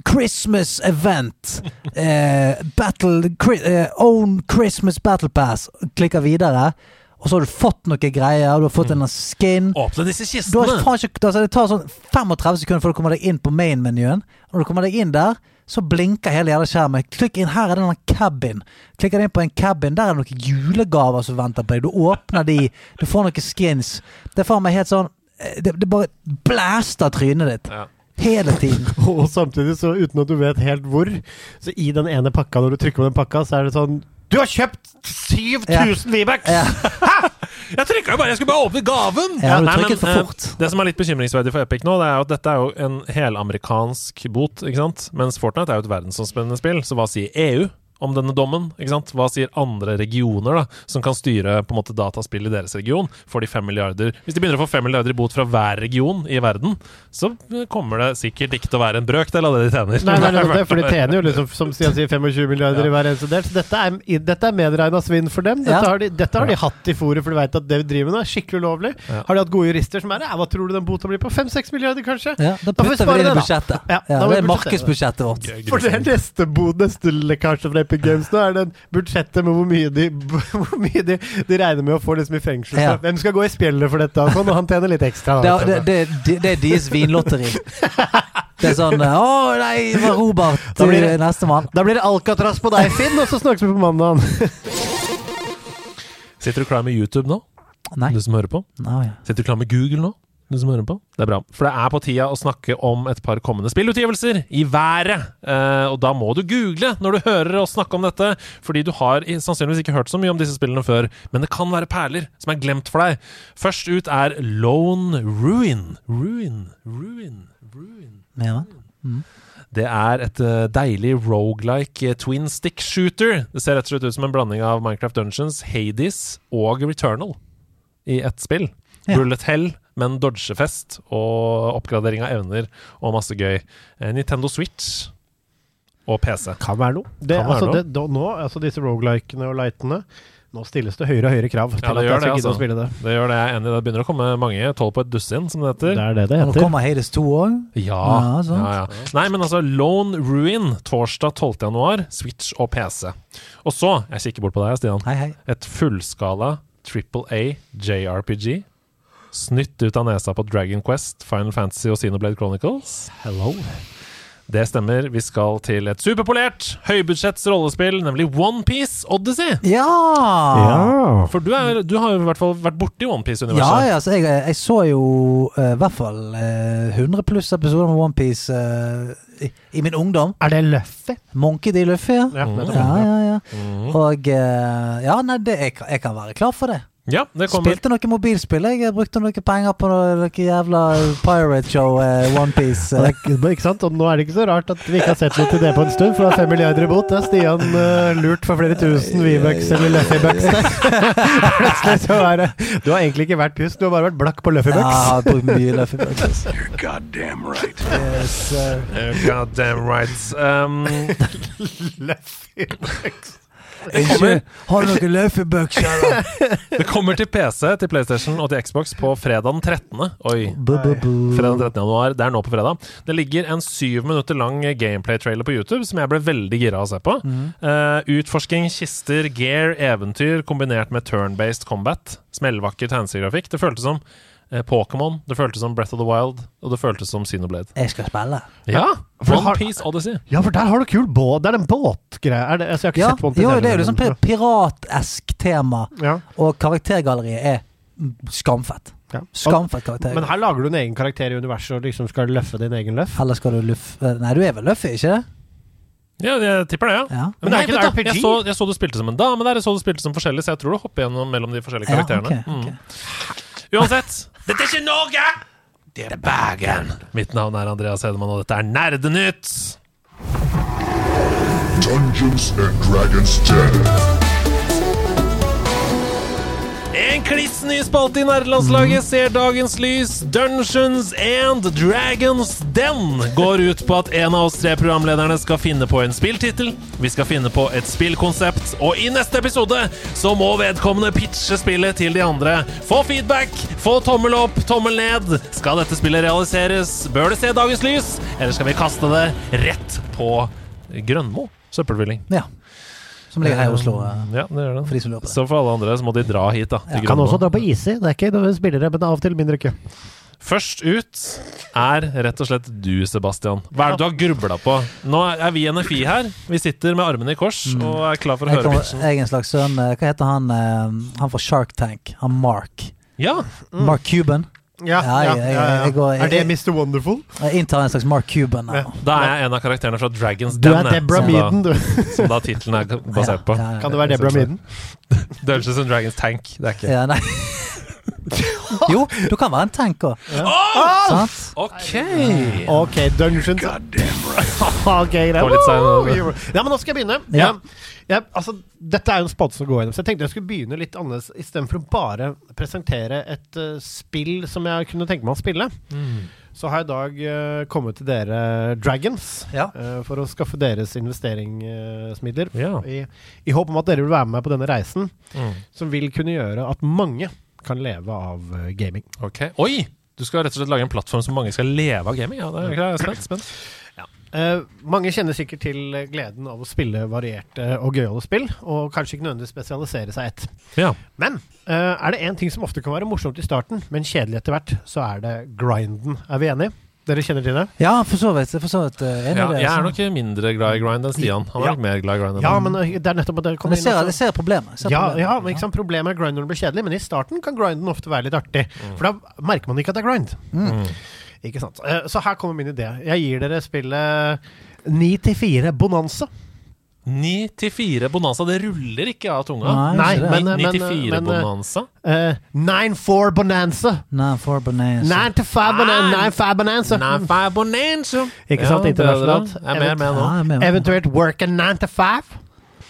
Speaker 2: Christmas event. Eh, battle eh, Own Christmas Battle Pass. Klikker videre. Og så har du fått noe greier. Du har fått en skin.
Speaker 1: Åpne disse
Speaker 2: Du har
Speaker 1: kistene!
Speaker 2: ikke, altså det tar sånn 35 sekunder før du kommer deg inn på main-menyen. Når du kommer deg inn der, så blinker hele jævla skjermen. Klikk inn, her er det en cabin. Klikker inn på en cabin, der er det noen julegaver som venter på deg. Du åpner de, du får noen skins. Det er faen meg helt sånn eh, Det, det bare blæster trynet ditt.
Speaker 1: Ja.
Speaker 2: Hele tiden.
Speaker 5: Og samtidig, så uten at du vet helt hvor, så i den ene pakka, når du trykker på den pakka, så er det sånn Du har kjøpt 7000 V-Bucks!
Speaker 2: Ja,
Speaker 1: Jeg trykka jo bare! Jeg skulle bare åpne gaven!
Speaker 2: ja, du
Speaker 1: Nei, men,
Speaker 2: for
Speaker 1: eh,
Speaker 2: fort.
Speaker 1: Det som er litt bekymringsverdig for Epic nå, det er jo at dette er jo en helamerikansk bot, ikke sant? Mens Fortnite er jo et verdensomspennende spill, så hva sier EU om denne dommen? ikke sant? Hva sier andre regioner da, som kan styre på en måte dataspill i deres region? Får de fem milliarder Hvis de begynner å få fem milliarder i bot fra hver region i verden, så kommer det sikkert ikke til å være en brøkdel av det de tjener.
Speaker 5: Nei, nei, nei, nei for de tjener jo liksom som Stian sier 25 milliarder i hver eneste del. Så dette er, dette er medregna svinn for dem. Dette,
Speaker 2: Ja.
Speaker 5: har de, dette har de hatt i fòret, for de vet at det vi driver med, er skikkelig ulovlig.
Speaker 1: Ja.
Speaker 5: Har de hatt gode jurister som er det? Hva tror du den bota blir på? 5-6 milliarder, kanskje?
Speaker 2: Ja, da
Speaker 5: Da vi
Speaker 2: vi det i budsjettet.
Speaker 5: Ja,
Speaker 2: Ja, det er markedsbudsjettet vårt.
Speaker 5: For det er neste, bo, neste lekkasje fra Epic Games nå, er det budsjettet med hvor mye de, hvor mye de, de regner med å få liksom i fengsel.
Speaker 2: Ja.
Speaker 5: Hvem skal gå i spjeldet for dette? Sånn, og han tjener litt ekstra.
Speaker 2: Det,
Speaker 5: da,
Speaker 2: det, det, det, det er deres vinlotteri. Det er sånn Å nei, det var Robert
Speaker 5: Da blir det-
Speaker 2: nestemann.
Speaker 5: Da blir det Alcatraz på deg, Finn, og så snakkes vi på mandag.
Speaker 1: Sitter du klar med YouTube nå,
Speaker 2: Nei.
Speaker 1: du som hører på?
Speaker 2: Nei.
Speaker 1: Sitter du klar med Google nå? Du som hører på? Det er bra. For det er på tida å snakke om et par kommende spillutgivelser i været. Eh, og da må du google når du hører oss snakke om dette, fordi du har sannsynligvis ikke hørt så mye om disse spillene før, men det kan være perler som er glemt for deg. Først ut er Lone Ruin. Ruin, ruin, ruin.
Speaker 2: Ja.
Speaker 1: Det er et eh, deilig rogelike twin stick shooter. Det ser rett og slett ut som en blanding av Minecraft Dungeons, Hades og Returnal i ett spill.
Speaker 2: Ja.
Speaker 1: Bullet Hell, men dodgefest og oppgradering av evner og masse gøy. Eh, Nintendo Switch og PC.
Speaker 5: Kan være noe. Det,
Speaker 1: Kan være
Speaker 5: altså,
Speaker 1: noe.
Speaker 5: det, da, nå, altså disse rogelikene og lightene Nå stilles det høyere og høyere krav til
Speaker 1: Ja, det
Speaker 5: at
Speaker 1: gjør
Speaker 5: jeg skal
Speaker 1: det,
Speaker 5: altså. å spille det.
Speaker 1: Det gjør det jeg er enig i. Det begynner å komme mange. Tolv på et dusin, som det heter.
Speaker 5: Det er det det
Speaker 2: heter. nå kommer Hades 2 òg.
Speaker 1: Ja,
Speaker 2: Ja,
Speaker 1: ja, ja. Nei, men altså Lone Ruin, torsdag 12. januar, Switch og PC. Og så, jeg kikker bort på deg, Stian,
Speaker 2: Hei, hei.
Speaker 1: et fullskala Triple A JRPG. Snytt ut av nesa på Dragon Quest, Final Fantasy og Xenoblade Chronicles.
Speaker 5: Hello.
Speaker 1: Det stemmer. Vi skal til et superpolert, høybudsjetts rollespill, nemlig Onepiece Odyssey.
Speaker 2: Ja!
Speaker 1: For du, er, du har jo i hvert fall vært borti
Speaker 2: Ja,
Speaker 1: Onepiece-universet.
Speaker 2: ja, altså, jeg, jeg så jo eh, i hvert fall uh, 100 pluss episoder med OnePiece uh, i, i min ungdom.
Speaker 5: Er det Luffy?
Speaker 2: Monkey D. Luffy, ja.
Speaker 5: Ja,
Speaker 1: Mm.
Speaker 2: Ja, ja, ja.
Speaker 1: Mhm.
Speaker 2: Og uh, Ja, nei, det, jeg, jeg kan være klar for det.
Speaker 1: Ja, det kommer.
Speaker 2: Spilte noe mobilspill. Jeg brukte noen penger på noe, noe jævla Pirate Show, eh, Onepiece. Eh.
Speaker 5: Ikke sant? Og nå er det ikke så rart at vi ikke har sett noe til det på en stund, for det er fem milliarder i bot. Det er Stian uh, lurt for flere tusen V-bucks eller Luffy-bucks der. Plutselig så er det Du har egentlig ikke vært pjusk, du har bare vært blakk på
Speaker 2: Ja, jeg
Speaker 5: Luffy-bucks.
Speaker 2: har brukt mye Luffy Bucks.
Speaker 4: You're goddamn right.
Speaker 2: Yes.
Speaker 1: Uh, You're goddamn right. Um,
Speaker 5: Luffy-bucks.
Speaker 2: Ikke Har du noen Luffy
Speaker 1: det kommer til PC, til PlayStation og til Xbox på fredag den 13. Oi. Fredag den 13. januar. Det er nå på fredag. Det ligger en syv minutter lang gameplay-trailer på YouTube som jeg ble veldig gira av å se på. Eh, utforsking, kister, gear, eventyr kombinert med turn-based combat. Smellvakker tegneseriegrafikk. Det føltes som Pokémon, det føltes som Breath of the Wild, og det føltes som Xenoblade.
Speaker 2: Jeg skal spille.
Speaker 1: Ja!
Speaker 5: Onepiece
Speaker 1: One Piece Odyssey.
Speaker 5: Ja, for der har du kul båt. Det er en båtgreie. Altså, jeg har ikke
Speaker 2: Ja,
Speaker 5: sett Onepiece.
Speaker 2: jo, det er jo liksom piratesk tema,
Speaker 5: ja.
Speaker 2: og karaktergalleriet er skamfett.
Speaker 5: Ja.
Speaker 2: Skamfett karakter.
Speaker 5: Men her lager du en egen karakter i universet og liksom skal løffe din egen løff.
Speaker 2: Eller skal du løffe Nei, du er vel løffe, ikke det?
Speaker 1: Ja, jeg tipper det, ja.
Speaker 2: Ja.
Speaker 5: Men det er
Speaker 1: nei,
Speaker 5: ikke
Speaker 1: en
Speaker 5: RPG?
Speaker 1: Jeg så, jeg så du spilte som en dame der, jeg så du spilte som forskjellig, så jeg tror du hopper gjennom mellom de forskjellige
Speaker 2: Ja,
Speaker 1: karakterene.
Speaker 2: ok, ok.
Speaker 1: Mm. Uansett, dette er ikke Norge! Det er Bergen! Mitt navn er Andreas Hedemann, og dette er Nerdenytt!
Speaker 6: Dungeons and Dragons 10.
Speaker 1: En kliss ny spalte i nerdelandslaget ser dagens lys. Dungeons and Dragons. Den går ut på at en av oss tre programlederne skal finne på en spilltittel. Vi skal finne på et spillkonsept, og i neste episode så må vedkommende pitche spillet til de andre. Få feedback, få tommel opp, tommel ned. Skal dette spillet realiseres? Bør det se dagens lys, eller skal vi kaste det rett på Grønmo? Søppelfylling.
Speaker 2: Ja. Som ligger her i Oslo. eh,
Speaker 1: Ja, det gjør det.
Speaker 2: For.
Speaker 1: Så for alle andre så må de dra hit, da. Ja,
Speaker 5: Kan også dra på Easy. Det er ikke noen spillere, men av og til mindre kø.
Speaker 1: Først ut er rett og slett du, Sebastian. Hva er det du har grubla på? Nå er vi i NFI her. Vi sitter med armene i kors og er klar for å
Speaker 2: Jeg,
Speaker 1: høre pitchen.
Speaker 2: jeg er en slags sønn eh, Hva heter han eh, Han fra Shark Tank? Han Mark.
Speaker 1: Ja,
Speaker 2: Mark Cuban.
Speaker 5: Ja,
Speaker 2: Ja,
Speaker 5: ja,
Speaker 2: jeg-
Speaker 5: ja.
Speaker 2: jeg
Speaker 5: Er det Mr. Wonderful?
Speaker 2: Jeg inntar en slags Mark Cuban.
Speaker 5: Ja.
Speaker 1: da er jeg en av karakterene fra Dragons
Speaker 5: Du er
Speaker 1: Debra
Speaker 5: Meaden, du.
Speaker 1: Som da tittelen er basert på.
Speaker 2: Ja, ja,
Speaker 5: Kan det være Deborah Meaden?
Speaker 1: Dungeons and Dragons Tank. Det er ikke
Speaker 2: Ja, nei. jo, du kan være en tank òg. Sant?
Speaker 1: Ok!
Speaker 5: Ok, Dungeons. Ok, greit.
Speaker 1: Kom litt senere.
Speaker 5: Woo! Ja, men nå skal jeg begynne.
Speaker 2: Ja.
Speaker 5: Ja, altså, dette er jo en spalte som går gjennom, så jeg tenkte jeg skulle begynne litt annerledes istedenfor å bare presentere et uh, spill som jeg kunne tenke meg å spille. Så har jeg i dag uh, kommet til dere Dragons
Speaker 2: Ja.
Speaker 5: uh, for å skaffe deres investeringsmidler.
Speaker 1: Ja.
Speaker 5: I, I håp om at dere vil være med på denne reisen,
Speaker 1: Mm.
Speaker 5: som vil kunne gjøre at mange kan leve av eh, gaming.
Speaker 1: ok. Oi! Du skal rett og slett lage en plattform som mange skal leve av gaming? Ja, det er jeg er spent. Ja.
Speaker 5: Eh, mange kjenner sikkert til eh, gleden av å spille varierte og gøyale spill, og kanskje ikke nødvendigvis spesialisere seg ett.
Speaker 1: Ja.
Speaker 5: Men eh, er det én ting som ofte kan være morsomt i starten, men kjedelig etter hvert, så er det grinden. Er vi enige? Dere kjenner til det?
Speaker 2: Ja, for så vidt. For så vidt eh,
Speaker 1: ja.
Speaker 2: det.
Speaker 1: Jeg er nok mindre glad i grind enn Stian. Han er
Speaker 5: Ja.
Speaker 1: nok mer glad i grind enn
Speaker 5: Ja, men eh, det er nettopp at det
Speaker 2: Men
Speaker 5: kommer
Speaker 2: jeg ser,
Speaker 5: inn
Speaker 2: jeg ser problemet. Jeg ser
Speaker 5: ja,
Speaker 2: problemet.
Speaker 5: ja, men ikke sant? Problemet er grind når den blir kjedelig, men i starten kan grinden ofte være litt artig. For da merker man ikke at det er grind.
Speaker 1: Mm.
Speaker 5: Ikke sant? Eh, Så her kommer min idé. Jeg gir dere spillet 9 til 4 Bonanza.
Speaker 1: 9 til 4 Bonanza, det ruller ikke av tunga.
Speaker 2: Nei,
Speaker 5: Nei, men,
Speaker 1: 9 til
Speaker 5: men,
Speaker 1: 4 Bonanza?
Speaker 5: eh, 9-4 Bonanza.
Speaker 2: 9-4 Bonanza.
Speaker 5: 9 to 5 Bonanza.
Speaker 1: Ah,
Speaker 5: 9-5 Bonanza.
Speaker 1: Bonanza.
Speaker 5: Ikke sant, internasjonalt.
Speaker 1: det er det. Jeg er mer med nå.
Speaker 5: Eventuelt work a 9 to 5.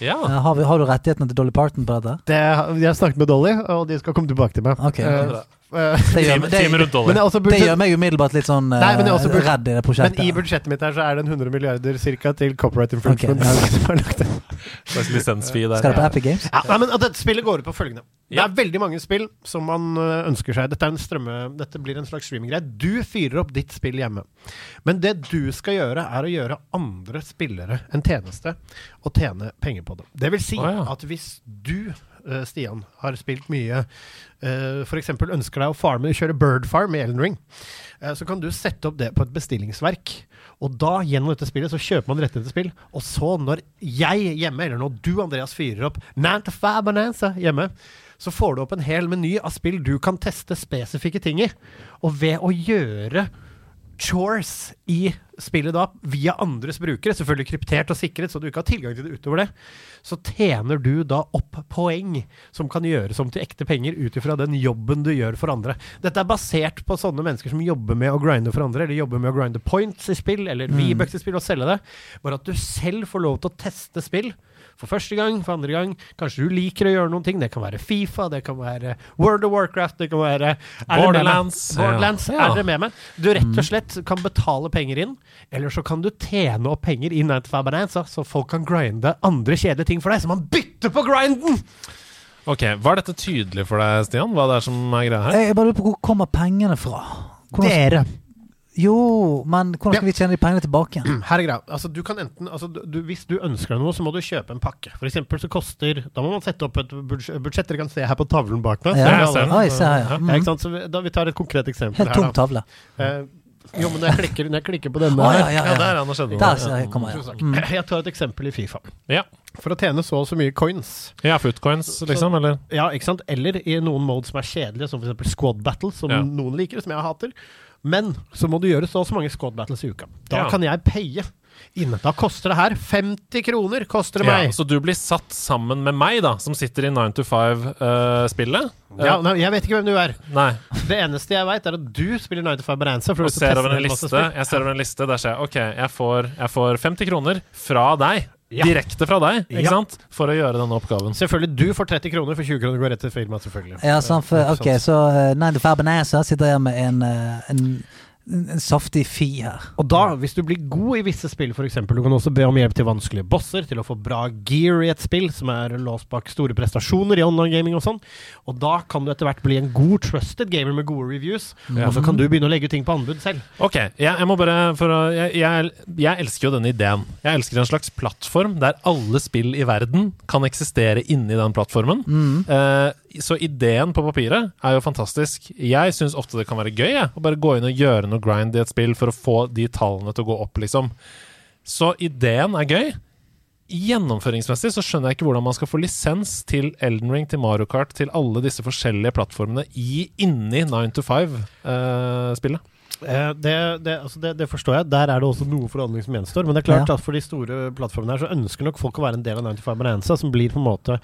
Speaker 1: Ja.
Speaker 2: Eh, Har, vi, har du rettighetene til Dolly Parton på dette?
Speaker 5: Det, jeg har snakket med Dolly, og de skal komme tilbake til meg.
Speaker 2: Ok.
Speaker 5: Eh, eh,
Speaker 2: Det gjør, det,
Speaker 5: det
Speaker 2: det gjør meg umiddelbart litt sånn eh,
Speaker 5: Nei, men det også budsjett-
Speaker 2: redd i det prosjektet.
Speaker 5: men i budsjettet mitt her så er det en 100 milliarder cirka til copyright infringement.
Speaker 2: Ok, ja.
Speaker 5: som lagt til.
Speaker 1: Slags lisensfee der.
Speaker 2: Skal det på Epic Games?
Speaker 5: Ja, nei, men at Dette spillet går ut på følgende. Det er veldig mange spill som man ønsker seg. Dette, er en strømme, dette blir en slags streaminggreie. Du fyrer opp ditt spill hjemme. Men det du skal gjøre, er å gjøre andre spillere en tjeneste og tjene penger på det. Det vil si
Speaker 1: oh, ja.
Speaker 5: at hvis du, Stian, har spilt mye uh, F.eks. ønsker deg å farme, kjøre Bird Farm i Elden Ring, eh, så kan du sette opp det på et bestillingsverk. Og da, gjennom dette spillet, så kjøper man rettigheter til spill. Og så, når jeg hjemme, eller når du, Andreas, fyrer opp Nanta Bonanza hjemme, så får du opp en hel meny av spill du kan teste spesifikke ting i. Og ved å gjøre chores i spillet da via andres brukere, selvfølgelig kryptert og sikret, så du ikke har tilgang til det utover det, så tjener du da opp poeng som kan gjøres om til ekte penger ut ifra den jobben du gjør for andre. Dette er basert på sånne mennesker som jobber med å grinde for andre, eller jobber med å grinde points i spill, eller V-bucks i spill, og selge det. Bare at du selv får lov til å teste spill. For første gang, for andre gang. Kanskje du liker å gjøre noen ting. Det kan være Fifa, det kan være World of Warcraft, det kan være er?
Speaker 1: Borderlands.
Speaker 5: Borderlands.
Speaker 1: Ja.
Speaker 5: Er dere med meg? Du rett og slett kan betale penger inn, eller så kan du tjene opp penger i 95 Bonanza, så folk kan grinde andre kjedelige ting for deg, så man bytter på grinden!
Speaker 1: Ok, Var dette tydelig for deg, Stian? Hva det er som er greia her?
Speaker 2: Jeg bare lurer på hvor kommer pengene fra? Hvordan,
Speaker 5: Dere.
Speaker 2: Jo, men hvordan skal vi tjene de pengene tilbake?
Speaker 5: Her er greia. Altså, du kan enten, altså, du, du- hvis du ønsker deg noe, så må du kjøpe en pakke. For eksempel så koster Da må man sette opp et budsjett. budsjett dere kan se her på tavlen bak meg.
Speaker 2: Ja,
Speaker 5: alle?
Speaker 2: Oi, se her, ja.
Speaker 5: Ja,
Speaker 2: Mm.
Speaker 5: ikke sant? Så vi, da, vi tar et konkret eksempel
Speaker 2: Helt
Speaker 5: her.
Speaker 2: tom tavle.
Speaker 5: Eh, jo, men når jeg klikker, når jeg klikker på denne
Speaker 2: Å, ja, ja,
Speaker 1: Ja,
Speaker 2: ja.
Speaker 1: der er han og
Speaker 2: Der
Speaker 1: noe.
Speaker 2: jeg kommer jeg. Mm.
Speaker 5: Jeg tar et eksempel i Fifa.
Speaker 1: Ja.
Speaker 5: For å tjene så og så mye coins
Speaker 1: ja, footcoins, liksom? Eller?
Speaker 5: Ja, ikke sant? Eller i noen modes som er kjedelige, som f.eks. squad battle, som
Speaker 1: Ja.
Speaker 5: noen liker, som jeg hater. Men så må du gjøre så og så mange squad battles i uka. Da
Speaker 1: Ja.
Speaker 5: kan jeg paye. Inne. Da koster det her 50 kroner, koster det
Speaker 1: Ja,
Speaker 5: meg.
Speaker 1: så du blir satt sammen med meg, da, som sitter i 9 to 5-spillet?
Speaker 5: Ja, nei, jeg vet ikke hvem du er.
Speaker 1: Nei.
Speaker 5: Det eneste jeg veit, er at du spiller 95 Bonanza. For
Speaker 1: Og
Speaker 5: du skal
Speaker 1: ser
Speaker 5: teste
Speaker 1: over en
Speaker 5: en masse
Speaker 1: liste.
Speaker 5: spill.
Speaker 1: Jeg ser over en liste Der ser jeg ok, jeg får, jeg får 50 kroner fra deg.
Speaker 5: Ja.
Speaker 1: Direkte fra deg, ikke
Speaker 5: Ja.
Speaker 1: sant? For å gjøre denne oppgaven.
Speaker 5: Selvfølgelig, du får 30 kroner, for 20 kroner går rett til firmaet, selvfølgelig.
Speaker 2: Ja, sant, for, ok, så uh, 95 Bonanza sitter jeg med en, uh, en, en, en saftig fi her.
Speaker 5: Og da, hvis du blir god i visse spill, f.eks. Du kan også be om hjelp til vanskelige bosser, til å få bra gear i et spill som er låst bak store prestasjoner i online gaming og sånn. Og da kan du etter hvert bli en god trusted gamer med gode reviews.
Speaker 1: Ja.
Speaker 5: Og så kan du begynne å legge ut ting på anbud selv.
Speaker 1: Ok, jeg, jeg må bare for å, jeg, jeg, jeg elsker jo denne ideen. Jeg elsker en slags plattform der alle spill i verden kan eksistere inni den plattformen. Eh, så ideen på papiret er jo fantastisk. Jeg syns ofte det kan være gøy jeg, å bare gå inn og gjøre noe grind i et spill for å få de tallene til å gå opp, liksom. Så ideen er gøy. Gjennomføringsmessig så skjønner jeg ikke hvordan man skal få lisens til Elden Ring, til Mario Kart, til alle disse forskjellige plattformene i, inni 9 to 5-spillet.
Speaker 5: Eh, det, det, altså det, det forstår jeg. Der er det også noe forhandling som gjenstår. Men det er klart
Speaker 2: Ja.
Speaker 5: at for de store plattformene her så ønsker nok folk å være en del av 95 Bonanza, som blir på en måte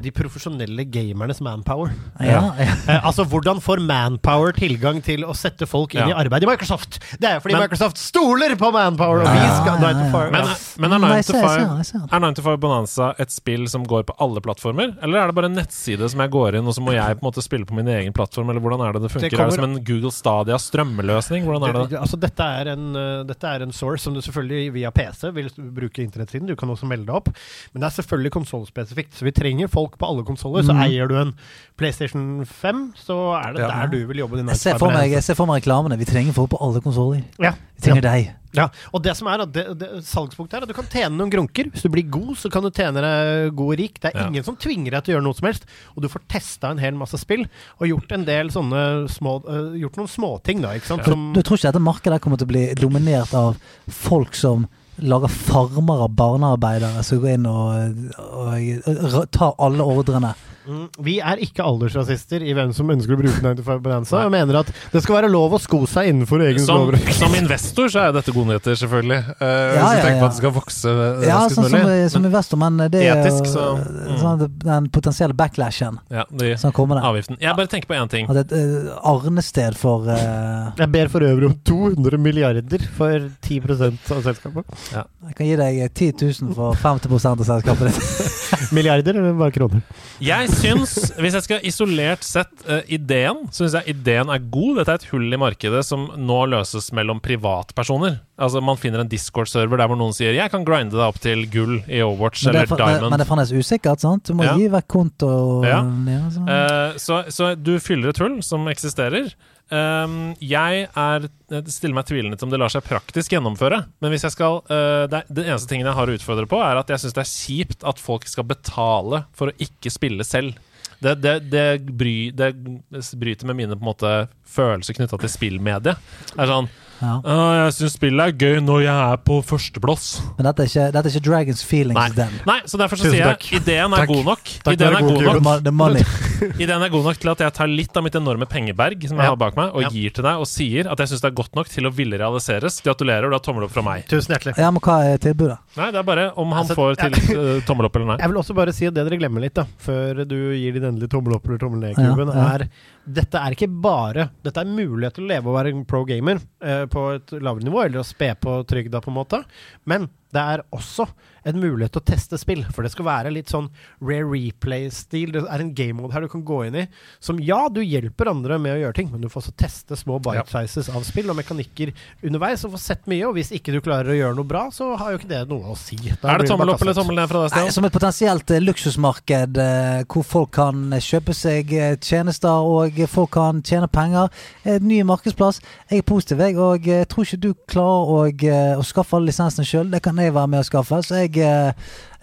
Speaker 5: de profesjonelle gamernes manpower.
Speaker 2: Ja, ja.
Speaker 5: Eh, altså, hvordan får Manpower tilgang til å sette folk inn
Speaker 1: Ja.
Speaker 5: i arbeid i Microsoft? Det er jo fordi
Speaker 1: Men-
Speaker 5: Microsoft stoler på Manpower, og vi skal
Speaker 2: ja, ja,
Speaker 5: 95
Speaker 1: Men, men er
Speaker 2: Mm,
Speaker 1: 9
Speaker 2: jeg
Speaker 1: to
Speaker 2: ser, jeg
Speaker 1: 5
Speaker 2: ser, jeg ser.
Speaker 1: Er 9 to 5 Bonanza et spill som går på alle plattformer? Eller er det bare en nettside som jeg går inn, og så må jeg på en måte spille på min egen plattform? Eller hvordan er det det funker?
Speaker 5: Det kommer-
Speaker 1: Er det som en Google Stadia strømmeløsning? Hvordan er det?
Speaker 5: Det- Altså, dette, er en, uh, dette er en source som du selvfølgelig via PC vil bruke internettsiden. Du kan også melde deg opp. Men det er selvfølgelig konsollspesifikt. Så vi trenger folk på alle konsoller. Så
Speaker 2: Mm.
Speaker 5: eier du en PlayStation 5, så er det
Speaker 1: Ja.
Speaker 5: der du vil jobbe. din
Speaker 2: Jeg ser for meg, jeg ser for meg reklamene. Vi trenger folk på alle konsoller.
Speaker 5: Ja.
Speaker 2: Vi trenger deg.
Speaker 5: Ja, og det som er at det, det, salgspunktet er at du kan tjene noen grunker. Hvis du blir god, så kan du tjene deg god og rik. Det er
Speaker 1: Ja.
Speaker 5: ingen som tvinger deg til å gjøre noe som helst. Og du får testa en hel masse spill, og gjort en del sånne små uh, Gjort noen småting, da, ikke sant.
Speaker 2: Du,
Speaker 5: Som,
Speaker 2: du tror ikke dette markedet kommer til å bli dominert av folk som lager farmer av barnearbeidere som går inn og, og, og tar alle ordrene?
Speaker 5: Mm, Vi er ikke aldersrasister i hvem som ønsker å bruke 95 Bonanza. Jeg mener at det skal være lov å sko seg innenfor egen
Speaker 1: Som, som investor så er dette gode nyheter, selvfølgelig. Eh, hvis
Speaker 2: Ja,
Speaker 1: du
Speaker 2: ja,
Speaker 1: tenker på at det skal vokse eh,
Speaker 2: Ja, sånn som,
Speaker 1: mulig.
Speaker 2: som investor, men det er
Speaker 1: Etisk, så- mm.
Speaker 2: sånn den potensielle backlashen
Speaker 1: Ja, de,
Speaker 2: som kommer der.
Speaker 1: avgiften. Jeg bare tenker på én ting.
Speaker 2: At det er et uh, arnested for uh,
Speaker 5: Jeg ber for øvrig om 200 milliarder for 10% av selskapet.
Speaker 2: Jeg kan gi deg 10 000 for 50 av selskapet ditt.
Speaker 5: Milliarder eller bare kroner?
Speaker 1: Jeg syns, hvis jeg skal isolert sett uh, ideen, syns jeg ideen er god. Dette er et hull i markedet som nå løses mellom privatpersoner. Altså Man finner en Discord-server der hvor noen sier 'jeg kan grinde deg opp til gull i Overwatch'
Speaker 2: Men
Speaker 1: eller
Speaker 2: er, for-
Speaker 1: Diamond'.
Speaker 2: men det er fremdeles usikkert, sant? Du må
Speaker 1: Ja.
Speaker 2: gi vekk konto.
Speaker 1: Ja.
Speaker 2: Ja.
Speaker 1: Eh, så, så du fyller et hull som eksisterer. Um, jeg er, jeg stiller meg tvilende til om det lar seg praktisk gjennomføre. Men hvis jeg skal uh, det, det, eneste tingen jeg har å utfordre på, er at jeg syns det er kjipt at folk skal betale for å ikke spille selv. Det, det, det, bry, bryter med mine på en måte følelser knytta til spillmediet. Er sånn
Speaker 2: ja.
Speaker 1: Uh, Jeg syns spillet er gøy når jeg er på førsteplass.
Speaker 2: Men dette er, ikke, dette er ikke Dragons Feelings
Speaker 1: Nei.
Speaker 2: Den.
Speaker 1: Nei, så derfor så sier jeg ideen er
Speaker 5: Takk.
Speaker 1: god nok.
Speaker 5: Takk,
Speaker 1: ideen
Speaker 5: er god
Speaker 1: nok.
Speaker 2: Mo- The money.
Speaker 1: Idet er god nok til at jeg tar litt av mitt enorme pengeberg som jeg
Speaker 5: Ja.
Speaker 1: har bak meg, og
Speaker 5: Ja.
Speaker 1: gir til deg og sier at jeg syns det er godt nok til å ville realiseres. Gratulerer, du har tommel opp fra meg.
Speaker 5: Tusen hjertelig.
Speaker 2: Ja, men hva er tilbudet?
Speaker 1: Nei, det er bare om han
Speaker 5: Altså,
Speaker 1: får til eh, tommel opp eller nei.
Speaker 5: Jeg vil også bare si at det dere glemmer litt, da, før du gir din endelige tommel opp eller tommel ned-klubben,
Speaker 2: Ja, ja.
Speaker 5: er dette er ikke bare Dette er mulighet til å leve og være en pro gamer eh, på et lavere nivå, eller å spe på trygda, på en måte. Men det er også en mulighet til å teste spill, for det skal være litt sånn rare replay-stil. Det er en game mode her du kan gå inn i som ja, du hjelper andre med å gjøre ting, men du får også teste små bite sizes av spill og mekanikker underveis og få sett mye. Og hvis ikke du klarer å gjøre noe bra, så har jo ikke det noe å si. Da
Speaker 1: Er det tommel opp eller tommel ned fra deg, Stian?
Speaker 2: som et potensielt eh, luksusmarked eh, hvor folk kan eh, kjøpe seg tjenester og folk kan tjene penger. Et ny markedsplass. Jeg er positiv, jeg, og jeg tror ikke du klarer å, å skaffe alle lisensene sjøl. Det kan jeg være med å skaffe. Så jeg, eh,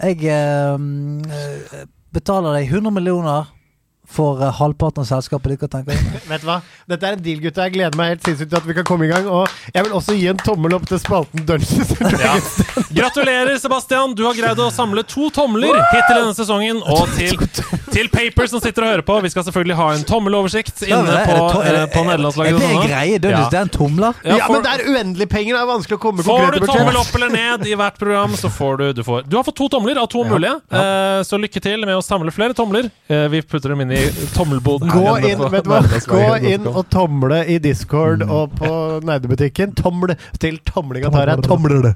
Speaker 2: jeg eh, mm, eh, betaler deg 100 millioner for eh, halvparten av selskapet dere tenker du?
Speaker 5: Vet du hva? Dette er en deal, gutta. Jeg gleder meg helt sinnssykt til at vi kan komme i gang. Og jeg vil også gi en tommel opp til spalten Dungeons and Dragons.
Speaker 1: Gratulerer, Sebastian! Du har greid å samle to tomler hittil denne sesongen. Og til, til Paper som sitter og hører på, vi skal selvfølgelig ha en tommeloversikt inne på,
Speaker 2: er
Speaker 1: eh,
Speaker 2: det-
Speaker 1: på
Speaker 2: Er det
Speaker 1: sånn.
Speaker 2: greie? Dungeons,
Speaker 1: Ja.
Speaker 2: det er en tomler?
Speaker 1: Ja,
Speaker 5: Ja, men det er uendelig penger. Det er vanskelig å komme
Speaker 1: Får du tommel opp eller ned i hvert program, så får du Du, får, du har fått to tomler av to mulige. Eh, så lykke til med å samle flere tomler. Eh, vi putter dem inn i tommelboden.
Speaker 5: Gå inn, vet du hva? Gå inn og tomle i Discord og på nerdebutikken. Tomle til tomlinga tar jeg. Tomler det.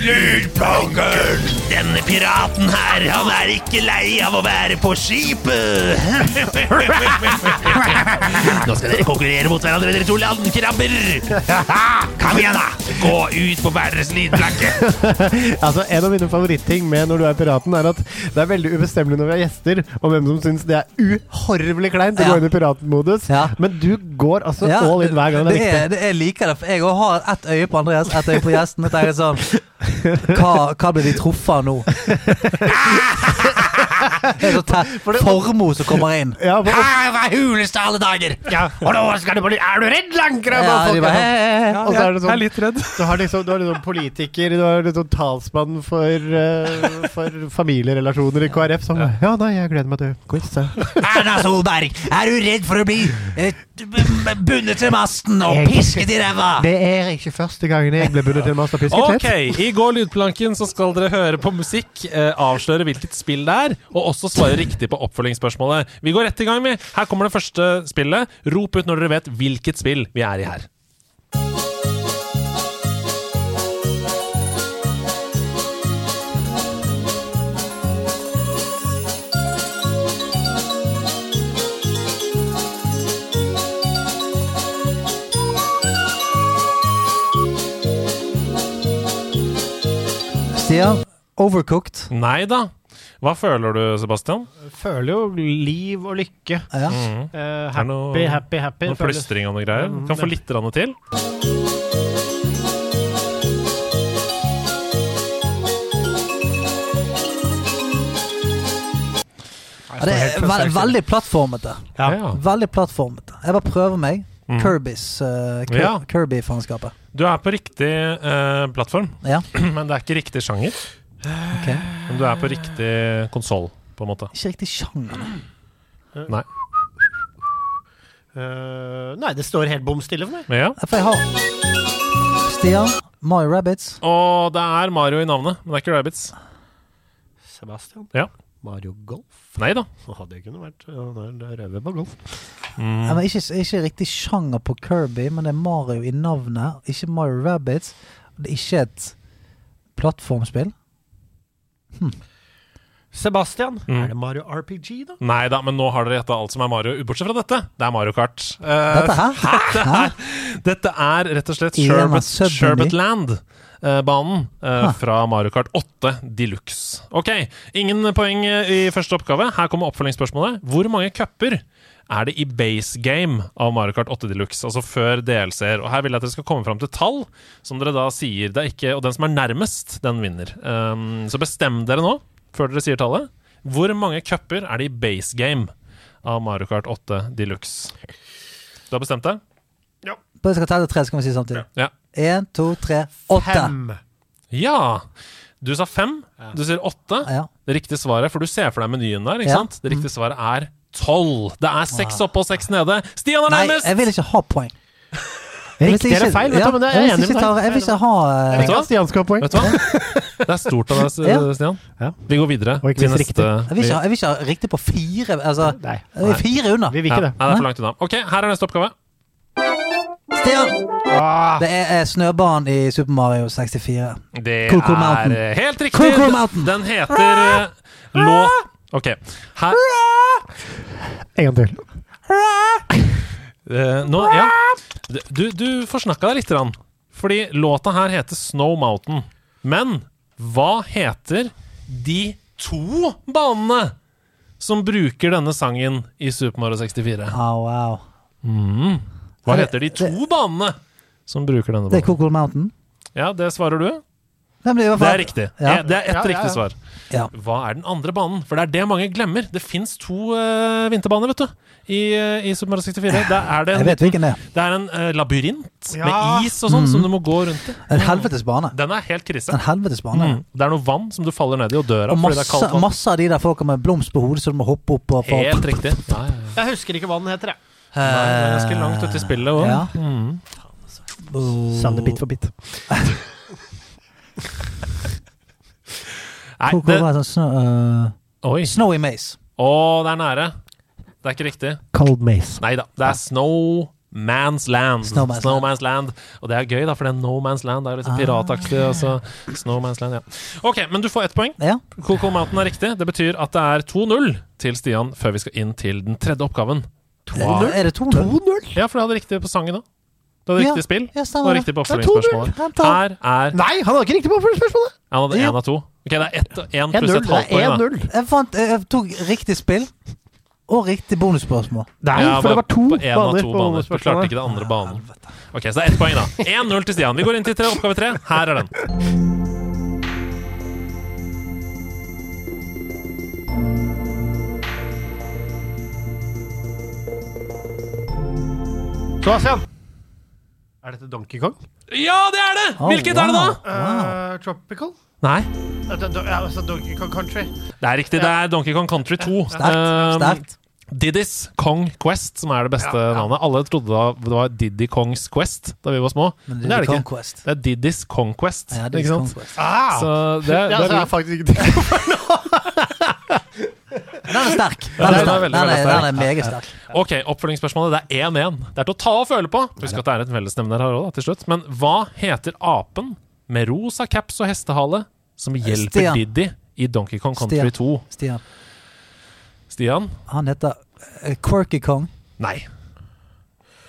Speaker 7: Lydpangeren! Denne piraten her, han er ikke lei av å være på skipet! Nå skal dere konkurrere mot hverandre, dere to landkrabber! Kom igjen, da! Gå ut på hver deres lydplanke!
Speaker 5: Altså, En av mine favoritting med når du er piraten, er at det er veldig ubestemmelig når vi har gjester, og hvem som syns det er uhorvelig kleint å
Speaker 2: Ja.
Speaker 5: gå inn i piratmodus.
Speaker 2: Ja.
Speaker 5: Men du går altså
Speaker 2: Ja,
Speaker 5: all in hver gang det er viktig.
Speaker 2: det Jeg liker det. for Jeg òg har ett øye på Andreas, ett øye på gjesten. Og er sånn Hva, hva blir de truffet av nå? Formoe som kommer inn.
Speaker 5: Ja, for,
Speaker 7: Hva er huleste alle dager?
Speaker 5: ja. Og nå skal du bli Er du redd, langkrabbe?
Speaker 2: Ja,
Speaker 5: Og
Speaker 2: bare,
Speaker 5: sånn-
Speaker 2: «Hei, hei, hei».
Speaker 5: Og så er det
Speaker 1: Jeg er
Speaker 5: sånn
Speaker 1: litt redd.
Speaker 5: Du har liksom, du har liksom politiker, du har liksom talsmann for, uh, for familierelasjoner i KrF som Ja, nei, jeg gleder meg til quiz.
Speaker 7: Erna Solberg, er du redd for å bli eh, bundet til masten og pisket i ræva?
Speaker 5: Det er ikke første gangen jeg ble bundet til mast og pisket
Speaker 1: Ok, I Går lydplanken så skal dere høre på musikk, eh, avsløre hvilket spill det er, og også svare riktig på oppfølgingsspørsmålet. Vi går rett i gang, vi. Her kommer det første spillet. Rop ut når dere vet hvilket spill vi er i her.
Speaker 2: Stian, overcooked.
Speaker 1: Nei da. Hva føler du, Sebastian?
Speaker 5: Føler jo liv og lykke.
Speaker 2: Ja.
Speaker 1: Mm.
Speaker 5: Eh,
Speaker 1: Er
Speaker 5: happy,
Speaker 1: noe-
Speaker 5: happy, happy.
Speaker 1: Noe
Speaker 5: føles-
Speaker 1: plystring og noe greier?
Speaker 5: Mm,
Speaker 1: Kan få litt rann til.
Speaker 2: Ja, det er ve veldig plattformete.
Speaker 5: Ja.
Speaker 2: Veldig plattformete. Jeg bare prøver meg.
Speaker 1: Mm.
Speaker 2: Kirbys uh,
Speaker 1: Ja.
Speaker 2: Kirby-fanskapet.
Speaker 1: Du er på riktig uh, plattform,
Speaker 2: Ja,
Speaker 1: men det er ikke riktig sjanger.
Speaker 2: Ok.
Speaker 1: Men du er på riktig konsoll, på en måte.
Speaker 2: Ikke riktig sjanger.
Speaker 1: Nei.
Speaker 5: Uh, nei, det står helt bom stille for meg.
Speaker 1: Ja.
Speaker 2: For jeg har Stian, Mario Rabbits.
Speaker 1: Og det er Mario i navnet, men det er ikke Rabbits.
Speaker 5: Sebastian.
Speaker 1: Ja.
Speaker 5: Mario Golf.
Speaker 1: Nei da.
Speaker 5: hadde jeg kunne vært ja, det er på golf.
Speaker 1: Mm.
Speaker 2: Ja, men ikke, ikke riktig sjanger på Kirby, men det er Mario i navnet. Ikke Mario Rabbits. Det er ikke et plattformspill.
Speaker 5: Sebastian.
Speaker 1: Mm.
Speaker 5: Er det Mario RPG, da?
Speaker 1: Nei da, men nå har dere gjetta alt som er Mario, bortsett fra dette. Det er Mario Kart. Uh,
Speaker 2: Dette her? Hæ?
Speaker 1: dette er rett og slett Sherbet,
Speaker 2: Submenu.
Speaker 1: Sherbet Land-banen
Speaker 2: Huh.
Speaker 1: fra Mario Kart 8 Deluxe. Ok, ingen poeng eh, i første oppgave. Her kommer oppfølgingsspørsmålet. Hvor mange cuper er det i base game av Mario Kart 8 Deluxe, altså før DLC-er? Og her vil jeg at dere skal komme fram til tall, som dere da sier det er ikke Og den som er nærmest, den vinner. Um, så bestem dere nå, før dere sier tallet. Hvor mange cuper er det i base game av Mario Kart 8 Deluxe? Du har bestemt deg?
Speaker 2: Bare skal ta det tre, så kan vi si samtidig.
Speaker 1: Ja.
Speaker 2: Én, to, tre, åtte.
Speaker 5: Fem.
Speaker 1: Ja! Du sa fem. Du sier åtte.
Speaker 2: Ja.
Speaker 1: Det riktige svaret, for du ser for deg menyen der, ikke
Speaker 2: Ja.
Speaker 1: sant? Det riktige svaret er tolv. Det er seks oppe og seks nede. Stian er
Speaker 2: Nei,
Speaker 1: nærmest!
Speaker 2: jeg vil ikke ha poeng.
Speaker 5: Riktig eller feil, vet du, men det er
Speaker 2: jeg
Speaker 5: enig med deg.
Speaker 2: Jeg vil ikke ha
Speaker 1: Vet du hva?
Speaker 5: Stian skal ha poeng.
Speaker 1: Vet du hva? Det er stort av deg. Stian.
Speaker 5: Ja.
Speaker 1: Vi går videre
Speaker 5: Og ikke
Speaker 1: til
Speaker 5: minst
Speaker 1: neste
Speaker 5: riktig.
Speaker 2: Jeg vil ikke ha, jeg vil ikke ha riktig på fire Altså,
Speaker 5: Nei,
Speaker 2: jeg er fire unna.
Speaker 5: vi vil ikke det.
Speaker 1: nei,
Speaker 5: det.
Speaker 1: er for langt unna. Ok, her er neste oppgave.
Speaker 2: Stian!
Speaker 5: Ah,
Speaker 2: Det er eh, snøbanen i Super Mario 64.
Speaker 1: Det
Speaker 2: Coco Mountain.
Speaker 1: er eh, helt riktig.
Speaker 2: Mountain.
Speaker 1: Den heter eh, låt Ok. Her
Speaker 5: en gang til.
Speaker 1: eh, Nå, ja. Du, du forsnakka deg lite grann. Fordi låta her heter Snow Mountain. Men hva heter de to banene som bruker denne sangen i Super Mario 64?
Speaker 2: Au, au.
Speaker 1: Mm. Hva
Speaker 2: Er
Speaker 1: heter de to banene som bruker denne
Speaker 2: Det er
Speaker 1: banen?
Speaker 2: Mountain.
Speaker 1: Ja, det svarer du.
Speaker 2: Nei, det, er
Speaker 1: Det er riktig.
Speaker 2: Ja.
Speaker 1: Det er ett
Speaker 5: Ja,
Speaker 1: riktig
Speaker 5: ja.
Speaker 1: svar.
Speaker 2: Ja.
Speaker 1: Hva er den andre banen? For det er det mange glemmer. Det fins to uh, vinterbaner, vet du, i, eh, i Super Mario 64. Det er det en,
Speaker 2: vet hvilken det er.
Speaker 1: det er en uh, labyrint
Speaker 5: Ja.
Speaker 1: med is og sånn som du må gå rundt i.
Speaker 2: En helvetes bane.
Speaker 1: Den er helt krise.
Speaker 2: En helvetes bane.
Speaker 1: Mm. Det er noe vann som du faller ned i og dør av
Speaker 2: Og
Speaker 1: fordi det er
Speaker 2: masse,
Speaker 1: kaldt vann.
Speaker 2: masse av de der folka med blomst på hodet som du må hoppe opp og få
Speaker 1: Helt riktig. Ja, ja, ja.
Speaker 5: Jeg husker ikke hva den heter, jeg.
Speaker 1: Nei, det er ganske langt ute i spillet òg.
Speaker 2: Ja.
Speaker 1: Mm.
Speaker 5: Sander bit for bit.
Speaker 1: Nei, det,
Speaker 2: var sånn snow,
Speaker 1: uh.
Speaker 2: Snowy Maze.
Speaker 1: Å, det er nære. Det er ikke riktig.
Speaker 5: Cold Maze.
Speaker 1: Nei da. Det er Snow Man's Land.
Speaker 2: Snowman's
Speaker 1: Land. Og det er gøy, da, for det er No Man's Land. Det er sånn
Speaker 2: Ah.
Speaker 1: pirataktig. Altså. Snowman's Land, ja. Ok, men du får ett poeng.
Speaker 2: Ja.
Speaker 1: Cool Mountain er riktig. Det betyr at det er 2-0 til Stian før vi skal inn til den tredje oppgaven.
Speaker 2: Er er det 2-0?
Speaker 1: Ja, for du hadde riktig på sangen òg. Du hadde
Speaker 2: Ja.
Speaker 1: riktig spill
Speaker 2: Ja,
Speaker 1: og riktig på oppfølgingsspørsmålet. Her er
Speaker 5: Nei, han hadde ikke riktig på oppfølgingsspørsmålet!
Speaker 1: Han hadde én av to. Ok, det er ett, én pluss
Speaker 5: 1-0.
Speaker 1: et
Speaker 5: Det
Speaker 1: halvt poeng. da
Speaker 5: 1-0.
Speaker 2: Jeg, fant, jeg tok riktig spill og riktig bonusspørsmål.
Speaker 5: Nei,
Speaker 1: Ja,
Speaker 5: for det var to
Speaker 1: på av
Speaker 5: baner
Speaker 1: to
Speaker 5: på
Speaker 1: baner. Du klarte ikke det andre banen. Ok, Så det er ett poeng, da. 1-0 til Stian. Vi går inn til tre, oppgave tre. Her er den.
Speaker 5: Sebastian! Er dette Donkey Kong?
Speaker 1: Ja, det er det!
Speaker 2: Oh,
Speaker 1: Hvilket er det, da?
Speaker 2: wow. Wow.
Speaker 5: Eh, tropical?
Speaker 1: Nei.
Speaker 5: Eh, ja, altså Donkey Kong Country.
Speaker 1: Det er riktig. Det er Donkey Kong Country 2.
Speaker 2: Sterkt.
Speaker 1: Um,
Speaker 2: Sterkt.
Speaker 1: Diddy's Kong Quest, som er det beste navnet. Alle trodde det var Diddy Kongs Quest da vi var små.
Speaker 2: Men
Speaker 1: Men det er det ikke.
Speaker 2: Conquest.
Speaker 1: Det er Diddy's Conquest.
Speaker 2: Ja, Diddy's er
Speaker 1: ikke sant?
Speaker 2: Conquest.
Speaker 5: Ah!
Speaker 1: Så det,
Speaker 5: ja,
Speaker 1: det
Speaker 5: så
Speaker 1: er
Speaker 5: er faktisk ikke det.
Speaker 2: Den er sterk. Den er,
Speaker 1: er
Speaker 2: sterk. Den er, den er meget sterk.
Speaker 1: Ok, oppfølgingsspørsmålet. Det er 1-1. Det er til å ta og føle på. Husk at det er et fellesnevner her òg, til slutt. Men hva heter apen med rosa caps og hestehale som hjelper
Speaker 2: Stian.
Speaker 1: Diddy i Donkey Kong Country
Speaker 2: Stian.
Speaker 1: 2?
Speaker 2: Stian.
Speaker 1: Stian?
Speaker 2: Han heter eh, Quirky Kong.
Speaker 1: Nei.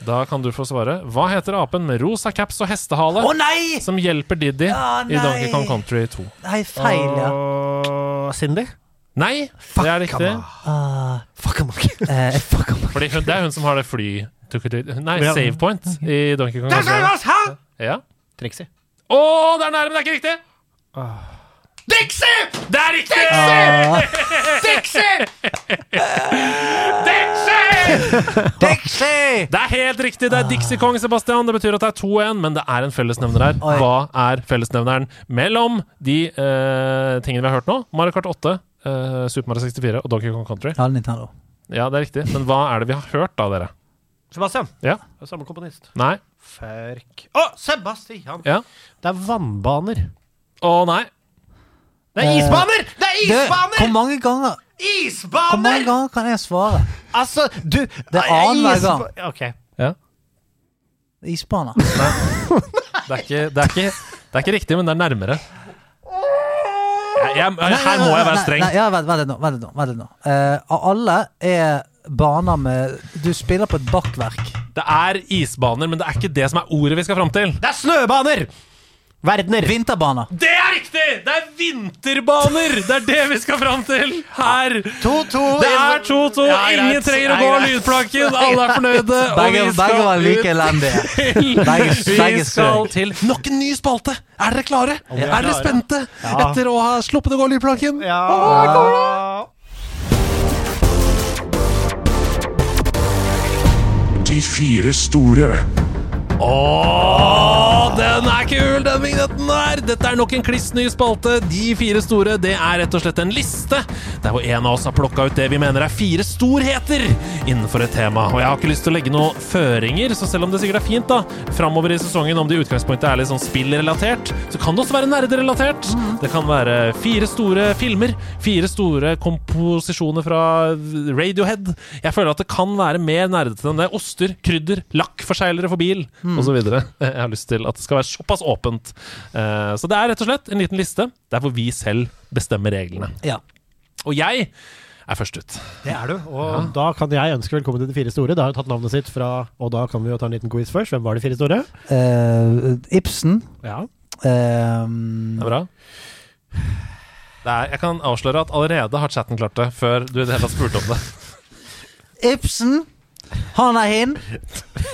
Speaker 1: Da kan du få svare. Hva heter apen med rosa caps og hestehale
Speaker 2: oh, nei!
Speaker 1: som hjelper Diddy
Speaker 2: Ja,
Speaker 1: i Donkey. Kong Country 2?
Speaker 2: Nei, feil, ja.
Speaker 5: Og Cindy?
Speaker 1: Nei, det er riktig.
Speaker 2: Uh,
Speaker 5: Fuck ham ikke.
Speaker 2: eh, fuck om
Speaker 1: Fordi hun, det er hun som har det fly... Nei,
Speaker 5: Ja.
Speaker 1: save point i Donkey Kong Country.
Speaker 5: Hæ?
Speaker 1: Ja.
Speaker 5: Trixie.
Speaker 1: Å, det er nære, men det er ikke riktig!
Speaker 5: Dixie!
Speaker 1: Det er riktig!
Speaker 5: Dixie!
Speaker 1: Dixie!
Speaker 2: Dixie!
Speaker 1: Det er helt riktig. Det er Dixie Kong, Sebastian. Det betyr at det er 2-1, men det er en fellesnevner her. Hva er fellesnevneren mellom de uh, tingene vi har hørt nå? Mario Kart 8, eh, Super Mario 64 og Donkey Kong Country.
Speaker 2: Ja, Nintendo.
Speaker 1: Ja, det er riktig. Men hva er det vi har hørt da, dere?
Speaker 5: Sebastian.
Speaker 1: Ja.
Speaker 5: Det er samme komponist.
Speaker 1: Nei?
Speaker 5: Ferk Å, Sebastian!
Speaker 1: Ja?
Speaker 5: Det er vannbaner.
Speaker 1: Å, nei.
Speaker 5: Det er isbaner! Det er
Speaker 2: isbaner! hvor mange ganger Isbaner! Hvor mange ganger kan jeg svare?
Speaker 5: Altså, du
Speaker 2: Det er annenhver gang.
Speaker 5: Ok.
Speaker 1: Ja.
Speaker 2: Isbaner.
Speaker 1: Det er ikke, det er ikke, det er ikke riktig, men det er nærmere. Jeg, her må jeg være streng.
Speaker 2: Nei, nei, ja, vent, vent nå. Vent nå, vent nå. Eh, av alle er baner med Du spiller på et bakverk.
Speaker 1: Det er isbaner, men det er ikke det som er ordet vi skal fram til.
Speaker 5: Det er snøbaner! Verdener.
Speaker 2: Vinterbaner.
Speaker 1: Det er riktig! Det er vinterbaner! Det er det vi skal fram til her.
Speaker 5: 2-2.
Speaker 1: Det er 2-2.
Speaker 5: Ja,
Speaker 1: Ingen
Speaker 5: greit.
Speaker 1: trenger å gå av
Speaker 5: greit.
Speaker 1: Alle er fornøyde. og
Speaker 2: Begge,
Speaker 1: vi skal
Speaker 2: begge var like elendige.
Speaker 1: Vi skal til nok en ny spalte. Er dere klare?
Speaker 5: Ja. er
Speaker 1: Er dere spente
Speaker 5: Ja.
Speaker 1: etter å ha sluppet å gå av lydplaken?
Speaker 5: Ja.
Speaker 6: De fire store.
Speaker 1: Åh, den er kul, den vignetten der! Dette er nok en kliss ny spalte. De fire store, det er rett og slett en liste der hvor en av oss har plukka ut det vi mener er fire storheter innenfor et tema. Og jeg har ikke lyst til å legge noen føringer, så selv om det sikkert er fint da framover i sesongen, om det i utgangspunktet er litt sånn spillrelatert, så kan det også være nerderelatert. Det kan være fire store filmer, fire store komposisjoner fra Radiohead. Jeg føler at det kan være mer nerdete enn det. Oster, krydder, lakkforseglere for bil, og osv. Jeg har lyst til at det skal være såpass åpent. Uh, Så det er rett og slett en liten liste der hvor vi selv bestemmer reglene.
Speaker 2: Ja.
Speaker 1: Og jeg er først ut.
Speaker 5: Det er du. Og da kan jeg ønske velkommen til De fire store. Det har jo tatt navnet sitt fra Og da kan vi jo ta en liten quiz først. Hvem var De fire store?
Speaker 2: Uh, Ibsen.
Speaker 5: Ja.
Speaker 2: eh,
Speaker 1: Det er bra. Det er, jeg kan avsløre at allerede har chatten klart det, før du i det hele tatt spurte om det.
Speaker 2: Ibsen. Han er hin.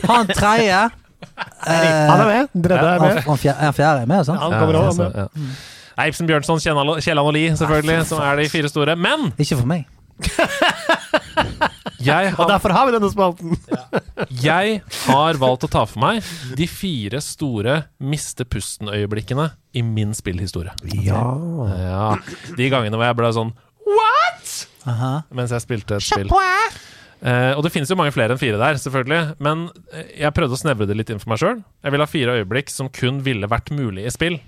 Speaker 2: Han tredje.
Speaker 5: Han er med. Dredde er
Speaker 2: Han,
Speaker 5: med.
Speaker 2: han han fjerde er med, sant?
Speaker 5: Han kommer også
Speaker 1: så,
Speaker 5: med.
Speaker 1: ja. Nei, Ibsen, Bjørnson, Kielland og Lie, selvfølgelig, som er de fire store. Men
Speaker 2: Ikke for meg.
Speaker 1: jeg
Speaker 5: Og derfor har vi denne spalten.
Speaker 1: jeg har valgt å ta for meg de fire store miste pusten-øyeblikkene i min spillhistorie.
Speaker 5: Ja.
Speaker 1: Ja, De gangene hvor jeg ble sånn What?!
Speaker 2: Aha.
Speaker 1: mens jeg spilte et spill. Eh, og det finnes jo mange flere enn fire der, selvfølgelig. Men eh, jeg prøvde å snevre det litt inn for meg sjøl. Jeg vil ha fire øyeblikk som kun ville vært mulig i spill.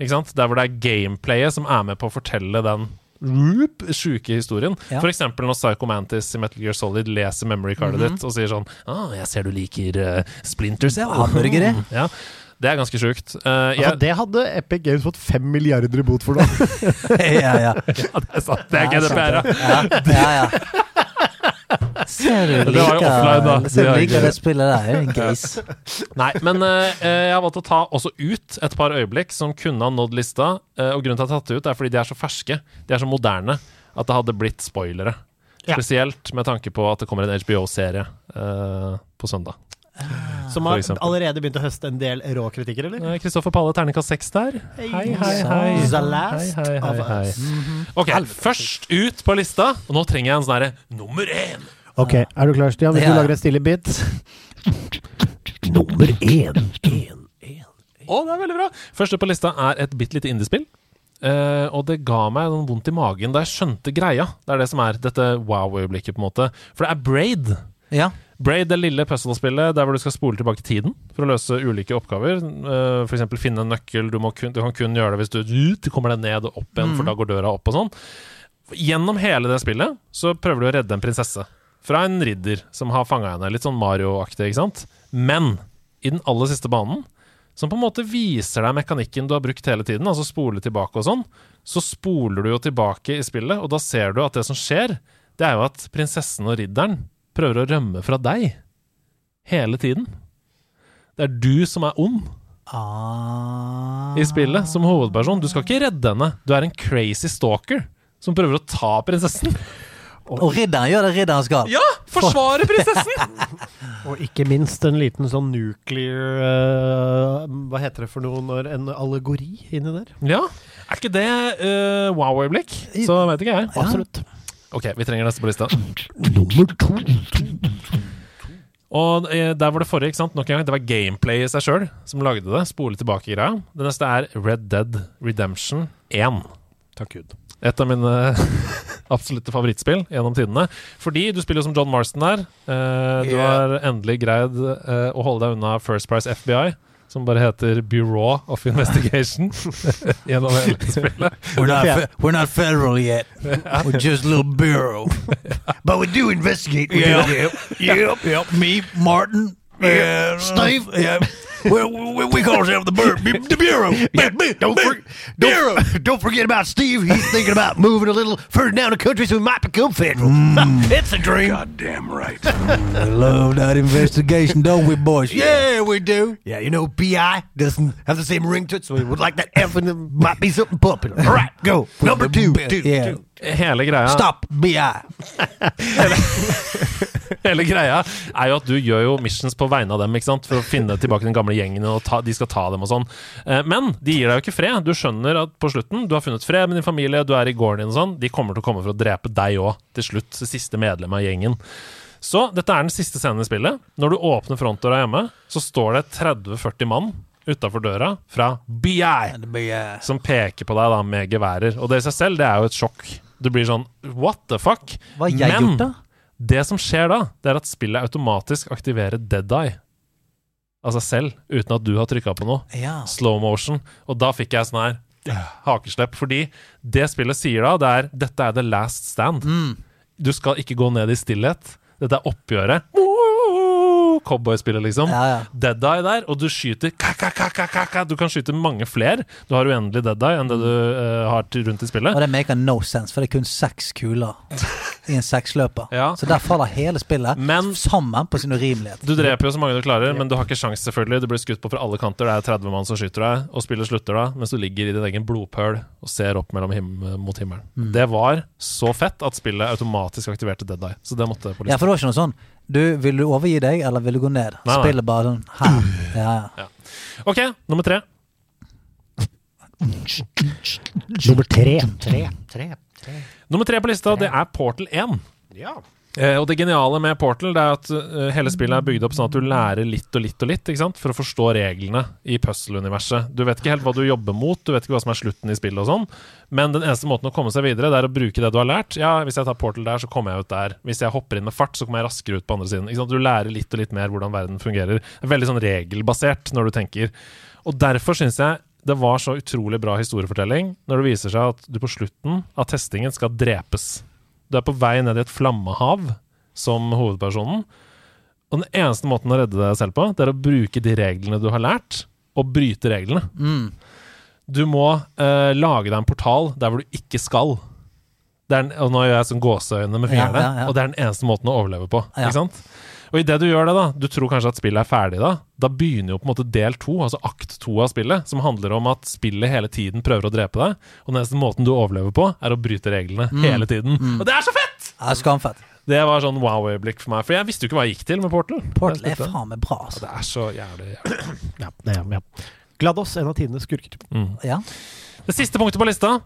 Speaker 1: Ikke sant? Der hvor det er gameplayet som er med på å fortelle den roop, sjuke historien.
Speaker 2: Ja.
Speaker 1: Eksempel når Psycho Mantis i Metal Gear Solid leser memory cardet ditt og sier sånn ah, 'Jeg ser du liker uh, Splinters, ja.
Speaker 2: Hamburgere.
Speaker 1: Ja, det er ganske sjukt. Eh,
Speaker 5: Altså, det hadde Epic Games fått fem milliarder i bot for nå.
Speaker 2: ja, ja.
Speaker 1: ja, det er sant. Det er GDPR, ja.
Speaker 2: ja. ja, ja. Ser du
Speaker 1: Det var offline,
Speaker 2: liker, ser
Speaker 1: Det er
Speaker 2: det spillet der? Er en gris.
Speaker 1: Nei, men uh, jeg har valgt å ta også ut et par øyeblikk som kunne ha nådd lista. Uh, og grunnen til at jeg har tatt det ut, er fordi de er så ferske, de er så moderne, at det hadde blitt spoilere.
Speaker 5: Ja.
Speaker 1: Spesielt med tanke på at det kommer en HBO-serie uh, på søndag.
Speaker 5: Som har allerede begynt å høste en del rå kritikker, eller?
Speaker 1: Eh, Kristoffer Palle, terningkast seks der. Hei, hei, hei.
Speaker 5: The
Speaker 1: Hei,
Speaker 5: last
Speaker 1: hei, hei,
Speaker 5: of
Speaker 1: hei.
Speaker 5: us.
Speaker 1: Ok, først ut på lista, og nå trenger jeg en sånn herre nummer én.
Speaker 5: Ok, er du klar, Stian? Hvis du lager en stille bit Nummer én.
Speaker 1: Å, det er veldig bra! Første på lista er et bitte lite indiespill. Uh, og det ga meg noe vondt i magen da jeg skjønte greia. Det er det som er dette wow-øyeblikket, på en måte. For det er Braid.
Speaker 2: Ja.
Speaker 1: Braid, det lille puzzle-spillet der hvor du skal spole tilbake tiden for å løse ulike oppgaver. Uh, F.eks. finne en nøkkel. Du, må kun, du kan kun gjøre det hvis du, du kommer deg ned og opp igjen, for da går døra opp og sånn. Gjennom hele det spillet så prøver du å redde en prinsesse fra en ridder som har fanga henne. Litt sånn Mario-aktig, ikke sant? Men i den aller siste banen, som på en måte viser deg mekanikken du har brukt hele tiden, altså spole tilbake og sånn, så spoler du jo tilbake i spillet, og da ser du at det som skjer, det er jo at prinsessen og ridderen prøver å rømme fra deg hele tiden. Det er du som er ond
Speaker 2: Ah.
Speaker 1: i spillet, som hovedperson. Du skal ikke redde henne. Du er en crazy stalker som prøver å ta prinsessen.
Speaker 2: Og ridderen gjør det ridderen skal.
Speaker 1: Ja! Forsvare prinsessen!
Speaker 5: Og ikke minst en liten sånn nuclear uh, Hva heter det for noe når en allegori inni der?
Speaker 1: ja. Er ikke det uh, wow-øyeblikk? Så vet ikke jeg.
Speaker 5: Absolutt.
Speaker 1: Ok, vi trenger neste på lista.
Speaker 5: Nummer to.
Speaker 1: Og eh, der var det forrige, ikke sant? Nok en gang, det var gameplay i seg sjøl som lagde det. Spole tilbake-greia. Det neste er Red Dead Redemption 1.
Speaker 5: Takk Gud.
Speaker 1: Et av mine absolutte favorittspill gjennom tidene. Fordi du spiller jo som John Marston der. Eh, du har endelig greid eh, å holde deg unna First Price FBI, som bare heter Bureau of Investigation. gjennom hele spillet.
Speaker 2: We're not, fe we're not federal yet. We're just a little bureau.
Speaker 7: But we do investigate. We
Speaker 2: Yeah.
Speaker 7: do. Yep.
Speaker 2: Yep. Me, Martin,
Speaker 7: Yeah.
Speaker 2: Steve.
Speaker 7: Yeah. Well, we, we call ourselves the, bur- the bureau.
Speaker 5: Yeah,
Speaker 7: Bu-
Speaker 5: don't,
Speaker 7: bu-
Speaker 5: for,
Speaker 7: bureau.
Speaker 5: don't, don't forget about Steve. He's thinking about moving a little further down the country so he might become federal. it's a dream.
Speaker 4: Goddamn right.
Speaker 2: We love that investigation, don't we, boys?
Speaker 7: Yeah, we do. Yeah, you know, BI doesn't have the same ring to it, so we would like that F and there might be something pumping. All right, go. Number two. two,
Speaker 2: Yeah.
Speaker 7: two.
Speaker 1: Hele greia,
Speaker 2: Stop, BI.
Speaker 1: hele greia er jo at du gjør jo missions på vegne av dem ikke sant? for å finne tilbake den gamle gjengen, og ta, de skal ta dem og sånn. Eh, Men de gir deg jo ikke fred. Du skjønner at på slutten du har funnet fred med din familie, du er i gården din og sånn. De kommer til å komme for å drepe deg òg, til slutt. Det siste medlemmet av gjengen. Så dette er den siste scenen i spillet. Når du åpner frontdøra hjemme, så står det 30-40 mann utafor døra fra BI
Speaker 2: eh,
Speaker 1: som peker på deg da med geværer. Og det i seg selv, det er jo et sjokk. Du blir sånn What the fuck?
Speaker 2: Jeg gjort,
Speaker 1: det som skjer da, det er at spillet automatisk aktiverer Dead Eye av seg selv, uten at du har trykka på noe.
Speaker 2: Ja.
Speaker 1: Slow motion. Og da fikk jeg sånn her hakeslepp. Fordi det spillet sier da, det er dette er the last stand.
Speaker 2: Mm.
Speaker 1: Du skal ikke gå ned i stillhet. Dette er oppgjøret. Cowboyspillet, liksom.
Speaker 2: Ja, ja.
Speaker 1: Dead Eye der, og du skyter ka, ka, ka, ka, ka, ka. Du kan skyte mange flere. Du har uendelig Dead Eye enn det du uh, har rundt i spillet.
Speaker 2: Og det maker no sense, for det er kun seks kuler i en seksløper.
Speaker 1: Ja.
Speaker 2: Så der faller hele spillet
Speaker 1: Men-
Speaker 2: sammen på sin urimelighet.
Speaker 1: Du dreper jo så mange du klarer, men du har ikke sjans selvfølgelig. Du blir skutt på fra alle kanter. Det er 30 mann som skyter deg, og spillet slutter da mens du ligger i din egen blodpøl og ser opp him mot himmelen.
Speaker 2: Mm.
Speaker 1: Det var så fett at spillet automatisk aktiverte Dead Eye. Så det måtte på
Speaker 2: Ja, for det var ikke noe sånn Du, vil du overgi deg, eller vil du gå ned?
Speaker 1: Nei, nei.
Speaker 2: Spillet bare sånn her. Ja, ja.
Speaker 1: Ok, nummer tre.
Speaker 5: Nummer tre. Tre, tre, tre.
Speaker 1: Nummer tre på lista, det er Portal 1.
Speaker 5: Ja.
Speaker 1: Eh, og det geniale med Portal Det er at eh, hele spillet er bygd opp sånn at du lærer litt og litt og litt for å forstå reglene i puzzle-universet. Du vet ikke helt hva du jobber mot, du vet ikke hva som er slutten i spillet og sånn, men den eneste måten å komme seg videre, det er å bruke det du har lært. Ja, hvis jeg tar Portal der, så kommer jeg ut der. Hvis jeg hopper inn med fart, så kommer jeg raskere ut på andre siden. Du lærer litt og litt mer hvordan verden fungerer. Er veldig sånn regelbasert når du tenker. Og derfor syns jeg det var så utrolig bra historiefortelling når det viser seg at du på slutten av testingen skal drepes. Du er på vei ned i et flammehav som hovedpersonen. Og den eneste måten å redde deg selv på, det er å bruke de reglene du har lært, og bryte reglene.
Speaker 2: Mm.
Speaker 1: Du må eh, lage deg en portal der hvor du ikke skal. En- og nå gjør jeg sånn gåseøyne med
Speaker 2: Ja,
Speaker 1: fingrene,
Speaker 2: ja, ja.
Speaker 1: og det er den eneste måten å overleve på.
Speaker 2: Ja.
Speaker 1: Ikke sant? Og idet du gjør det, da, du tror kanskje at spillet er ferdig da, da begynner jo på en måte del to, altså akt to av spillet, som handler om at spillet hele tiden prøver å drepe deg, og den eneste måten du overlever på, er å bryte reglene
Speaker 2: Mm.
Speaker 1: hele tiden. Og det er så fett!
Speaker 2: ja skamfett.
Speaker 1: Det var sånn wow-øyeblikk for meg, for jeg visste jo ikke hva jeg gikk til med Portal.
Speaker 2: Portal er faen meg bra, altså.
Speaker 1: Det er så jævlig, jævlig.
Speaker 5: Ja, det er, ja. Glados, en av tidenes skurker.
Speaker 2: Ja.
Speaker 1: Det siste punktet på lista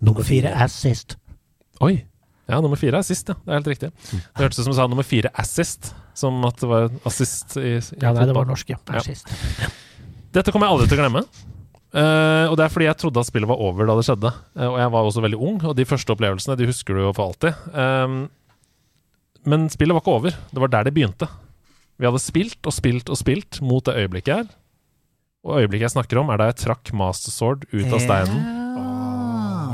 Speaker 5: Nummer fire sist
Speaker 1: Oi. Ja, nummer fire er assist, ja. Det er helt riktig. Det hørtes ut som du sa nummer fire assist. Som at det var assist i, i
Speaker 5: Ja, nei, det var norsk, ja.
Speaker 1: Ja. Dette kommer jeg aldri til å glemme. Uh, og det er fordi jeg trodde at spillet var over da det skjedde. Uh, og jeg var også veldig ung, og de første opplevelsene de husker du jo for alltid. Um, men spillet var ikke over. Det var der det begynte. Vi hadde spilt og spilt og spilt mot det øyeblikket her. Og øyeblikket jeg snakker om, er da jeg trakk Master Sword ut av steinen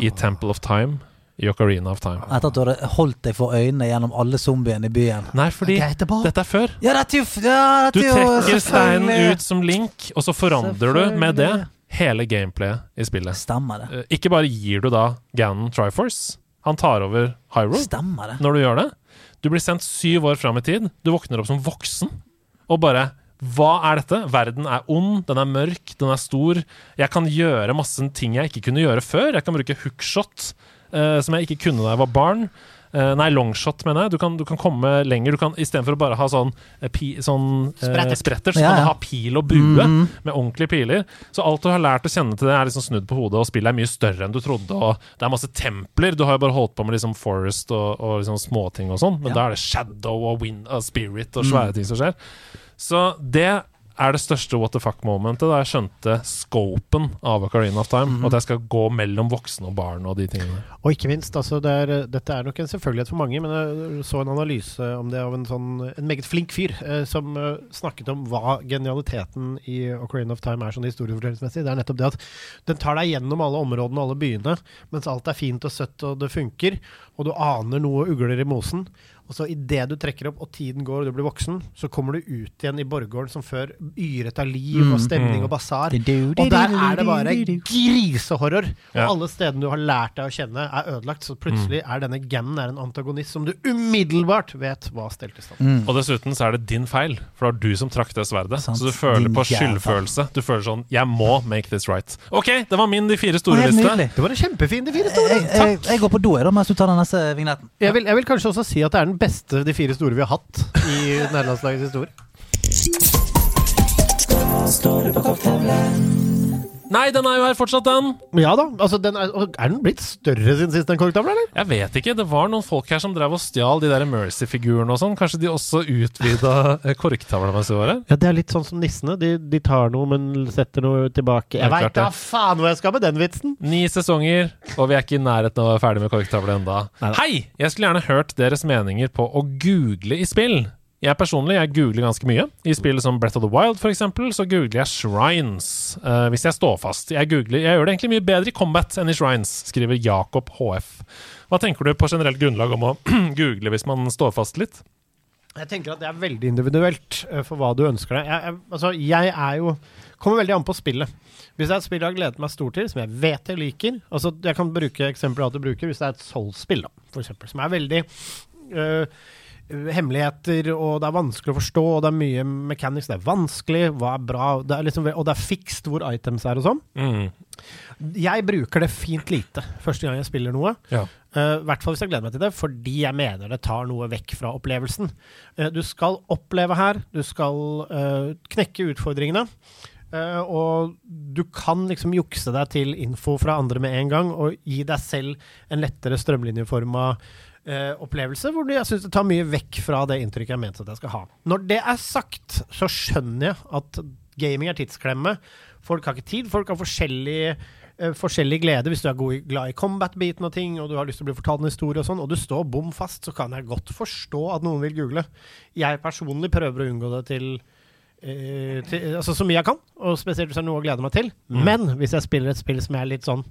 Speaker 1: i Temple of Time i Ocarina of Time.
Speaker 2: Etter at du hadde holdt deg for øynene gjennom alle zombiene i byen.
Speaker 1: Nei, fordi
Speaker 5: Det er
Speaker 1: dette er før.
Speaker 2: Ja, det er jo ja,
Speaker 1: Du
Speaker 2: dette er jo
Speaker 1: trekker steinen ut som link, og så forandrer du med det hele gameplayet i spillet.
Speaker 2: Stemmer det.
Speaker 1: Eh, Ikke bare gir du da Ganon Triforce, han tar over Hyrule
Speaker 2: Stemmer det.
Speaker 1: når du gjør det. Du blir sendt syv år fram i tid. Du våkner opp som voksen og bare Hva er dette? Verden er ond, den er mørk, den er stor. Jeg kan gjøre masse ting jeg ikke kunne gjøre før. Jeg kan bruke hookshot, eh, som jeg ikke kunne da jeg var barn. Uh, nei, longshot, mener jeg. Du kan, du kan komme lenger. Du kan Istedenfor å bare ha sånn, uh, pi, sånn eh, spretter, så
Speaker 2: Ja,
Speaker 1: kan du ha pil og bue
Speaker 2: mm.
Speaker 1: med ordentlige piler. Så alt du har lært å kjenne til det, er liksom snudd på hodet, og spillet er mye større enn du trodde. Og det er masse templer. Du har jo bare holdt på med liksom Forest og, og liksom småting og sånn, men
Speaker 2: Ja.
Speaker 1: da er det Shadow og Wind og Spirit og svære ting som skjer. Så det er det største what the fuck-momentet da jeg skjønte scopen av Ocarina of Time. Og at jeg skal gå mellom voksne og barn og de tingene.
Speaker 5: Og ikke minst, altså det er, dette er nok en selvfølgelighet for mange, men jeg så en analyse om det av en sånn en meget flink fyr eh, som eh, snakket om hva genialiteten i Ocarina of Time er sånn historiefortellingsmessig. Det er nettopp det at den tar deg gjennom alle områdene og alle byene, mens alt er fint og søtt og det funker, og du aner noe ugler i mosen. Og så idet du trekker opp og tiden går og du blir voksen, så kommer du ut igjen i borggården som før yret av liv og stemning og basar. Og der er det bare grisehorror. Og alle stedene du har lært deg å kjenne, er ødelagt. Så plutselig er denne er en antagonist som du umiddelbart vet hva stelte i stand.
Speaker 1: Og dessuten så er det din feil, for det var du som trakk det sverdet.
Speaker 2: Sant.
Speaker 1: Så du føler
Speaker 2: Din
Speaker 1: på skyldfølelse. Du føler sånn 'Jeg må make this right'. OK, det var min De fire
Speaker 2: store-liste.
Speaker 5: Det var en kjempefin De fire
Speaker 2: Jeg,
Speaker 5: store.
Speaker 2: jeg, jeg går på do jeg da, mens du tar den neste vignetten.
Speaker 5: Jeg vil, jeg vil kanskje også si at det er den beste De fire store vi har hatt i nederlandslagets historie.
Speaker 1: Nei, den er jo her fortsatt, den!
Speaker 5: Ja da. altså den Er, er den blitt større siden sist, den korktavla, eller?
Speaker 1: Jeg vet ikke. Det var noen folk her som drev og stjal de der Mercy-figurene og sånn. Kanskje de også utvida eh, korktavla mens de var her?
Speaker 5: Ja, det er litt sånn som nissene. De, de tar noe, men setter noe tilbake. Jeg veit da faen hvor jeg skal med den vitsen!
Speaker 1: Ni sesonger, og vi er ikke i nærheten av å være ferdig med korktavla enda.
Speaker 5: Neida.
Speaker 1: Hei! Jeg skulle gjerne hørt deres meninger på å google i spill. Jeg personlig jeg googler ganske mye. I spill som Breath of the Wild for eksempel, så googler jeg shrines. uh, hvis jeg står fast. Jeg, googler, jeg gjør det egentlig mye bedre i combat enn i shrines, skriver Jakob HF. Hva tenker du på generelt grunnlag om å google hvis man står fast litt?
Speaker 5: Jeg tenker at det er veldig individuelt eh, for hva du ønsker deg. Jeg, jeg, altså, jeg er jo Kommer veldig an på spillet. Hvis det er et spill jeg har gledet meg stort til, som jeg vet jeg liker altså Jeg kan bruke eksempler at du bruker hvis det er et Souls-spill, da, for eksempel, som er veldig øh, hemmeligheter, og det er vanskelig å forstå, og det er mye mechanics. Det er vanskelig, hva er bra, det er liksom, og det er fikst hvor items er og sånn.
Speaker 1: Mm.
Speaker 5: Jeg bruker det fint lite første gang jeg spiller noe.
Speaker 1: Ja.
Speaker 5: uh, I hvert fall hvis jeg gleder meg til det, fordi jeg mener det tar noe vekk fra opplevelsen. Uh, du skal oppleve her, du skal uh, knekke utfordringene. eh, og du kan liksom jukse deg til info fra andre med en gang, og gi deg selv en lettere strømlinjeforma eh, opplevelse, hvor jeg syns det tar mye vekk fra det inntrykket jeg mente at jeg skal ha. Når det er sagt, så skjønner jeg at gaming er tidsklemme. Folk har ikke tid, folk har forskjellig uh, forskjellig glede hvis du er god glad i combat-biten og ting, og du har lyst til å bli fortalt en historie og sånn, og du står bom fast, så kan jeg godt forstå at noen vil google. Jeg personlig prøver å unngå det til, eh, til altså så mye jeg kan, og spesielt hvis det er noe å glede meg til. Men hvis jeg spiller et spill som er litt sånn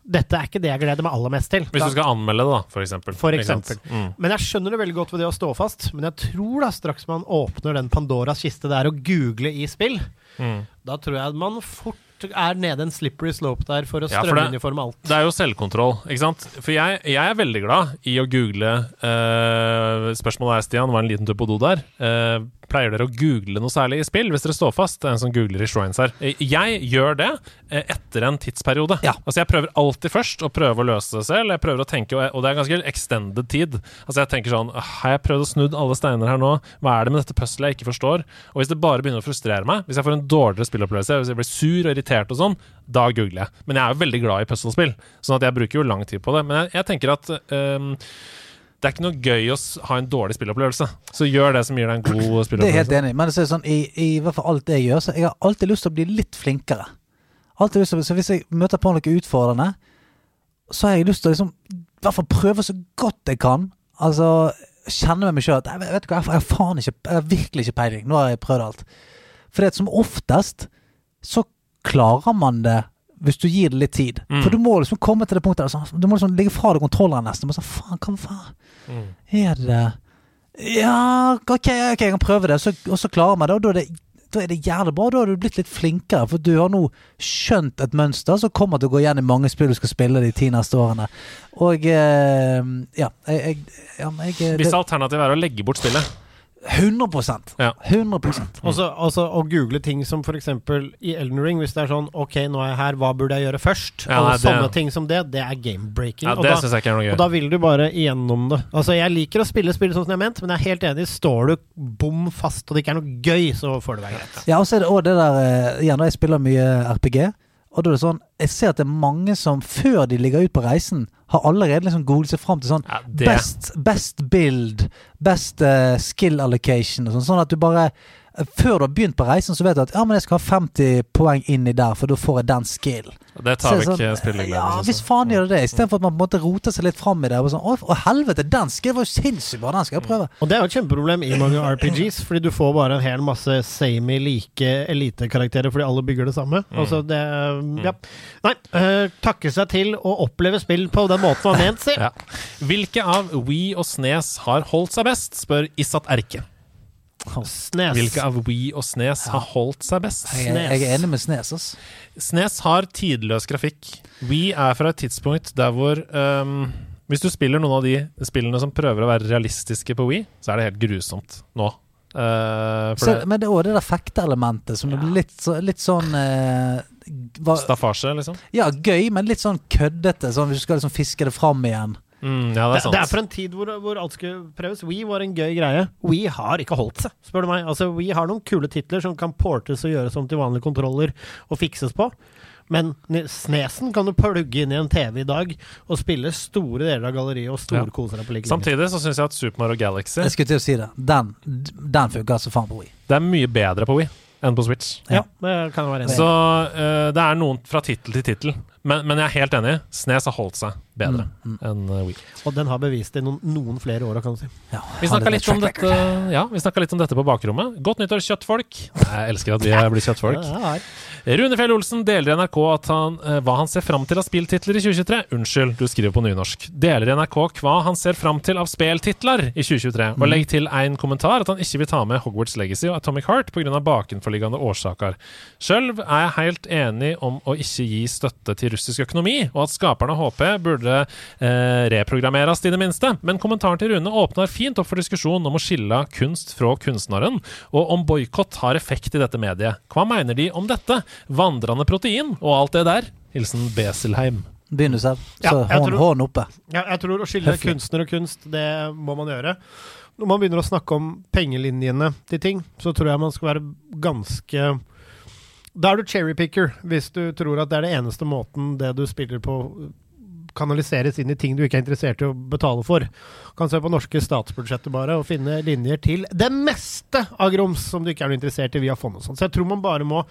Speaker 5: Dette er ikke det jeg gleder meg aller mest til.
Speaker 1: Hvis du skal anmelde det, da, for eksempel.
Speaker 5: For eksempel.
Speaker 1: Mm.
Speaker 5: Men jeg skjønner det veldig godt ved det å stå fast. Men jeg tror da straks man åpner den Pandoras kiste der og googler google i spill,
Speaker 1: Mm.
Speaker 5: da tror jeg man fort er nede en slippery slope der for å
Speaker 1: Ja,
Speaker 5: strømlinjeforme alt.
Speaker 1: Det er jo selvkontroll, ikke sant? For jeg, jeg er veldig glad i å google uh, Spørsmålet er, Stian, var en liten tur på do der. Eh, pleier dere å google noe særlig i spill hvis dere står fast? Det er en som googler i Shrines her. Jeg gjør det eh, etter en tidsperiode.
Speaker 2: Ja.
Speaker 1: Altså Jeg prøver alltid først å prøve å løse det selv. Jeg prøver å tenke, og det er ganske extended tid. Altså Jeg tenker sånn «Ah, Har jeg prøvd å snudd alle steiner her nå? Hva er det med dette puzzlet jeg ikke forstår? Og hvis det bare begynner å frustrere meg, hvis jeg får en dårligere spillopplevelse, hvis jeg blir sur og irritert og sånn, da googler jeg. Men jeg er jo veldig glad i puzzlespill, sånn at jeg bruker jo lang tid på det. Men jeg, jeg tenker at ehm, det er ikke noe gøy å ha en dårlig spillopplevelse. Så gjør det som gir deg en god spillopplevelse.
Speaker 2: Det er helt enig. Men det er sånn, i, i hvert fall alt jeg gjør, så jeg har alltid lyst til å bli litt flinkere. Alltid lyst til, så Hvis jeg møter på noe utfordrende, så har jeg lyst til å liksom, i hvert fall prøve så godt jeg kan. Altså kjenne med meg sjøl at jeg, vet ikke, jeg, har- faen ikke, jeg har virkelig ikke peiling. Nå har jeg prøvd alt. For det som oftest så klarer man det hvis du gir det litt tid.
Speaker 1: Mm.
Speaker 2: For du må liksom komme til det punktet der sånn, Du må liksom ligge fra deg kontrolleren nesten. Og så, faen, hva faen
Speaker 1: Mm.
Speaker 2: er det Ja, ok, ok, jeg kan prøve det. Så, og så klarer man det, og da er det, da er det jævlig bra. Da har du blitt litt flinkere, for du har nå skjønt et mønster som kommer til å gå igjen i mange spill du skal spille de ti neste årene. Og eh, ja, jeg, jeg, ja, jeg det, Hvis
Speaker 1: alternativet er å legge bort spillet
Speaker 2: 100
Speaker 1: Ja.
Speaker 2: 100
Speaker 5: Også, også å google ting som f.eks. i Elden Ring, hvis det er sånn OK, nå er jeg her, hva burde jeg gjøre først?
Speaker 1: Ja,
Speaker 5: Alle
Speaker 1: sånne det-
Speaker 5: ting som det, det er game-breaking.
Speaker 1: Ja,
Speaker 5: og, da-
Speaker 1: syns jeg ikke er noe
Speaker 5: og da vil du bare igjennom det. Altså, Jeg liker å spille spill sånn som jeg har ment, men jeg er helt enig. Står du bom fast og det ikke er noe gøy, så får det være greit.
Speaker 2: Ja, og så er det òg det der eh, Igjen, jeg spiller mye RPG, og da er det sånn Jeg ser at det er mange som før de ligger ut på reisen, har allerede liksom googlet seg fram til sånn
Speaker 1: Ja,
Speaker 2: Best, best build, best uh, skill allocation og sånn. Sånn at du bare Før du har begynt på reisen, så vet du at ja, men jeg skal ha 50 poeng inni der, for da får jeg den skill.
Speaker 1: det tar vekk
Speaker 2: sånn,
Speaker 1: eh, spillegleden.
Speaker 2: Ja,
Speaker 1: synes
Speaker 2: hvis faen gjør det det. Istedenfor at man på en måte roter seg litt fram i det. Og sånn, å, å helvete, den skill var jo sinnssykt bra, den skal jeg prøve.
Speaker 5: Og det er jo et kjempeproblem i mange RPGs, fordi du får bare en hel masse samey like elitekarakterer fordi alle bygger det samme. Altså det Ja. Nei. uh, takke seg til å oppleve spill på den måten man har ment, si.
Speaker 1: Ja. Hvilke av We og Snes har holdt seg best, spør Isat Erke.
Speaker 5: Snes.
Speaker 1: Hvilke av We og Snes har holdt seg best?
Speaker 2: Jeg, jeg er enig med Snes, ass.
Speaker 1: Snes har tidløs grafikk. We er fra et tidspunkt der hvor um, Hvis du spiller noen av de spillene som prøver å være realistiske på We, så er det helt grusomt nå. Uh,
Speaker 2: Så,
Speaker 1: det,
Speaker 2: men det er òg det der fekteelementet som er litt, så, litt sånn uh,
Speaker 1: Staffasje, liksom.
Speaker 2: Ja, gøy, men litt sånn køddete. Sånn du skal liksom fiske det fram igjen.
Speaker 1: Mm, ja, det er sant.
Speaker 5: det er for en tid hvor, hvor alt skulle prøves. We var en gøy greie. We har ikke holdt seg, spør du meg. Altså, We har noen kule titler som kan portes og gjøres om til vanlige kontroller og fikses på. Men Snesen kan du plugge inn i en TV i dag og spille store deler av galleriet og
Speaker 1: Ja.
Speaker 5: storkose deg på like.
Speaker 1: Samtidig så syns jeg at Super Mario Galaxy
Speaker 2: Jeg skulle til å si det. Den, den funka så faen på Wii.
Speaker 1: Det er mye bedre på Wii enn på Switch.
Speaker 5: Ja, det kan jeg være enig i.
Speaker 1: Så uh, det er noen fra tittel til tittel. Men, men jeg er helt enig. Snes har holdt seg bedre
Speaker 2: Mm,
Speaker 1: enn eh, Wii.
Speaker 5: Og den har bevist det i noen, noen flere år, kan du si.
Speaker 2: Ja,
Speaker 1: Vi snakka
Speaker 2: litt
Speaker 1: ja, litt om dette på bakrommet. Godt nyttår, kjøttfolk. Jeg elsker at vi blir kjøttfolk.
Speaker 5: Ja.
Speaker 1: Rune Fjell Olsen deler i NRK at han, eh, hva han ser fram til av spilltitler i 2023. Unnskyld, du skriver på nynorsk. Deler i NRK hva han ser fram til av speltitler i 2023. Og legg til en kommentar at han ikke vil ta med Hogwarts Legacy og Atomic Heart pga. bakenforliggende årsaker. Sjøl er jeg helt enig om å ikke gi støtte til russisk økonomi, og at skaperne av HP burde eh, reprogrammeres i det minste. Men kommentaren til Rune åpner fint opp for diskusjon om å skille kunst fra kunstneren, og om boikott har effekt i dette mediet. Hva mener de om dette? Vandrende protein og alt det der? Hilsen Beselheim.
Speaker 2: Begynn du selv.
Speaker 5: Ja,
Speaker 2: Så
Speaker 5: jeg
Speaker 2: hånd,
Speaker 5: tror-
Speaker 2: hånd oppe.
Speaker 5: Ja, jeg tror å skille
Speaker 2: Høflig.
Speaker 5: kunstner og kunst, det må man gjøre. Når man begynner å snakke om pengelinjene til ting, så tror jeg man skal være ganske Da er du cherrypicker, hvis du tror at det er det eneste måten det du spiller på kanaliseres inn i ting du ikke er interessert i å betale for. Du Kan se på norske statsbudsjettet bare og finne linjer til det meste av grums som du ikke er noe interessert i via fond og sånn. Så jeg tror man bare må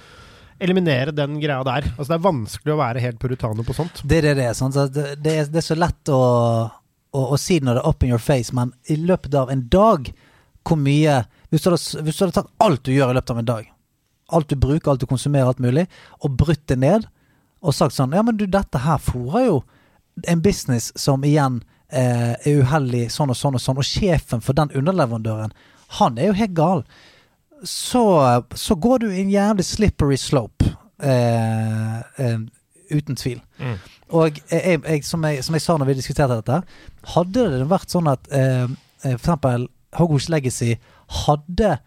Speaker 5: eliminere den greia der. Altså Det er vanskelig å være helt puritaner på sånt.
Speaker 2: Det det det sånn. Så det, det, er det er så lett å, å, å si når det er up in your face, men i løpet av en dag Hvor mye Hvis du hadde, hvis du hadde tatt alt du gjør i løpet av en dag, alt du bruker, alt du konsumerer, alt mulig, og brutt det ned, og sagt sånn Ja, men du, dette her fòrer jo en business som igjen eh, er uheldig sånn og sånn og sånn, og sjefen for den underleverandøren, han er jo helt gal. Så, så går du i en jævlig slippery slope. Eh, eh, uten tvil.
Speaker 1: Mm.
Speaker 2: Og jeg, jeg, som, jeg, som jeg sa når vi diskuterte dette, hadde det vært sånn at eh, f.eks. for eksempel Hogwarts Legacy hadde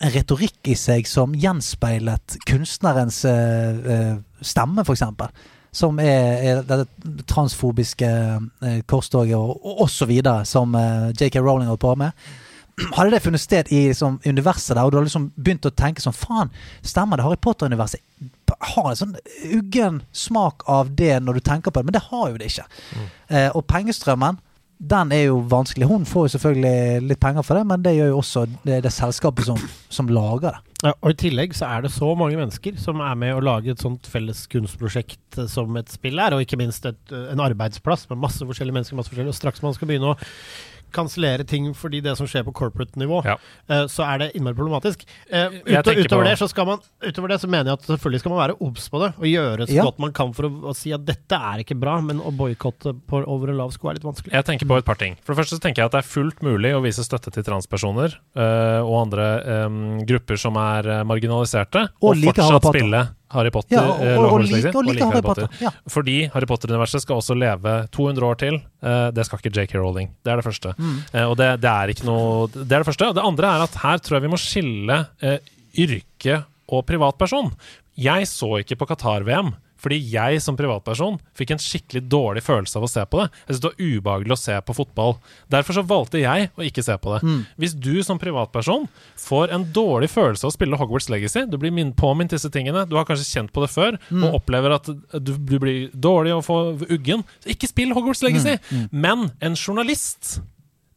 Speaker 2: en retorikk i seg som gjenspeilet kunstnerens eh, eh, stemme, eksempel. Som er, er det transfobiske eh, korstoget og, og, og så videre, som eh, JK Rowling holdt på med. Hadde det funnet sted i liksom, universet der, og du har liksom begynt å tenke sånn Faen, stemmer det? Harry Potter-universet har en sånn uggen smak av det når du tenker på det, men det har jo det ikke. Eh, og pengestrømmen, den er jo vanskelig. Hun får jo selvfølgelig litt penger for det, men det gjør jo også det, det selskapet som, som lager det.
Speaker 5: Ja, og I tillegg så er det så mange mennesker som er med å lage et sånt felles kunstprosjekt eh, som et spill er, og ikke minst et, eh, en arbeidsplass med masse forskjellige mennesker. masse forskjellige, og Straks man skal begynne å kansellere ting fordi det som skjer på corporate-nivå,
Speaker 1: Ja.
Speaker 5: eh, så er det innmari problematisk. Eh, ut, utover, det så skal man, utover det så mener jeg at selvfølgelig skal man være obs på det, og gjøre så
Speaker 2: Ja.
Speaker 5: godt man kan for å, å si at dette er ikke bra, men å boikotte over en lav sko er litt vanskelig.
Speaker 1: Jeg tenker på et par ting. For det første så tenker jeg at det er fullt mulig å vise støtte til transpersoner øh, og andre øh, grupper som er marginaliserte,
Speaker 2: Og
Speaker 1: og,
Speaker 2: like
Speaker 1: fortsatt spille Harry Potter.
Speaker 2: Ja, og,
Speaker 1: eh,
Speaker 2: og, og, like, og like Harry Potter. Ja.
Speaker 1: Fordi Harry Potter-universet skal også leve 200 år til. Eh, det skal ikke JK Rowling. Det er det første.
Speaker 2: Mm.
Speaker 1: Eh, og det, det er ikke noe Det er det første. Og det andre er at her tror jeg vi må skille yrke og privatperson. Jeg så ikke på Qatar-VM. Fordi jeg som privatperson fikk en skikkelig dårlig følelse av å se på det. Jeg synes det var ubehagelig å se på fotball. Derfor så valgte jeg å ikke se på det.
Speaker 2: Mm.
Speaker 1: Hvis du som privatperson får en dårlig følelse av å spille Hogwarts Legacy, du blir min- påminnet disse tingene, du har kanskje kjent på det før,
Speaker 2: Mm.
Speaker 1: og opplever at du, du blir dårlig og får uggen, så ikke spill Hogwarts Legacy!
Speaker 2: Mm.
Speaker 1: Men en journalist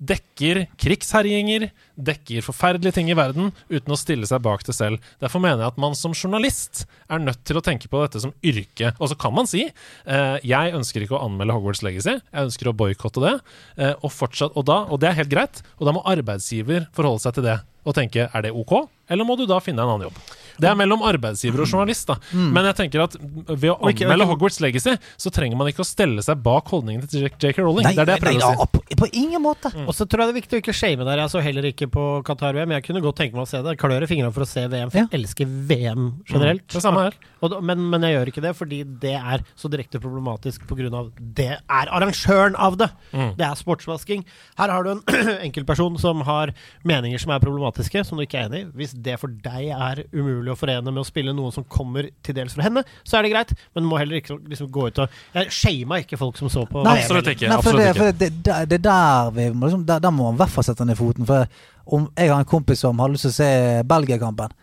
Speaker 1: dekker krigsherjinger, dekker forferdelige ting i verden, uten å stille seg bak det selv. Derfor mener jeg at man som journalist er nødt til å tenke på dette som yrke. Og så kan man si eh, jeg ønsker ikke å anmelde Hogwarts Legacy, jeg ønsker å boikotte det, eh, og fortsatt, og, da, og det er helt greit, og da må arbeidsgiver forholde seg til det og tenke er det ok, eller må du da finne en annen jobb? Det er mellom arbeidsgiver og journalist, da. Men jeg tenker at ved å anmelde Hogwarts Legacy, så trenger man ikke å stelle seg bak holdningen til J.K. Rowling.
Speaker 2: Nei,
Speaker 1: det er det jeg
Speaker 2: nei,
Speaker 1: prøver å si.
Speaker 2: ja, på, på ingen måte.
Speaker 5: Og så tror jeg det er viktig å ikke shame der. Jeg så heller ikke på Qatar-VM. Jeg kunne godt tenke meg å se det. Jeg klør i fingrene for å se VM, for
Speaker 2: Ja.
Speaker 5: jeg elsker VM generelt.
Speaker 1: Det samme her.
Speaker 5: Og men, men jeg gjør ikke det fordi det er så direkte problematisk pga. det er arrangøren av det.
Speaker 1: Mm.
Speaker 5: Det er sportsvasking. Her har du en enkeltperson som har meninger som er problematiske, som du ikke er enig i. Hvis det for deg er umulig umulig å forene med å spille noe som kommer til dels fra henne, så er det greit, men du må heller ikke liksom gå ut og Jeg shama ikke folk som så på
Speaker 2: Nei,
Speaker 1: Absolutt ikke.
Speaker 2: Nei, for
Speaker 1: absolutt
Speaker 2: det, for det, det, det er der vi må liksom, der, der må man i hvert fall sette ned foten. For om jeg har en kompis som har lyst til å se Belgia-kampen,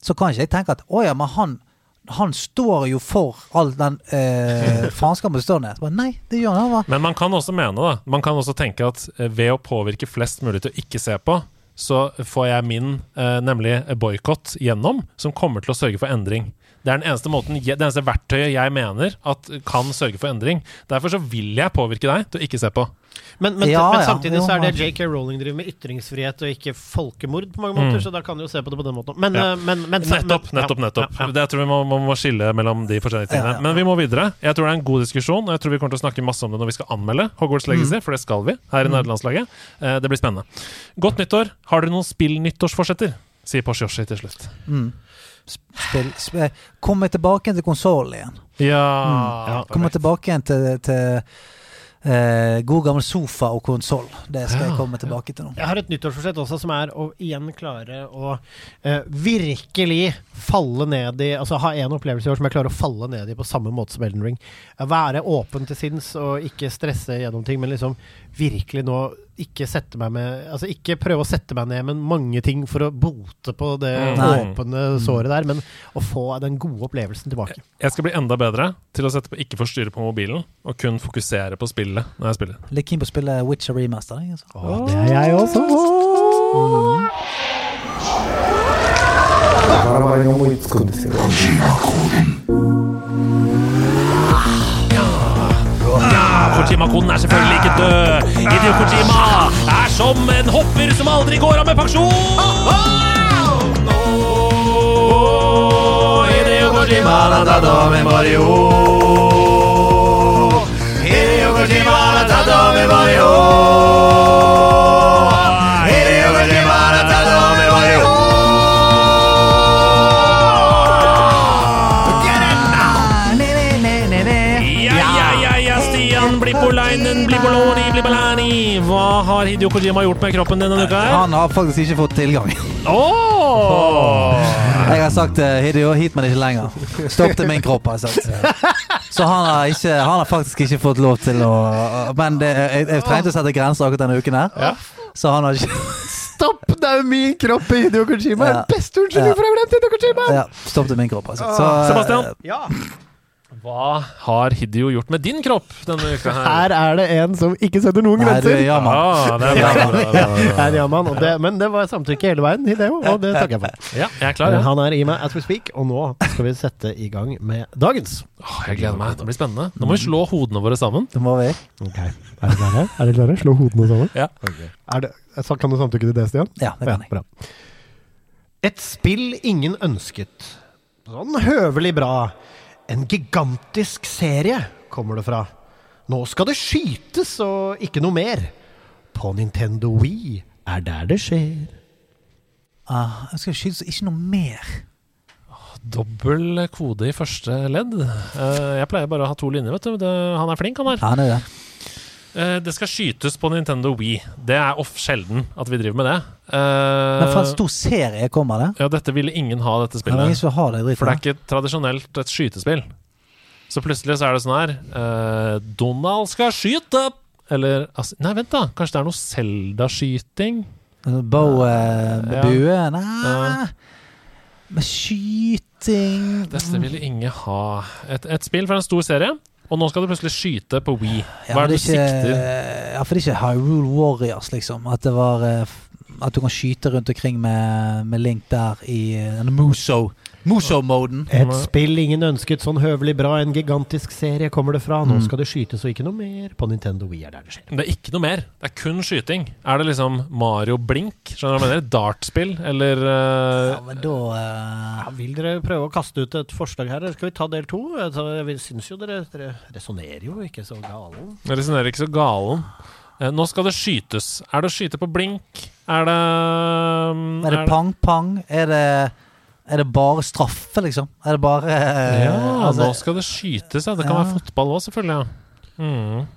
Speaker 2: så kan ikke jeg tenke at å ja, men han han står jo for all den eh, faenskapen som står ned. Nei, det gjør han. han.
Speaker 1: Men man kan også mene da Man kan også tenke at eh, ved å påvirke flest mulig til å ikke se på, så får jeg min, eh, nemlig boikott, gjennom, som kommer til å sørge for endring. Det er den eneste måten, det eneste verktøyet jeg mener at kan sørge for endring. Derfor så vil jeg påvirke deg til å ikke se på.
Speaker 5: Men, men,
Speaker 2: Ja,
Speaker 5: men
Speaker 2: ja,
Speaker 5: samtidig
Speaker 2: jo,
Speaker 5: så er det JK Rowling driver med ytringsfrihet og ikke folkemord på mange måter,
Speaker 1: Mm.
Speaker 5: så da kan du jo se på det på den måten. Men,
Speaker 1: Ja.
Speaker 5: eh, men, men
Speaker 1: Nettopp, nettopp, nettopp.
Speaker 5: ja, ja.
Speaker 1: Det jeg tror vi må, må, må skille mellom de forskjellige tingene.
Speaker 2: Ja, ja.
Speaker 1: Men vi må videre. Jeg tror det er en god diskusjon, og jeg tror vi kommer til å snakke masse om det når vi skal anmelde Hogwarts Legacy,
Speaker 2: Mm.
Speaker 1: for det skal vi her i nederlandslaget. Eh, det blir spennende. Godt nyttår. Har dere noen spill-nyttårsforsetter? Sier Porsche Yoshi til slutt.
Speaker 2: Mm. Spill, spill, komme tilbake til konsollen igjen.
Speaker 1: Ja,
Speaker 2: Ja, komme tilbake igjen til, til eh, god gammel sofa og konsoll. Det skal
Speaker 1: Ja,
Speaker 2: jeg komme tilbake til nå.
Speaker 5: Jeg har et nyttårsforsett også, som er å igjen klare å eh, virkelig falle ned i Altså ha en opplevelse i år som jeg klarer å falle ned i på samme måte som Elden Ring. Være åpen til sinns og ikke stresse gjennom ting, men liksom virkelig nå ikke sette meg med Altså ikke prøve å sette meg ned med mange ting for å bote på det
Speaker 1: Mm.
Speaker 2: Nei.
Speaker 5: åpne såret der, men å få den gode opplevelsen tilbake.
Speaker 1: Jeg skal bli enda bedre til å sette på ikke forstyrre på mobilen, og kun fokusere på spillet når jeg spiller.
Speaker 2: Litt keen på å spille Witcher remaster. jeg, Altså.
Speaker 5: det er jeg også.
Speaker 1: Ja, Kojima-koden er selvfølgelig ikke død. Hideo Kojima er som en hopper som aldri går av med pensjon. Hideo Kojima la tatt med Mario. Hideo Kojima la tatt med Mario. Har Hideo Kojima gjort med kroppen denne uka her?
Speaker 2: Han har faktisk ikke fått tilgang.
Speaker 1: Oh!
Speaker 2: Jeg har sagt Hidio, Hideo, hit meg ikke lenger. Stopp til min kropp, har jeg sagt. Så han har, ikke, han har faktisk ikke fått lov til å Men det, jeg, jeg trengte å sette grenser akkurat denne uken her.
Speaker 1: Ja.
Speaker 2: Så han har ikke
Speaker 5: Stopp! Det er jo min kropp i Hideo Kojima!
Speaker 2: Ja.
Speaker 5: Beste unnskyldning
Speaker 2: Ja.
Speaker 5: for å ha glemt Hideo Kojima!
Speaker 2: ja, Stopp til min kropp, altså. Så,
Speaker 1: Sebastian?
Speaker 5: Ja.
Speaker 1: Hva har Hideo gjort med din kropp denne uka her?
Speaker 5: Her er det en som ikke setter noen grenser.
Speaker 2: er.
Speaker 1: Ah, er.
Speaker 5: Her gjør man, og det, men det var samtykke hele veien, Hideo, og det takker jeg for.
Speaker 1: Ja, jeg er klar. Ja.
Speaker 5: Han er i meg as we speak, og nå skal vi sette i gang med dagens.
Speaker 1: Åh, jeg gleder meg. Det blir spennende. Nå må vi slå hodene våre sammen.
Speaker 2: Det må vi.
Speaker 5: Ok, Er dere klare? Er dere klare? Slå hodene sammen.
Speaker 1: Ja.
Speaker 5: Er det, kan du samtykke til det, Stian?
Speaker 2: Ja, det kan jeg.
Speaker 5: bra. Et spill ingen ønsket. Sånn høvelig bra. En gigantisk serie kommer det fra. Nå skal det skytes og ikke noe mer. På Nintendo Wii er der det skjer.
Speaker 2: Ah, jeg skal skytes og ikke noe mer.
Speaker 1: Dobbel kode i første ledd. Eh, jeg pleier bare å ha to linjer, vet du. Han er flink, han her.
Speaker 2: Ja, han er det.
Speaker 1: Eh, det skal skytes på Nintendo Wii. Det er off sjelden at vi driver med det.
Speaker 2: Men fra en
Speaker 1: Eh,
Speaker 2: stor serie kommer det.
Speaker 1: ja, dette ville ingen ha, dette
Speaker 2: Det
Speaker 1: spillet.
Speaker 2: har det
Speaker 1: For det er ikke tradisjonelt et skytespill. Så plutselig så er det sånn her eh, Donald skal skyte! Eller altså, Nei, vent, da. Kanskje det er noe Zelda-skyting?
Speaker 2: Bow eh, med
Speaker 1: Ja.
Speaker 2: bue? Nei.
Speaker 1: Ja.
Speaker 2: Med skyting
Speaker 1: Dette ville ingen ha. Et, et spill fra en stor serie, og nå skal du plutselig skyte på Wii. Hva er det du
Speaker 2: ikke,
Speaker 1: sikter?
Speaker 2: Ja, for det er ikke Hyrule Warriors, liksom. At det var eh, At du kan skyte rundt omkring med, med Link der i eh, Muso Muso-moden.
Speaker 5: Et spill ingen ønsket sånn høvelig bra, en gigantisk serie kommer det fra. Nå
Speaker 2: Mm.
Speaker 5: skal det skytes og ikke noe mer. På Nintendo Wii er der det skjer.
Speaker 1: Det er ikke noe mer. Det er kun skyting. Er det liksom Mario Blink? Skjønner du hva jeg mener? Dartspill? Eller uh...
Speaker 2: Ja, men da uh...
Speaker 5: Ja, vil dere prøve å kaste ut et forslag her, eller skal vi ta del to? Altså, Jeg syns jo dere, dere resonnerer jo ikke så galen.
Speaker 1: Jeg resonnerer ikke så galen. Eh, nå skal det skytes. Er det å skyte på blink? Er det mm,
Speaker 2: Er det pang-pang? Er det er det bare straffe, liksom? Er det bare eh,
Speaker 1: Ja,
Speaker 2: altså,
Speaker 1: nå skal det skytes, ja. Det kan
Speaker 2: Ja.
Speaker 1: være fotball òg, selvfølgelig. Ja. Mm.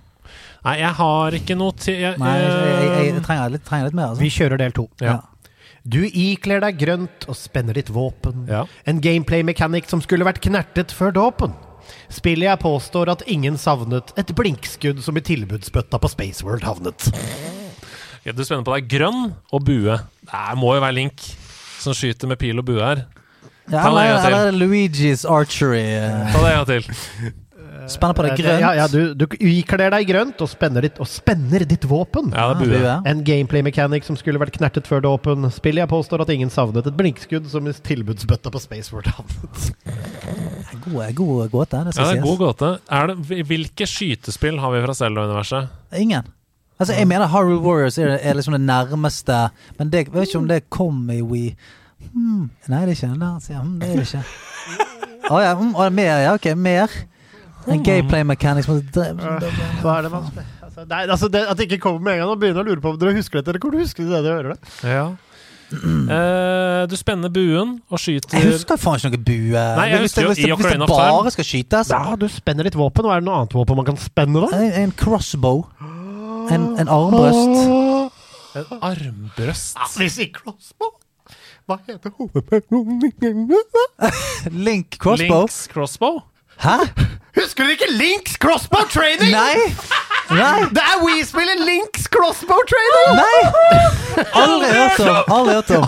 Speaker 1: Nei, jeg har ikke noe til jeg,
Speaker 2: Nei, jeg, jeg, jeg,
Speaker 1: eh,
Speaker 2: jeg trenger, litt, trenger litt mer. Altså.
Speaker 5: Vi kjører del to.
Speaker 1: Ja.
Speaker 5: Du ikler deg grønt og spenner ditt våpen.
Speaker 1: Ja.
Speaker 5: En gameplay-mechanic som skulle vært knertet før dåpen. Spillet jeg påstår at ingen savnet, et blinkskudd som i tilbudsbøtta på Spaceworld havnet.
Speaker 1: Ja, Du spenner på deg grønn og bue. Det må jo være Link som skyter med pil og bue her.
Speaker 2: Ja,
Speaker 1: Ta det en
Speaker 2: eller,
Speaker 1: gang til.
Speaker 2: eller Luigi's Archery. eh,
Speaker 1: Ta det en gang til.
Speaker 2: Spenner på deg grønt.
Speaker 5: Ja, ja, du, du ikler deg grønt og spenner ditt, og spenner ditt våpen.
Speaker 1: Ja, det burde. bue.
Speaker 2: bue.
Speaker 5: En gameplay-mechanic som skulle vært knertet før det åpen. Spillet jeg påstår at ingen savnet, et blinkskudd som i tilbudsbøtta på Spaceworld havnet.
Speaker 2: God, god gåte, det
Speaker 1: Ja, det er god
Speaker 2: sies.
Speaker 1: gåte. Er det, hvilke skytespill har vi fra Zelda-universet?
Speaker 2: Ingen. Altså, jeg mener Harrow Warriors er, er liksom det nærmeste, men det, jeg vet ikke om det kom i We hmm, Nei, det er ikke det. sier jeg. Hmm, det er det ikke. Å ja, hm, å, mer, ja, ok, mer. En gameplay mechanics
Speaker 5: Hva er det man altså, det er, altså, det, At det ikke kommer med en gang, nå begynner jeg å lure på om dere husker dette, eller kommer du huske det dere hører det?
Speaker 1: Ja. Uh, du spenner buen og skyter
Speaker 2: Jeg husker faen ikke noe bue.
Speaker 1: Nei, jeg
Speaker 2: hvis,
Speaker 1: husker
Speaker 2: det,
Speaker 1: jo
Speaker 2: hvis, det,
Speaker 1: i
Speaker 2: hvis det bare skal skytes
Speaker 5: Ja, du spenner litt våpen, Hva er det noe annet våpen man kan spenne, da?
Speaker 2: en, en crossbow. En, en armbrøst.
Speaker 1: en armbrøst.
Speaker 5: Ja, hvis ikke crossbow. Hva heter hovedpersonen?
Speaker 2: Link crossbow.
Speaker 1: Links crossbow?
Speaker 2: Hæ?
Speaker 5: Husker dere ikke Links Crossbow Training?
Speaker 2: Nei! Nei!
Speaker 5: Det er We spiller Links Crossbow Training!
Speaker 2: Nei! Aldri hørt om. Aldri hørt om.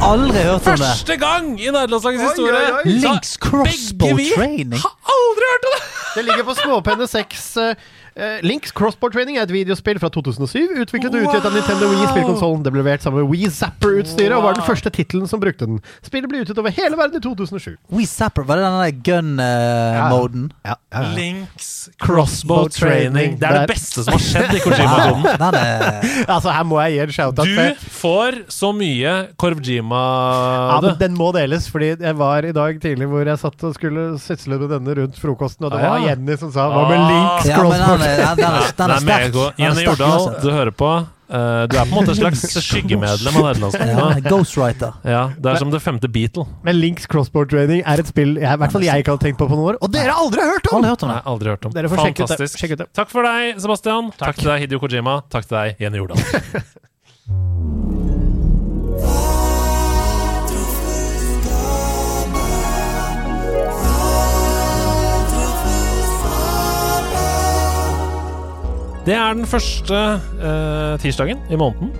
Speaker 2: Aldri hørt om det.
Speaker 1: Første gang i nederlandslagets historie!
Speaker 2: Links crossbow training.
Speaker 1: Har aldri hørt om det!
Speaker 5: Det ligger på småpenne 6. eh, Links Crossbow Training er et videospill fra 2007, utviklet og utgitt av Nintendo Wii spillkonsollen. Det ble levert sammen med Wii Zapper-utstyret, og var den første tittelen som brukte den. Spillet ble utgitt over hele verden i 2007.
Speaker 2: Wii Zapper, var det den der gun-moden?
Speaker 5: Ja, ja, ja.
Speaker 1: Links crossbow training. Det er
Speaker 5: Der.
Speaker 1: det beste som har skjedd i Kojima-sonen.
Speaker 5: Altså, her må jeg gi en shout-out.
Speaker 1: Du får så mye Korvjima
Speaker 5: Ja, men Den må deles, fordi jeg var i dag tidlig hvor jeg satt og skulle sysle med denne rundt frokosten, og det
Speaker 1: Ah,
Speaker 5: var
Speaker 1: ja.
Speaker 5: Jenny som sa 'hva med
Speaker 1: Ah.
Speaker 5: Links
Speaker 2: Ja, men den
Speaker 5: Crossbow
Speaker 2: er, den, er, den er
Speaker 1: er
Speaker 2: sterk. er
Speaker 1: Jenny Jordal, du hører på. Uh, du er på en måte et slags skyggemedlem av nederlandslagene.
Speaker 2: Ja, Ghostwriter.
Speaker 1: Ja, det er som det femte Beatle.
Speaker 5: Men Links Crossboard Training er et spill jeg, i hvert fall jeg ikke hadde tenkt på på noen år, og dere har aldri hørt om!
Speaker 2: Aldri hørt om
Speaker 1: Nei, aldri hørt om.
Speaker 5: Dere får.
Speaker 1: Fantastisk.
Speaker 5: Sjekk ut det.
Speaker 1: Takk for deg, Sebastian. Takk. til deg, Hidio Kojima. Takk til deg, Jenny Jordal. Det er den første eh, tirsdagen i måneden.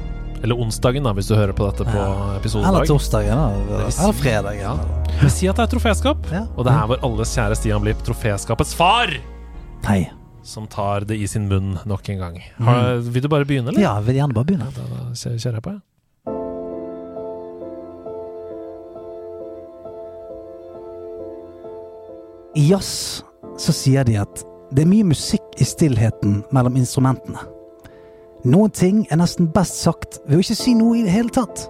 Speaker 1: Eller onsdagen, da, hvis du hører på dette på
Speaker 2: Eller
Speaker 1: episodedag.
Speaker 2: torsdagen. da.
Speaker 1: vil si-
Speaker 2: Eller fredagen.
Speaker 1: Ja. Vi sier at det er troféskap.
Speaker 2: Ja.
Speaker 1: Og det er vår alles kjære Stian Blipp, troféskapets far,
Speaker 2: Nei.
Speaker 1: som tar det i sin munn nok en gang. Har, vil du bare begynne, eller?
Speaker 2: Ja, jeg vil gjerne bare begynne.
Speaker 1: Da, da kjører jeg på, jeg.
Speaker 2: I jazz så sier de at det er mye musikk i stillheten mellom instrumentene. Noen ting er nesten best sagt ved å ikke si noe i det hele tatt.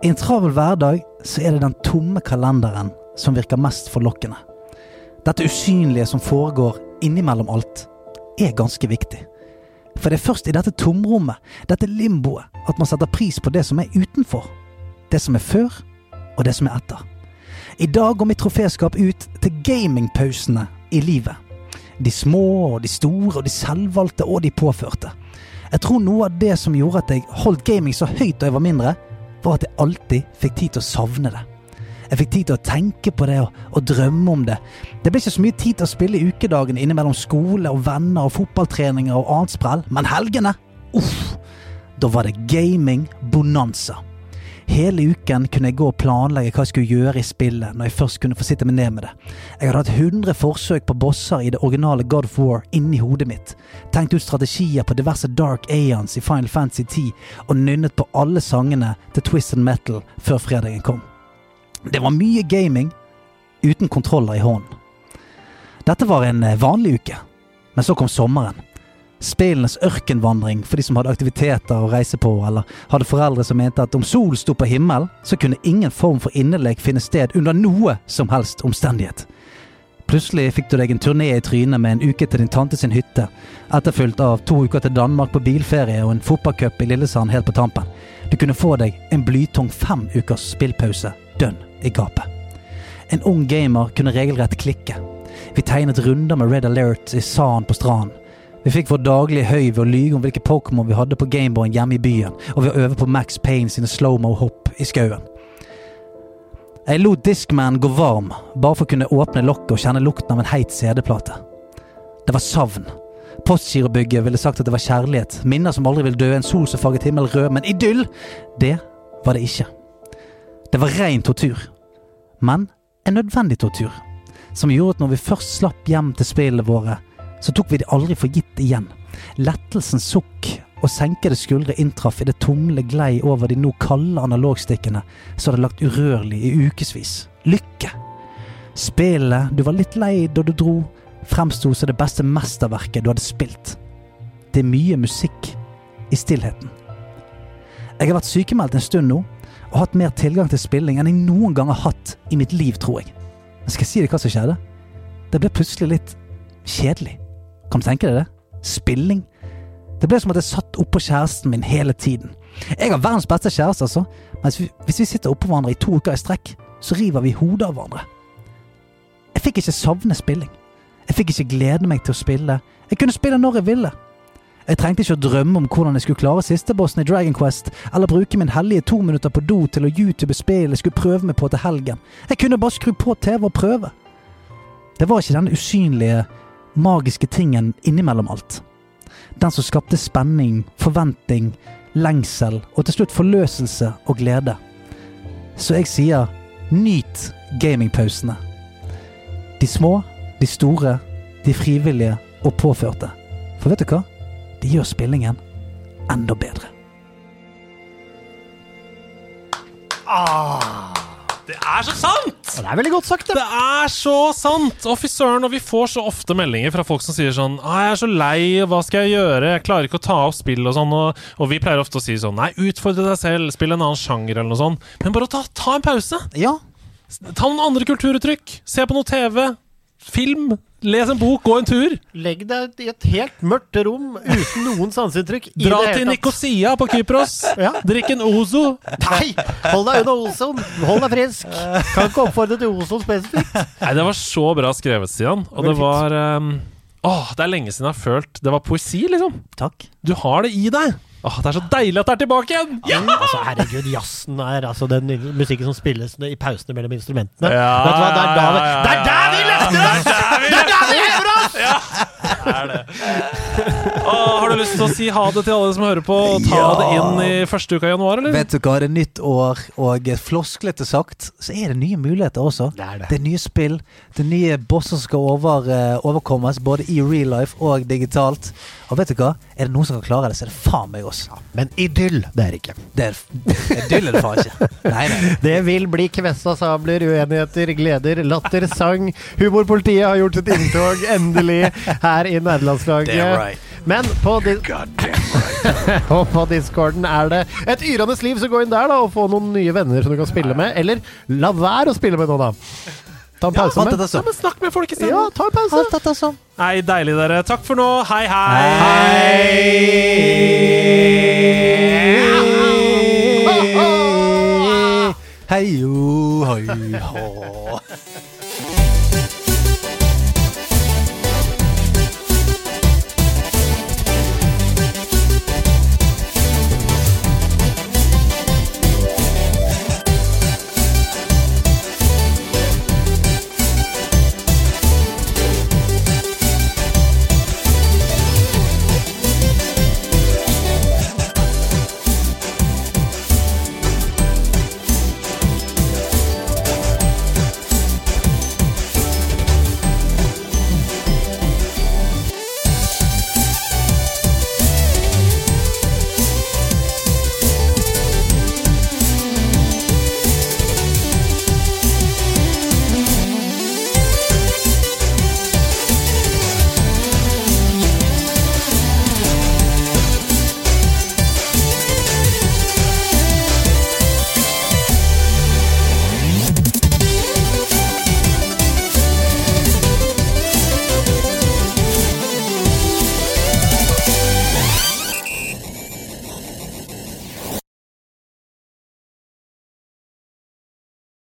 Speaker 2: I en travel hverdag så er det den tomme kalenderen som virker mest forlokkende. Dette usynlige som foregår innimellom alt, er ganske viktig. For det er først i dette tomrommet, dette limboet, at man setter pris på det som er utenfor. Det som er før, og det som er etter. I dag går mitt troféskap ut til gamingpausene i livet. De små og de store og de selvvalgte og de påførte. Jeg tror noe av det som gjorde at jeg holdt gaming så høyt da jeg var mindre, var at jeg alltid fikk tid til å savne det. Jeg fikk tid til å tenke på det og, og drømme om det. Det ble ikke så mye tid til å spille i ukedagene innimellom skole og venner og fotballtreninger og annet sprell, men helgene, uff, da var det gaming bonanza. Hele uken kunne jeg gå og planlegge hva jeg skulle gjøre i spillet når jeg først kunne få sitte meg ned med det. Jeg hadde hatt 100 forsøk på bosser i det originale God of War inni hodet mitt, tenkt ut strategier på diverse Dark Aeons i Final Fantasy 10 og nynnet på alle sangene til Twist and Metal før fredagen kom. Det var mye gaming uten kontroller i hånden. Dette var en eh, vanlig uke, men så kom sommeren. Spillenes ørkenvandring for de som hadde aktiviteter å reise på, eller hadde foreldre som mente at om solen sto på himmelen, så kunne ingen form for innelek finne sted under noe som helst omstendighet. Plutselig fikk du deg en turné i trynet med en uke til din tante sin hytte, etterfulgt av to uker til Danmark på bilferie og en fotballcup i Lillesand helt på tampen. Du kunne få deg en blytung fem ukers spillpause dønn i gapet. En ung gamer kunne regelrett klikke. Vi tegnet runder med Red Alert i sanden på stranden. Vi fikk vår daglige høy ved å lyge om hvilke Pokémon vi hadde på Gameboyen hjemme i byen, og ved å øve på Max Payne sine slow-mo-hopp i skauen. Jeg lot Discman gå varm, bare for å kunne åpne lokket og kjenne lukten av en heit CD-plate. Det var savn. Postgirobygget ville sagt at det var kjærlighet, minner som aldri vil dø, en sol som farget himmel rød, men idyll, det var det ikke. Det var ren tortur. Men en nødvendig tortur, som gjorde at når vi først slapp hjem til spillene våre, så tok vi det aldri for gitt igjen. Lettelsens sukk og senkede skuldre inntraff idet tomle glei over de nå kalde analogstikkene som hadde lagt urørlig i ukevis. Lykke! Spillet du var litt lei da du dro, fremsto som det beste mesterverket du hadde spilt. Det er mye musikk i stillheten. Jeg har vært sykemeldt en stund nå, og hatt mer tilgang til spilling enn jeg noen gang har hatt i mitt liv, tror jeg. Men skal jeg si deg hva som skjedde? Det ble plutselig litt kjedelig. Kan du tenke deg det? Spilling. Det ble som at jeg satt oppå kjæresten min hele tiden. Jeg har verdens beste kjæreste, altså. Men hvis vi, sitter oppå hverandre i to uker i strekk, så river vi hodet av hverandre. Jeg fikk ikke savne spilling. Jeg fikk ikke glede meg til å spille. Jeg kunne spille når jeg ville. Jeg trengte ikke å drømme om hvordan jeg skulle klare sistebossen i Dragon Quest, eller bruke min hellige to minutter på do til å youtube spill jeg skulle prøve meg på til helgen. Jeg kunne bare skru på TV og prøve. Det var ikke denne usynlige, magiske tingen innimellom alt. Den som skapte spenning, forventing, lengsel og til slutt forløselse og glede. Så jeg sier nyt gamingpausene. De små, de store, de frivillige og påførte. For vet du hva? De gjør spillingen enda bedre.
Speaker 1: Det er så sant!
Speaker 5: Det er veldig godt sagt, det.
Speaker 1: Det er så sant! Å, fy søren, og vi får så ofte meldinger fra folk som sier sånn ah, 'Jeg er så lei, hva skal jeg gjøre? Jeg klarer ikke å ta opp spill', og sånn. Og, og vi pleier ofte å si sånn 'Nei, utfordre deg selv, spill en annen sjanger', eller noe sånt. Men bare ta, ta en pause.
Speaker 2: Ja,
Speaker 1: Ta noen andre kulturuttrykk. Se på noe TV. Film. Les en bok, gå en tur.
Speaker 5: Legg deg i et helt mørkt rom uten noen sanseinntrykk.
Speaker 1: Dra til. Nikosia på Kypros.
Speaker 5: Ja.
Speaker 1: Drikk en Ozo.
Speaker 5: Nei! Hold deg unna Ozon. Hold deg frisk. Kan ikke oppfordre til Ozon spesifikt.
Speaker 1: Nei, det var så bra skrevet, Stian. Og det var um, Åh, det er lenge siden jeg har følt Det var poesi, liksom.
Speaker 2: takk.
Speaker 1: Du har det i deg. Åh, Det er så deilig at det er tilbake igjen! Ja!
Speaker 5: Altså, herregud, jazzen er altså den musikken som spilles i pausene mellom instrumentene.
Speaker 1: Ja,
Speaker 5: Vet du hva, det er da vi,
Speaker 1: ja, ja,
Speaker 5: det er der vi løfter oss! Det er der vi løfter
Speaker 1: Åh, har du lyst til å si ha det til alle som hører på, og ta
Speaker 2: Ja.
Speaker 1: det inn i første uka i januar, eller?
Speaker 2: Vet du hva, det er nytt år, og flosklete sagt, så er det nye muligheter også.
Speaker 5: Det er det.
Speaker 2: Det er nye spill, det er nye bosser som skal over, eh, overkommes, både i real life og digitalt. Og vet du hva, er det noen som kan klare det, så er det faen meg oss.
Speaker 5: Men idyll, det er ikke.
Speaker 2: Det er, idyll er det faen ikke. Nei, nei.
Speaker 5: Det vil bli kvessa sabler, uenigheter, gleder, latter, sang. Humorpolitiet har gjort sitt inntog, endelig, her i nederlandslaget.
Speaker 2: Damn right.
Speaker 5: Men på, di
Speaker 4: right.
Speaker 5: og på discorden er det et yrende liv, så gå inn der da og få noen nye venner som du kan spille med. Eller la være å spille med noen, da. Ta en pause
Speaker 2: alt
Speaker 5: med.
Speaker 2: dette
Speaker 1: Ja,
Speaker 2: sånn.
Speaker 1: men snakk med folk i stedet.
Speaker 5: Ja, ta en pause.
Speaker 2: Alt dette sånn.
Speaker 1: Nei, deilig, dere. Takk for nå. Hei, hei.
Speaker 2: Hei jo, hei hå.